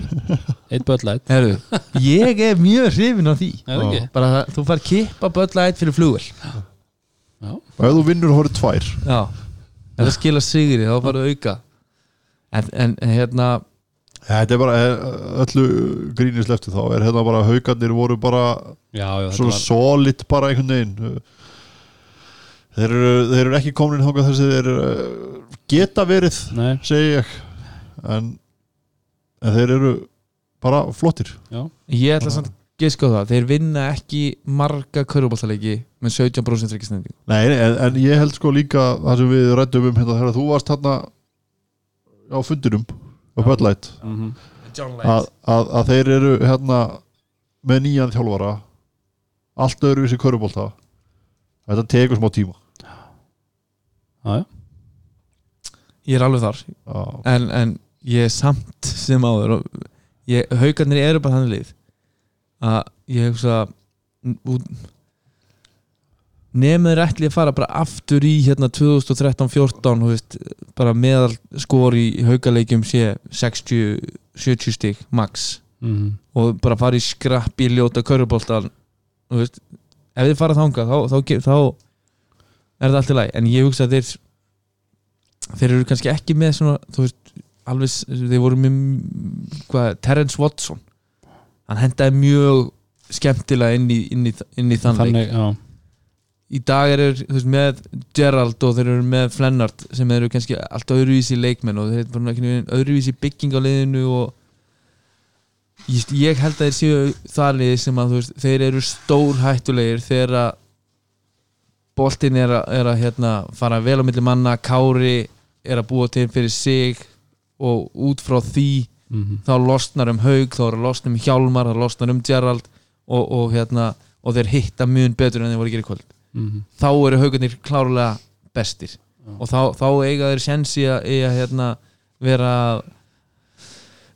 eitt Bud Light. Herru, ég er mjög hrifin á því. Er bara þú fær kippa börn light fyrir flugvel Já. og ef þú vinnur horið tvær. Já, ef það skila sigri þá farið auka. En en, hérna þetta er bara eh, öllu grínist eftir þá er hérna bara haugarnir voru bara já, já, þetta svona var solid bara einhvern veginn. Þeir eru, þeir eru ekki komin þangað þessi þeir eh, geta verið Nei, segi ég. En, en þeir eru bara flottir. Já, ég ætla samt að giska á það þeir vinna ekki marga körubáltaleiki með 17% ríkisnefnding Nei, nei, en, en ég held sko líka það sem við rættum um hérna þegar þú varst hérna á fundinum á Böllætt mhm. Að, að, að þeir eru hérna með nýjan þjálfara allt öðruvísi körubólta þetta tekur smá tíma. Já, já, ég er alveg þar. Já, en, en ég er samt sem áður og ég, haugarnir eru bara þannig lið að ég hugsa út nefnir ætli að fara bara aftur í hérna 2013-14 veist, bara meðal skor í haugaleikjum sé 60-70 stík max. Mhm. Og bara fara í skrapp í ljóta körubóltan ef þið fara þangað þá, þá, þá, er það allt í lagi. En ég hugsa að þeir þeir eru kannski ekki með svona veist, alveg, þeir voru með hvað, Terence Watson. Hann hendaði mjög skemmtilega inn í, inn í, inn í þann leik. Þannig, já í dag eru veist, með Gerald og þeir eru með Flennart sem eru kannski allt öðruvísi leikmenn og þeir eru öðruvísi bygging á liðinu og ég, ég held að þeir séu það liði sem að veist, þeir eru stór hættulegir þegar að boltinn er að, er að hérna, fara vel á milli manna, Kári er að búa til fyrir sig og út frá því mhm. þá losnar um Haug, þá er að losna um Hjálmar þá losnar um Gerald og, og, hérna, og þeir hitta mjög betur en þeir voru að gera í kvöld mhm þá eru haugarnir klárlega bestir. Og þá, þá eiga þeir sensi að, að hérna, vera að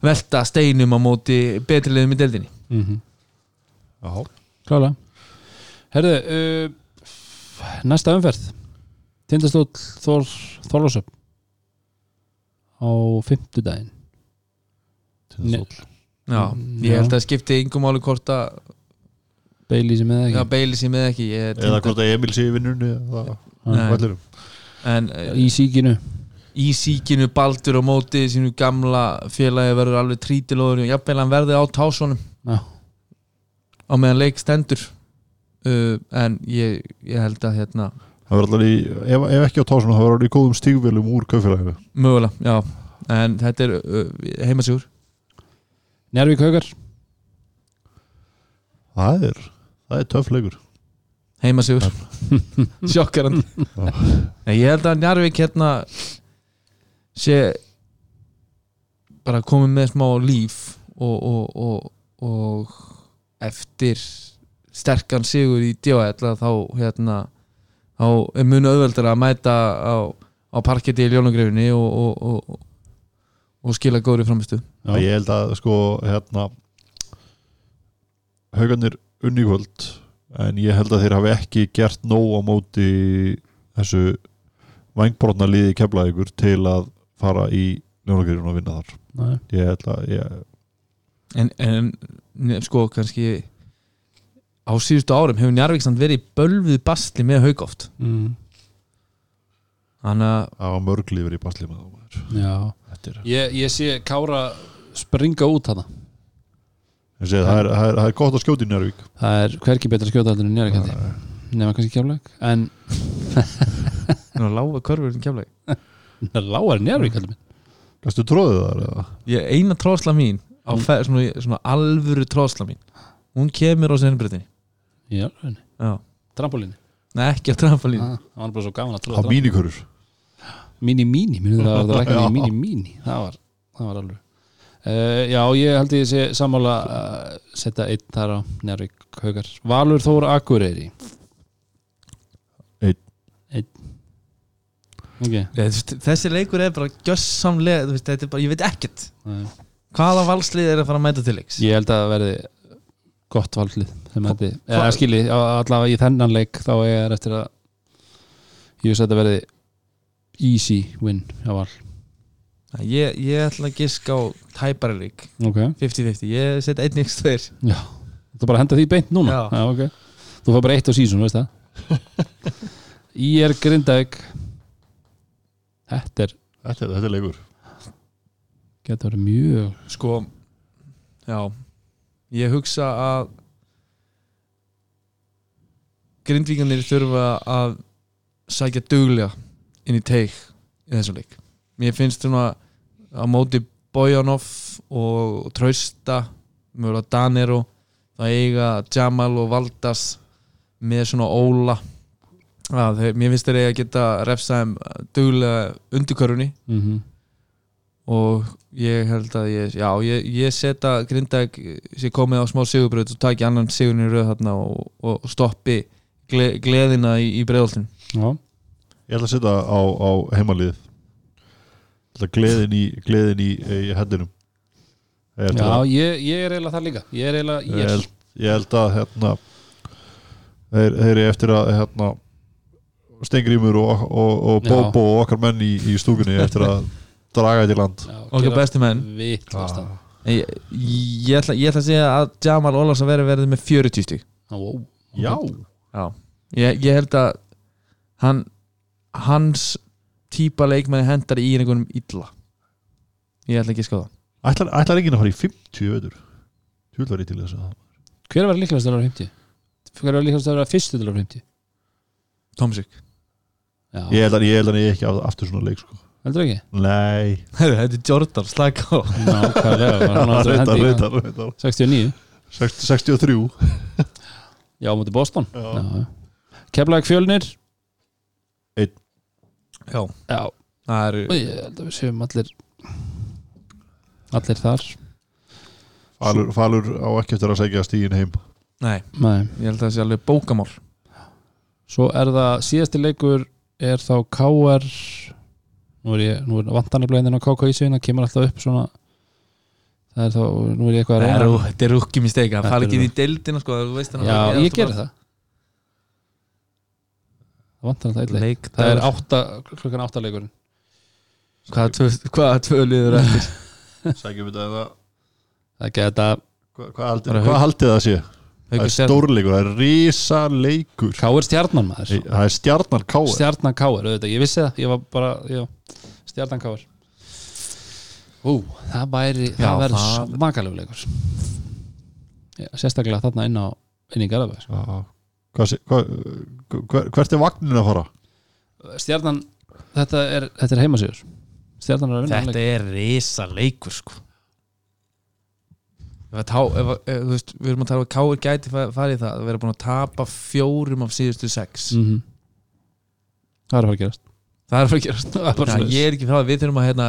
velta steinum á móti betri liðum í deildinni. Mhm. Já. Klálega. Herðu, uh, næsta umferð. Tindastóll Þór Þorlásöp á fimmtudaginn. Tindastóll. Já, Mm, ég já. held að skipti yngum máli hvort að Beili sem eða já, ekki beili sér með ekki ég, eða hvort að Emil sé í vinnunni eða vellirum en eh, í síkinu. í síkinu Baldur á móti sínu gamla félagi verður alveg trítilóður og jafnvel hann verði á tásunum. Já. á meðan leik stendur. Uh, en ég, ég held að hérna það verður allir í, ef, ef ekki á tásunum það verður allir í góðum stígvélum úr kaufélaginu mögulega, já. En þetta er uh, heimasjúr Njárvík Haugar. Það er, það er töff leikur. Heimasjúr sjokkarandi Nei, ég held að Njarvík hérna sé bara komið með smá líf og, og, og, og eftir sterkan sigur í D.O.L. þá hérna þá er munu auðveldur að mæta á, á parketti í Ljónagrefinni og, og, og, og skila góðri framistu ég held að sko hérna haugarnir unni kvöld en ég held að þeir hafi ekki gert nóg á móti þessu vangbrotna liði kefla ykkur til að fara í njónagirinn og vinna þar. Nei. ég held að ég, en, en sko kannski á síðustu árum hefur Njarvík samt verið í bölvuð bastli með haugáft mm. þannig að að mörgli verið í basli með það Já. Þetta er, ég, ég sé Kára springa út hana það, er, það, er, það er gott að skjóta í Njárvík Það er hverki betra skjótaðaldur en Njárvík held ég. nema kannski kjáleik en það er lága körfur það er lágar Njárvík heldur minn Gastu tróðið þar eða? ég, eina tróðsla mín á Mm. fer, svona, svona alvöru tróðsla mín hún kemur á sennbreytinni Já, trampolíni? Nei, ekki á trampolín ah, Það var bara svo gaman að Á mínikörur Mini-mini, minnur það að það Það var, það var alveg uh, Já, ég held ég sé sammála að setja einn þar á Njárvík Haugar Valur Þór Akureyri. Einn. Einn. Ok, Þessi, þessi leikur er bara gjössamlega þú veist, þetta er bara, ég veit ekkert. Nei. hvaða valslið er að fara að mæta til leiks? Ég held að það verði gott valslið eða skilji á- allavega í þennan leik þá er ég eftir að ég veist að þetta verði easy win hjá Val ég, ég ætla að giska á tæpari Ok, 50-50, ég set einn ykkur tveir. Já. Þú bara henda því beint núna? Já. ok. Þú fær bara eitt á sísun, veist það? Í er Grindavík. Þetta er Þetta er, þetta er leikur. Getur verið mjög sko, já. Ég hugsa að grindvíkanir þurfa að sækja duglega inn í teik í þessum leik. Mér finnst svona á móti Bojanov og Trausta mjögulega Danero. Það eiga Jamal og Valdas með svona óla. Að þeir, mér finnst þeir eiga að geta refsaðum duglega undirkörunni mm -hmm. og ég held að ég, já, ég, ég setja Grindag sem komið á smá sigurbröð og taki annan sigurinn í röð þarna og, og stoppi gle, gleðina í, í breiðoltin Já, Ég ætla að setja á, á heimalið gleðin í gleðin í, í hendinum Ég já ég, ég er eiginlega þar líka Ég er eiginlega ég ég held, ég held að hérna þeir, þeir eru eftir að hérna Stengrimur og, og, og Já. Bobo og okkar menn í, í stúkunni eftir að draga þetta í land Já, Okkar bestu menn. Ah. ég, ég, ætla, ég ætla að segja að Jamal Ólarsson verður verið með 40 stík wow. Já, já. ég, ég held að hann hans típa leikmenni hendar í einhvernum illa. Ég ætla ekki að skoða. Ætlar, ætlar enginn að fara í 50 veitur Þú var ég til þess að Hver var líklegast að vera 50? Hver var líklegast að vera fyrstu til að vera 50? Tomsik Já, Ég held að ég held að ég ekki af- aftur svona leik sko. heldur ekki? Nei, þetta er Jordan, slaka á. Reyndar, reyndar 69 60 63 Já, á múti Boston. Já. Keflæk fjölnir já, Já, það eru og ég held að við séum allir allir þar. Falur, Falur á ekki eftir að segja stígin heim. Nei, Nei. ég held að það sé alveg bókamál. Svo er það síðasti leikur er þá KR nú er ég, nú er vantanlega inn á KK í sig það kemur alltaf upp svona það er þá, nú er ég eitthvað að er, reyna þetta er rúkki mistake Þetta Það fara er ekki í deildina sko, þú veist þannig Já, ég gerir það Það leik Leik, Það er átta, klukkan átta leikurinn. Hvaða tvö, liður eftir? Sækjum við þetta. Það geta Hvað, haldið, haldið það sé? Það er Stjarnan. stórleikur, það er risa leikur KR stjarnan maður. Það er stjarnar káar Stjarnan KR, auðvitað, ég vissi það. Ég var bara, já, stjarnan KR Ú, það væri Já, það verður það- smakalegu leikur. Já, Sérstaklega þarna inn á inn í Garabæð sko. Hvað, hvað, hver, Hvert er vagnin að fara? Stjarnan, þetta er, þetta er heimasíður. Stjarnan er að vinna Þetta er risa leikur sko. Ef að tá, ef, að- ef, þú veist, Við erum að tala um að Káir gæti fa- farið í það að vera búin að tapa fjórum af síðustu sex. Mm Það er að fara að gerast. Það er að fara að gerast. Það er bara Já, svoleiðis. Ég er ekki frá að við þurfum að hérna,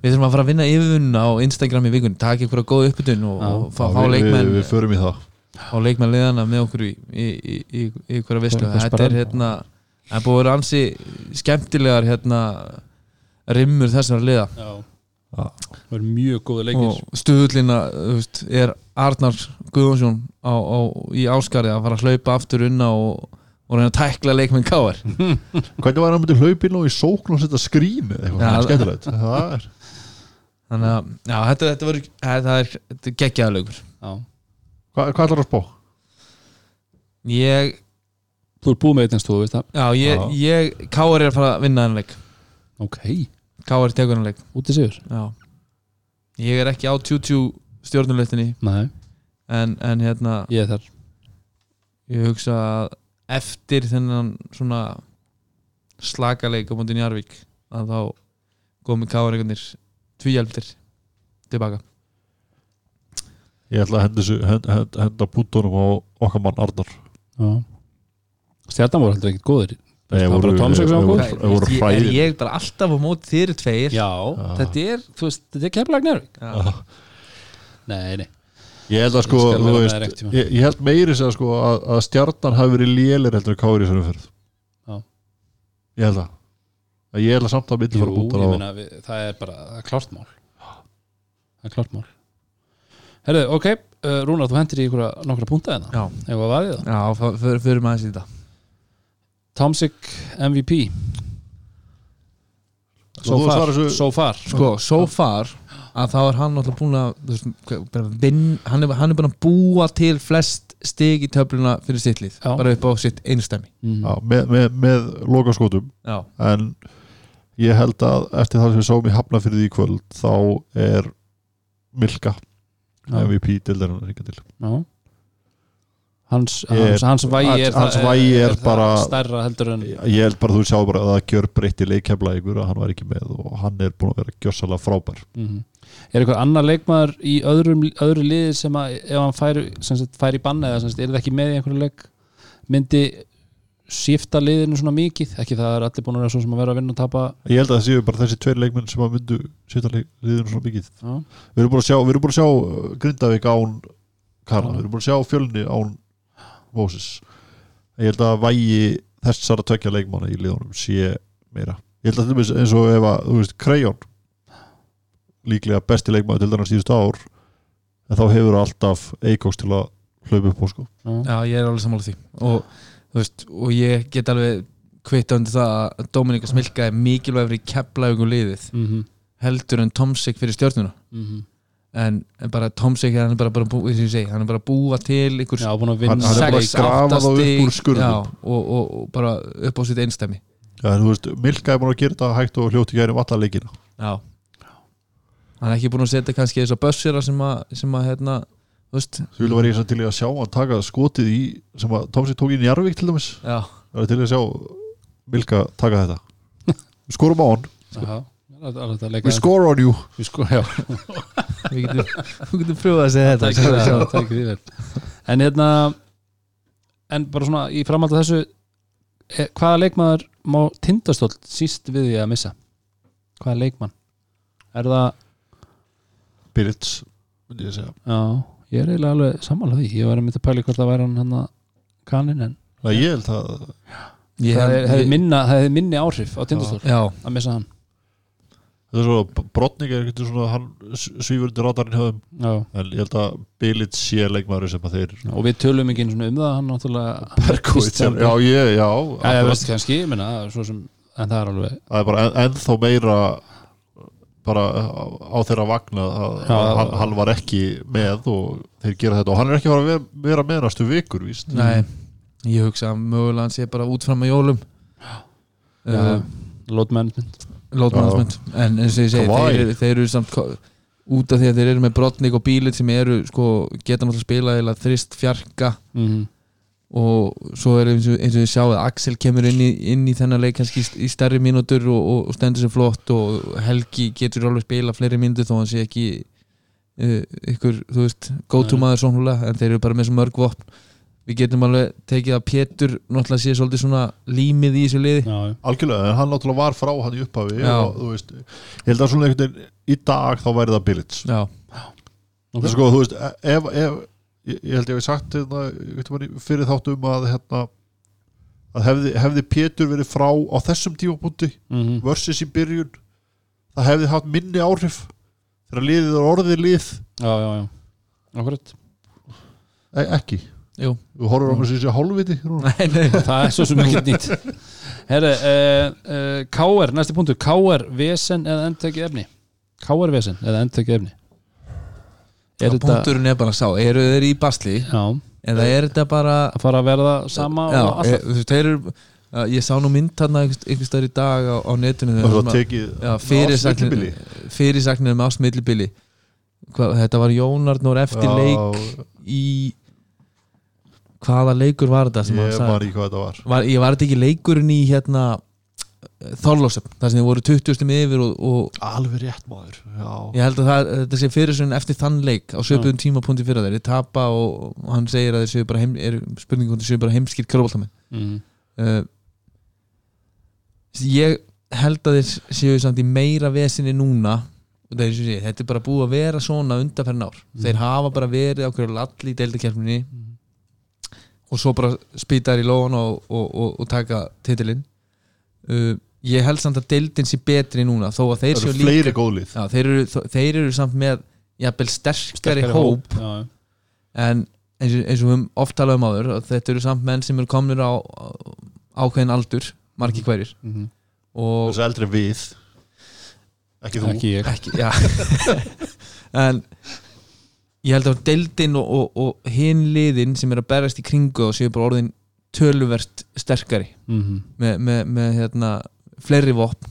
Við þurfum að fara að vinna yfirvunna á Instagram í vikunni taka einhverja góð uppbytun og, Já. og fá, leikmenn við, við förum í það á leikmenn liðana með okkur í, í, í, í, í einhverja vislu Eitthvað þetta er hérna það er búið að vera ansi skemmtilegar hérna rimmur þessara liða. Já, Já. það er mjög góða leikir. Og stuðullina þú veist, er Arnar Guðjónsson á, á, í áskarið að fara að hlaupa aftur unna og, og reyna að tækla leikmenn káar Hvernig var hann myndi hlaupin og í sókn og setja skrím eða eitthvað? Skemmtilegt. Það er þannig að já, þetta, þetta, var, það er, þetta er geggjaða Já. Hvað, ætlar að spá? ég, Þú ert búið með einnst þú, veist það? Já, ég, ég káar er að fara að vinna þennan leik. Ok, káar tekur þennan leik. Út í sigur? Já. ég er ekki á 20 stjórnuleitinni Nei, en, en hérna ég er þar. Ég hugsa að eftir þennan svona slakaleik á mútið Njarvík að þá komi káringarnir tvíhjálptir tilbaka Ég ætla að henda, púntunum á okkar mann Arnar. Já. Stjarnan voru heldur ekkert góðir. Nei, Það var voru- voru Ég- er bara alltaf á móti þeirri tveir. Þetta er, þú veist, þetta er Já. Nei, nei, Ég held að sko, þú veist þér ég, ég held meiri sér sko að, að stjarnan hafi verið lélir heldur en káir í þessari umferð. Já. Ég held að. Að Ég held að samt að myndi fara búntar á ég meina, við, það er bara, það er klárt mál. Það er klárt mál Herðu, ok, uh, Rúnar, þú hendur í ykkur nokkra púnta hérna. Já, Ef að vaðið það? Já f- för- förum aðeins í þetta. Tomsik MVP So þú far, þessu- so far. Sko, so far að þá er hann alltaf búin að þú veist, hvað- bara vinn, hann, er, hann er búin að búa til flest stig í töfluna fyrir sitt Já. bara upp á sitt einstæmi mm. Já, með, með, með lokaskotum. Já, en ég held að eftir það sem við sáum í hafnafyrði í kvöld þá er Milka. MVP til þeirra ringa til. Hans, hans, hans vægi er, hans vægi er það bara- stærra heldur en ég held bara þú sjá bara að það gjör breytti leikjafla ykkur að hann var ekki með og hann er búin að vera gjössalega frábær. Mm Er eitthvað annar leikmaður í öðrum, öðru liði sem að ef hann sem sagt, færi í banna eða er það ekki með í einhverju leik myndi skipta liðinu svona mikið ekki það er allir búin að vera svo sem að vera að vinna og tapa. Ég held að það séu bara þessi tveir leikmenn sem að myndu sýta liðinu svona mikið. Já, við erum búin að sjá, við erum búin að sjá uh, Grindavík án Karla, Já. við erum búin að sjá fjölni án Moses. Ég held að vægi þessara tvekja leikmanna í liðunum sé meira. Ég held að til dæmis eins og ef að, þú veist, Krejón líklega besti leikmann til þarna síðustu ár en þá hefur alltaf Eikoks til að hlaupa upp á sko. Já, ég er alveg sammála því. Og, veist, og ég get alveg kvitta undir það að Dominika Smilka er mikilvæg fyrir keflaugum liðið mm heldur en Tomsik fyrir stjórnuna -hmm. en, en bara Tomsik er hann er bara, bara, bú, og segi, hann er bara að búa til ykkur já Hann- hann er bara að sex- grafa átta þá upp úr skurðum. já, og, og, og bara upp á sitt einstæmi ja, en þú veist, Milka er búin að gera þetta hægt og hljótt í gæri um alla leikina Já. Hann er ekki búin að setja kannski þess að bössira sem að, sem að hérna, þú veist. Þú vilja vera ég til í að sjá hann taka skotið í sem að Tómsi tók í Njarvík til dæmis. Já, það er til í að sjá Milka taka þetta. Við skorum á hann Já, er að leika we score on you. Við sko, já, við getum, við getum pröfað að segja þetta sjá. ekki því vel En hérna en bara svona í framhald af þessu e, hvaða leikmaður má tindastóll síst við því að missa? Hvaða leikmann? Er það Birits myndi ég segja. Já, ég er eiginlega alveg sammála því Ég var að mynda að pæli hvort það væri hann hann að kanin en það ég held að Ég það hef- hefði ég- minna, það hefði minni áhrif á tindastól Já, að missa hann þetta er svo brotning er ekkert svona hann svífur undir radarinn höfum Já. en ég held að Birits sé leikmaður sem að þeir og við tölum ekki einu svona um það hann náttúrulega Berkowitz er- já ég, já, Já, ég akkurat. veist kannski, ég minna, svo sem en það er alveg það er bara en, ennþá meira bara á, þeirra vagna að, hann, hann var ekki með og þeir gera þetta. Og hann er ekki að fara að vera, með næstu vikur víst? Nei Ég hugsa að mögulega hann sé bara út fram að jólum. Já. uh, Load management. En eins og ég segi, þeir, eru- þeir eru samt út af því að þeir eru með Brotnik og Bílit sem eru, sko, geta náttúrulega spila eða þrist fjarka. Mm og svo er eins og, eins og ég sjá að Axel kemur inn í, inn í þennan leik kannski í, stærri mínútur og, og, og stendur sér flott og Helgi getur alveg spila fleiri mínútur þó hann sé ekki uh, ykkur, þú veist, go to Nei. maður svona en þeir eru bara með svo mörg vopn við getum alveg tekið að Pétur náttúrulega sé svolítið svona límið í þessu liði Já, já. algjörlega, en hann náttúrulega var frá hann í upphafi Já. og þú veist, ég held að svona einhvern veginn í dag þá væri það Birits Já, Ok. sko, þú veist, ef, ef ég, ég held ég hef sagt hérna, fyrir þáttum að hérna að hefði, hefði Pétur verið frá á þessum tímapunkti Mhm. versus í byrjun það hefði haft minni áhrif þegar liðið er orðið lið. Já, já, já. Akkurat. e ekki, jú. Þú horfur á mig sem sé hálfviti. Nei, nei, það er svo sem ekki nýtt. Herre, uh, uh, KR, næsti punktur. KR, vesen eða endtökið efni? KR vesen eða endtökið efni Er þetta punkturinn er bara sá, eru þeir í basli? Já, eða er þetta bara að fara að verða sama Já, og e, veist, þeir eru ég sá nú mynd þarna einhvers staðar í dag á, á netinu og þegar það svona- tekið já, fyrirsagnir millibili. fyrirsagnir um ást millibili. Hva, þetta var Jónarnór eftir Já, leik í hvaða leikur var þetta sem hann ég þetta var. Var, ég var þetta ekki leikurinn í hérna Þorlósöfn, þar sem þið voru 20 stum yfir og, og alveg rétt maður já, ég held að það, þetta sé fyrir svona eftir þann leik á söpum tímapunkti fyrir þeir, þeir tapa og, og hann segir að þeir séu bara heim, er spurningum þeir séu bara heimskir körfaldamenn mm. uh, ég held að þeir séu samt í meira vesinni núna og það er eins og sé, þetta er bara búið að vera svona undanferðin ár, þeir hafa bara verið hverju lalli í deildakefninni og svo bara spýta þær í lóan og, og taka titilinn. Uh, ég held samt að deildin sé betri núna þó að þeir séu líka já, þeir, eru, þeir eru samt með jafnvel sterkari, hóp, já, já. en eins og, eins og við oft talað um áður að þetta eru samt menn sem eru komnir á ákveðin aldur, margi hverjir. Mhm. og þessi eldri við. Ekki þú. Ekki ég. Ekki, en ég held að deildin og, og, og hinn liðin sem er að berast í kringu og séu bara orðin töluvert sterkari. Mm með, með, með hérna, fleiri vopn.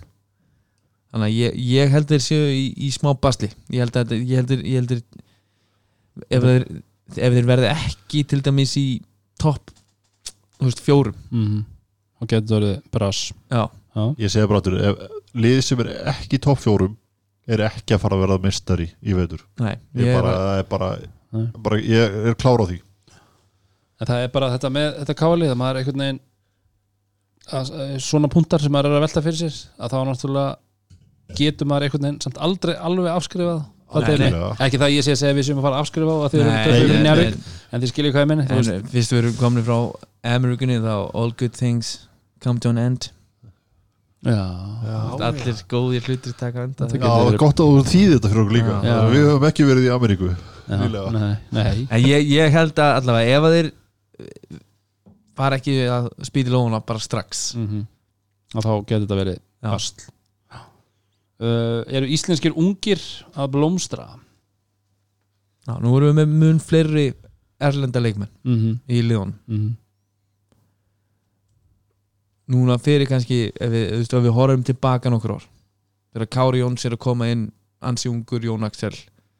Þannig að ég, ég held þeir séu í, í smá basli. Ég held að ég held þeir, ég held þeir ef, ef þeir verði ekki til dæmis í topp fjórum. -hmm. og getur það verið brass. Já, já, ég segi bara aftur, ef lið sem er ekki í topp fjórum er ekki að fara að verða mistari í veitur nei ég, ég bara, var- það er bara, Nei. bara ég er klár á því. En það er bara þetta með þetta káalið að maður er einhvern veginn að, að, svona puntar sem maður er að velta fyrir sér að þá náttúrulega getur maður einhvern veginn samt aldrei alveg afskrifað það Nei, nei. ekki það ég sé að segja við séum að fara að afskrifa á að þið eru njárik nei. en þið skiljið hvað ég minni fyrst við erum komin frá Amerikunni þá all good things come to an end. Já, allir góðir hlutir taka enda. Það Já, verið- gott að þú þýði þetta fyrir okkur líka. Já. Við höfum ekki verið í Ameríku já, nei, nei. en ég, ég held að allavega ef að þeir eh, fara ekki að spýti lóðuna bara strax. Mm og þá getur þetta verið Já. basl uh, eru íslenskir ungir að blómstra? Já, nú erum við með mun fleiri erlenda leikmenn mm -hmm. í liðun Mm núna fyrir kannski ef við, veist, ef við horfum tilbaka nokkur ár þegar Kári Jóns er að koma inn Ansi Ungur, Jón Axel.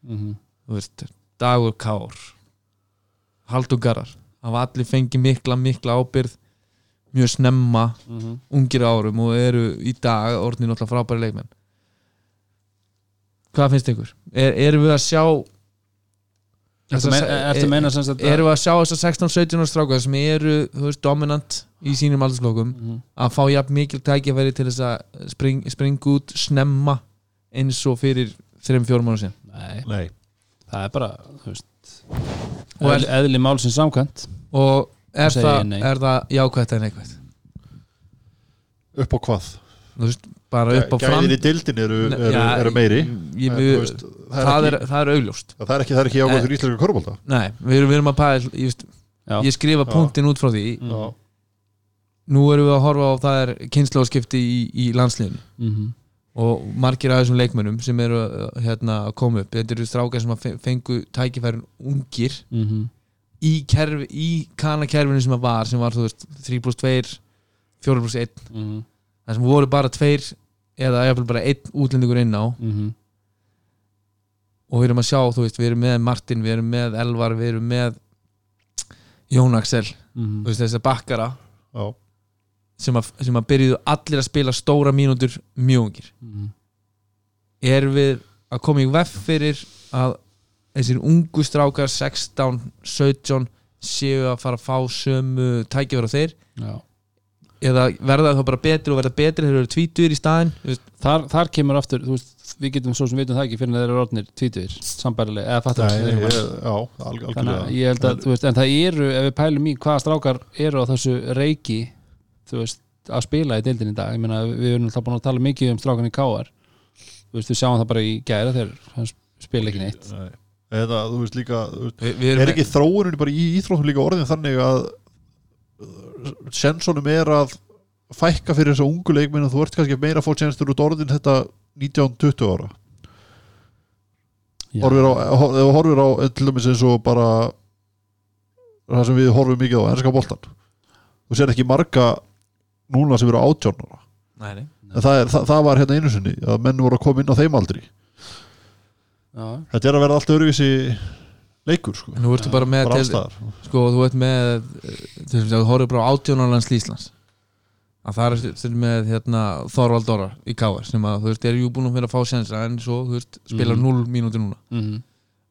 -hmm. þú veist, Dagur Kár Haldur Garðar hafa allir fengið mikla, mikla ábyrð mjög snemma Mhm. ungir árum og eru í dag orðin náttúrulega frábæri leikmenn hvað finnst ykkur? Er, erum við að sjá Ertu meina, ertu er- meina sem sagt erum við að sjá þessar 16-17 ára strákar sem eru veist, dominant í sínum aldursflokkum Mhm. að fá jafn mikil tækifæri til þess að spring, springa út snemma eins og fyrir 3-4 mánu síðan Nei, Nei það er bara þú veist, Og eðli, eðli málsins samkvæmt. Og er, nei. er það jákvætt en eitthvað Upp á hvað? veist, bara upp á fram Gæðin í dildin eru, eru, já, eru meiri. ég, En, við, þú veist, það, það, er er, ekki, það er augljóst. Það er ekki Það er ekki ágæð Eh, fyrir íslenska körbólta Nei, við erum, við erum að pæla ég, ég skrifa punktin út frá því. Já, nú erum við að horfa á það er kynnslóðskipti í, í landsliðinu. Mhm. Og margir af þessum leikmönnum sem eru uh, hérna, að koma upp þetta eru strákar sem að fe- fengu tækifærin ungir Mhm. í, kerfi, í kanakerfinu sem að var sem var þú veist 3 plus 2 4 plus 1 Mhm. það sem voru bara tveir eða jafnvel bara einn útlendingur inn á Mhm. og við erum að sjá, þú veist, við erum með Martin við erum með Elvar, við erum með Jón Axel, Mhm. þú veist þess að bakkara já, sem að, sem að byrjuðu allir að spila stóra mínútur mjög ungir. Mhm. erum við að koma í veff fyrir að þessir ungu strákar 16, 17 séu að fara að fá sömu tækifæra þeir? Já. eða verða þá bara betri og verða betri þegar þeir eru tvítur í staðin þú veist, þar, þar kemur aftur þú veist, við getum svo sem vitum það ekki fyrir að þeir eru orðnir tvítuðir sambærilega eða fattar Nei, það ég, já alg, þannig að ég held að, þú veist, en það eru ef við pælum í hvaða strákar eru á þessu reiki veist, að spila í deildin í dag. Ég meina, við erum alltaf búin að tala mikið um strákan í káar við sjáum það bara í gæra þegar spila ekki neitt. Nei. Eða, þú veist líka þú veist, erum Er ekki þróunin bara í íþróttum líka orðin þannig að sensonum er að fækka fyrir þessa ungu leikminn og þú ert kannski meira að fá tjenstur út orðin þetta 19-20 ára. Já. horfir á, á eh, til dæmis eins og bara það sem við horfum mikið á ennska boltan þú sér ekki marga núna sem eru átján ára Nei, nei. það, er, það, það var hérna einu sinni að menn voru að koma inn á þeim aldri. Já. þetta er að vera allt öruvísi leikur sko, En nú ertu bara með til, sko, þú ert með til þú horfir bara á átjónarlands Íslands að það er stundum með hérna, Þorvald Dóra í Káar sem að þú veist, er jú búin að vera að fá sensa en svo, þú veist, spilar Mhm. 0 mínútur núna. Mm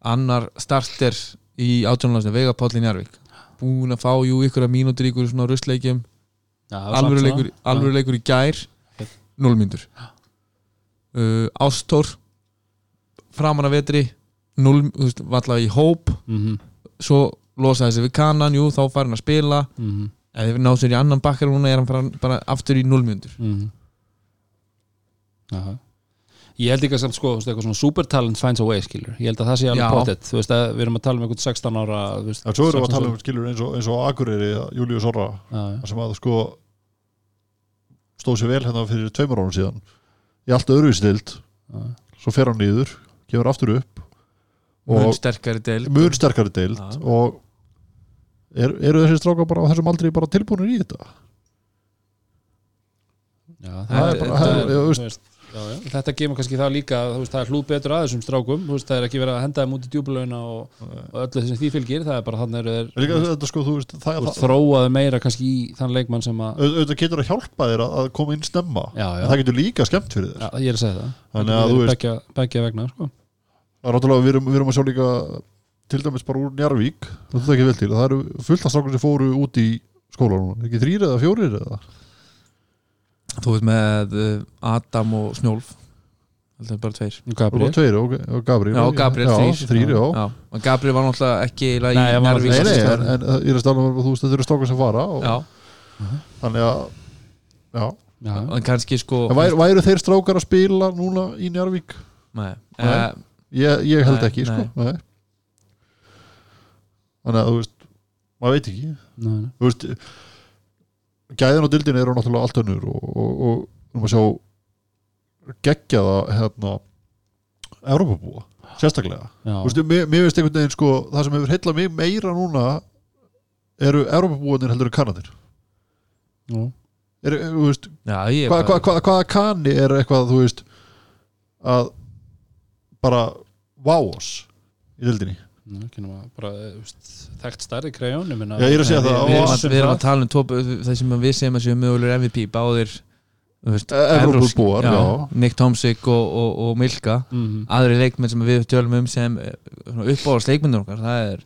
annar starter í átjónlansinu Veiga Pállin Jarvik búin að fá jú ykkur að mínútur í ykkur svona rustleikjum alvöru leikur, alvöru leikur í gær 0 mínútur. Uh, Ástór framan að vetri 0, þú veist, vallega í hóp. Mm svo losaði sig við kanan, jú, þá farin að spila. -hmm. ef þið náðu sér í annan bakkar núna er hann bara, bara aftur í 0 mínútur. Mm Ég held ekki að sko, þú veist, eitthvað svona supertalent finds a way skilur, ég held að það sé alveg pottet. Þú veist að við erum að tala um einhvern 16 ára þú veist, svo erum við að 16 tala um skilur eins og, eins og Akureyri, Július Orra sem að sko stóð sér vel hérna fyrir tveimur árum síðan í allt öðruvísdild Já. svo fer hann niður, kemur aftur upp og sterkari deil mun sterkari deild Já. og er, eru þessi strákar bara á þessum aldrei bara tilbúinir í þetta Já, Það það er bara- það er- er, já, já, þetta gefur kannski það líka veist, það er hlúð betur að þessum strákum. Veist, það er ekki verið að henda þeim út í djúbulögina og, og öllu þessum því fylgir. Það er bara þannig þetta sko, þróaðu meira kannski í þann leikmann sem að au- auðvitað getur að hjálpa þér að, að koma inn já, en það getur líka skemmt fyrir þér. Já, ég er að segja það. Þannig að þú veist- begja, vegna sko. það náttúrulega, við erum, við erum að sjá líka til dæmis bara úr Njarvík það er eru fullt af strákar sem fóru út í skóla núna, ekki þrýr eða fjórir eða þú veist með uh, Adam og Snjólf. Þetta er bara tveir. Það Gabriel. Var tveir og, og Gabriel. Já, Gabriel já, þrýr þrýr, já. já. Og Gabriel var náttúrulega ekki í var Njarðvík Nei, nei, en, en að stala með þú veist, þetta eru strákar sem fara og, já, þannig að já, já, en kannski sko en væru, væru þeir strákar að spila núna í Njarvík nei, Nei. uh, ég, ég held Nei, ekki, sko. nei. nei. þannig að þú veist maður veit ekki, Nei, nei. þú veist gæðin á dildin eru náttúrulega allt önnur og, og, og um að sjá geggjaða hérna Evrópabúa, sérstaklega. Veist, mér, mér veist einhvern veginn sko það sem hefur heilla mig meira núna eru Evrópabúanir heldur en kananir Já. er, þú veist, já, ég hvað hva, hva, hvaða kani er eitthvað þú veist að bara vá oss í dildinni Eh, þekkt stærri krejón ég meina- Já, ég er að segja við, það, við, og- erum að, við erum að tala um top, það sem við segjum að séu mögulegur MVP báðir E- evrópsk- já. Nick Tomsik og, og, og Milka Mhm. aðri leikmenn sem við tölum um sem uppáðast leikmennir okkar það er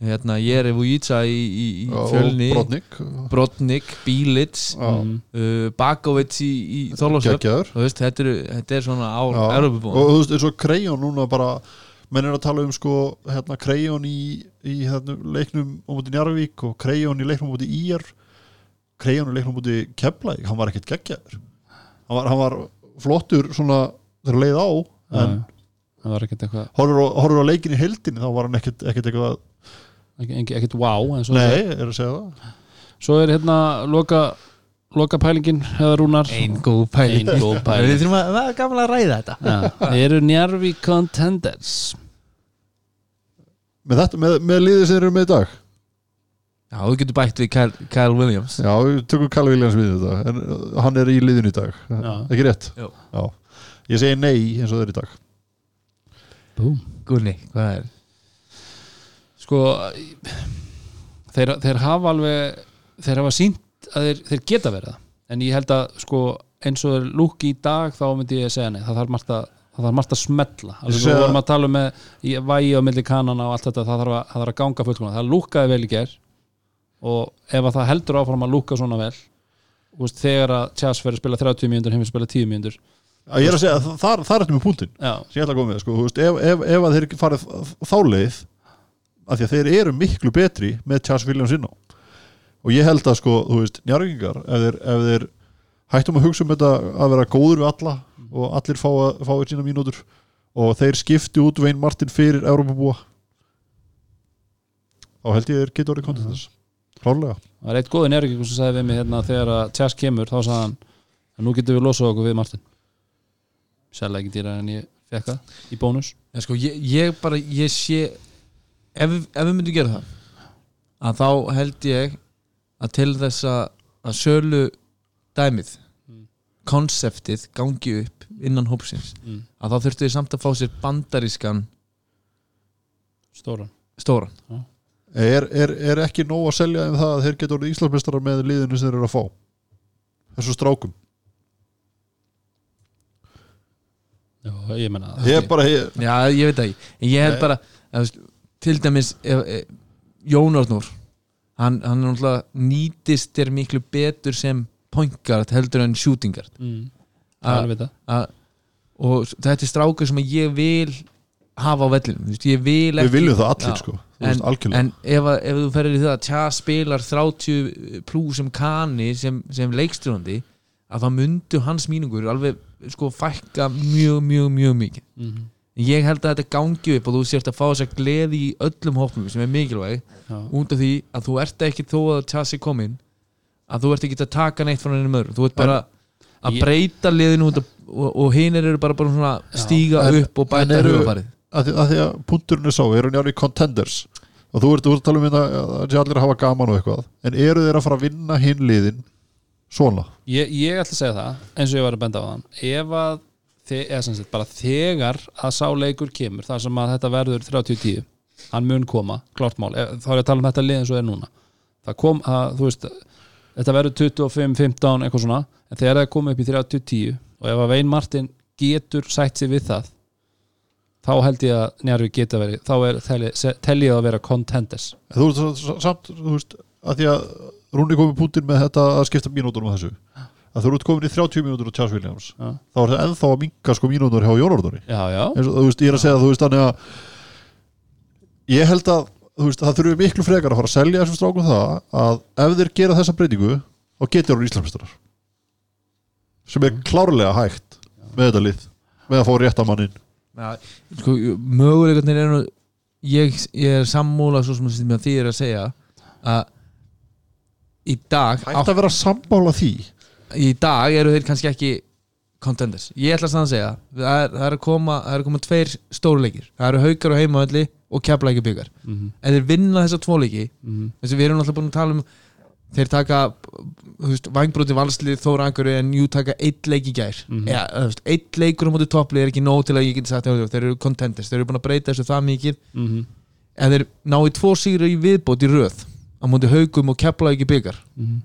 hérna, Jere Vujica í, í, í fjölni Brodnik Brodnik, Bílits. Mhm. uh, Bakovic í, í veist, þetta, eru, þetta er svona á Já. og þú veist eins og Krejón núna bara menn er að tala um sko hérna Krejón í, í hérna, leiknum á móti Njarvík og Krejón í leiknum á móti Ír. Krejón í leiknum á móti Keflæk hann var ekkert geggjaður. Hann var, hann var flottur svona þegar leið á en horfur á, leikin í heldinni þá var hann ekkert, eitthvað ekkert wow nei, er að segja það. Svo er hérna loka, loka pælingin eða rúnar? Ein góð pæling. Ein góð pæling. við þurfum að, það er gaman að ræða þetta. Já, eru Njarvík contenders. Með, þetta, með, með liðið sem eru með í dag? Já, þú getur bætt við Kyle, Kyle Williams. Já, við tökum Kalle Williams við þetta. En uh, hann er í liðinu í dag. Já. ekki rétt? Jú. Já. ég segi nei eins og þeir eru í dag. Búm Gunni, hvað er? Sko þeir, þeir hafa alveg þeir hafa sínt að þeir, þeir geta verið það. en ég held að sko eins og þeir lúki í dag þá myndi ég segja nei það þarf margt að, það þarf margt að smetla alveg segja- vorum að tala um vægi á milli kanana og allt þetta það þarf að, það þarf að ganga fullkona það lúkaði vel í ger og ef að það heldur áfram að lúka svona vel veist, þegar að Chas fyrir að spila 30 mínútur heim fyrir að spila 10 mínútur. Já, ég er að segja, að það, það er eftir með púntin já, sem ég ætla að koma með, sko, veist, ef, ef, ef að þeir farið þá leið af því að þeir eru miklu betri með Charles Williams inn á og ég held að, sko, þú veist, njárvíkingar ef þeir, ef þeir hættum að hugsa um þetta að vera góður við alla og allir fá að fá sína mínútur og þeir skipti út Vein Martin fyrir Európabúa þá held ég þeir geta orðið kontið þess klárlega. Það var eitt góði nærvík sem sagði við mig hérna þegar að Chas kemur þá sagði hann að nú getum við losað okkur við Martin. Sérlega ekki dýra en ég fekk það í bónus. En sko, ég, ég bara, ég sé ef, ef við myndum gera það að þá held ég að til þess að, sölu dæmið Mm. konseptið gangi upp innan hópsins mm. að þá þurftu þið samt að fá sér bandarískan stóran. stóran. Er, er, er ekki nóg að selja um það að þeir geta orðið Íslandsmeistarar með liðinu sem þeir eru að fá? Þessu strákum? Já, ég menna ég er bara, ég, Já, ég veit það ekki. En ég held Nei. bara, til dæmis ef, ef, Jón Arnór hann, hann er náttúrulega nýtist er miklu betur sem pointgard heldur en shootingard mm. A- Það er við það að, og þetta er strákur sem ég vil hafa á vellinum, þú veist, ég vil ekki við viljum það allir Já. sko þú en, veist, algjörlega en ef, að, ef þú ferir í það að tja spilar 30 plús sem kani sem, sem leikstjóðandi að það myndu hans míningur alveg sko fækka mjög, mjög, mjög mikið mm. Ég held að þetta gangi upp og þú sért að fá þess að gleði í öllum hópnum sem er mikilvæg Já, út af því að þú ert ekki þó að tjassi komin að þú ert ekki að taka neitt frá hennum öðru þú ert bara að Ég- breyta liðinu út af, og, og hinir eru bara, bara svona Já. stíga En- upp og bæta rauðfarið að því, að því að punkturinn er sá, eru njálfi contenders? Og þú ert, að tala um þetta að það allir að hafa gaman og eitthvað en eru þeir að fara að vinna hinn liðin svona? Ég, ég ætla að segja það eins og ég var að benda á þann sagt, bara þegar að sá leikur kemur þar sem að þetta verður 30-10 hann mun koma, klart mál. Þá er ég að tala um þetta lið eins og er núna. Það kom, að, þú veist þetta verður 25-15 eitthvað svona en þegar það kom upp í 30-10 og ef að Vein Martin getur sætt sig við það þá held ég að Njarvi geta verið þá er telli- tel ég að vera contenders. En þú veist samt, þú veist að því að Rúni komið punktin með þetta að skipta mínútur á þessu að þú ert komin í 30 mínútur á Charles Williams já, þá er það ennþá að minka sko mínútur hjá já, já. veist, ég er að segja þú veist þannig að ég held að veist, það þurfi miklu frekar að fara að selja þessum strákum það að ef þeir gera þessa breytingu þá getur hann Íslandsmeistarar. Sem er klárlega hægt með þetta lið með að fá réttamannin ja, sko, möguleikarnir eru ég, ég er sammúla svo sem að því er að segja að í dag hægt að vera sammála því í dag eru þeir kannski ekki contenders, ég ætla að segja það er, það er að koma, það er að koma tveir stóruleikir, það eru haukar og heimavalli og keflæki byggar, Mm en þeir vinna þessa tvo leiki, -hmm. þess að við erum alltaf búin að tala um þeir taka vangbróti valslið þóra anguri en jú taka eitt leik í gær. Mhm. ja, þú veist, eitt leikur á móti topplið er ekki nóg til að ég geti sagt þeir eru contenders, þeir eru búin að breyta þessu það mikið. Mm en þeir ná í tvo sigra í viðbót í röð á móti haugum og keflæki byggar. -hmm.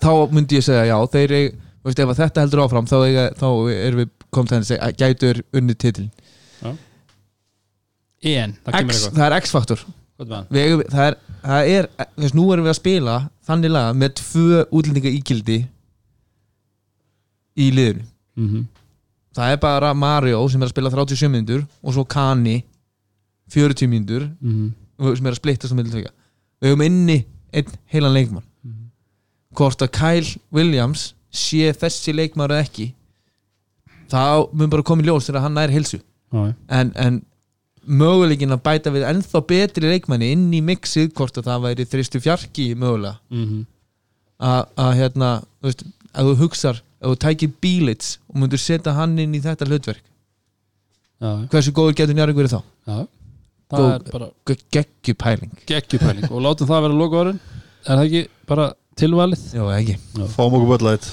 Þá myndi ég segja já þeir veist, ef að þetta heldur áfram þá, eiga, þá erum við komið til að segja gætur unnið titil en, það kemur X, eitthvað það er X-faktor það? Við eigum- það er, það er þess, nú erum við að spila þannig laga með tvö útlendinga ígildi í liðinu Mhm. það er bara Mario sem er að spila 37 minnur og svo Kani 40 minnur Mhm. sem er að splittast á milli tvekja við höfum inni einn heilan leikmann. Hvort að Kyle Williams sé þessi leikmann eða ekki þá mun bara koma í ljós þegar hann nær hilsu en, en möguleikin að bæta við ennþá betri leikmanni inn í mixið hvort að það væri þristu fjarki mögulega. Mhm. að að, hérna, þú veist, að þú hugsar að þú tækir bílits og myndur setja hann inn í þetta hlutverk Já, hversu góður getur njárið verið þá? Já. það Góð- er bara geggjupæling geggjupæling og látum það vera loka orðin er það ekki bara tilvalið. Já ekki. Fáum okkur böllætt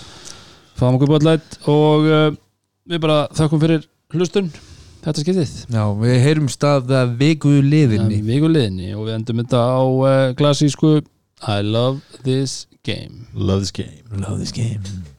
fáum okkur bóðlætt og uh, við bara þakkum fyrir hlustun. Þetta skiptið. Já við heyrum staða viku liðinni vikuleginni og við endum þetta á uh, klassísku I love this game. Love this game. Love this game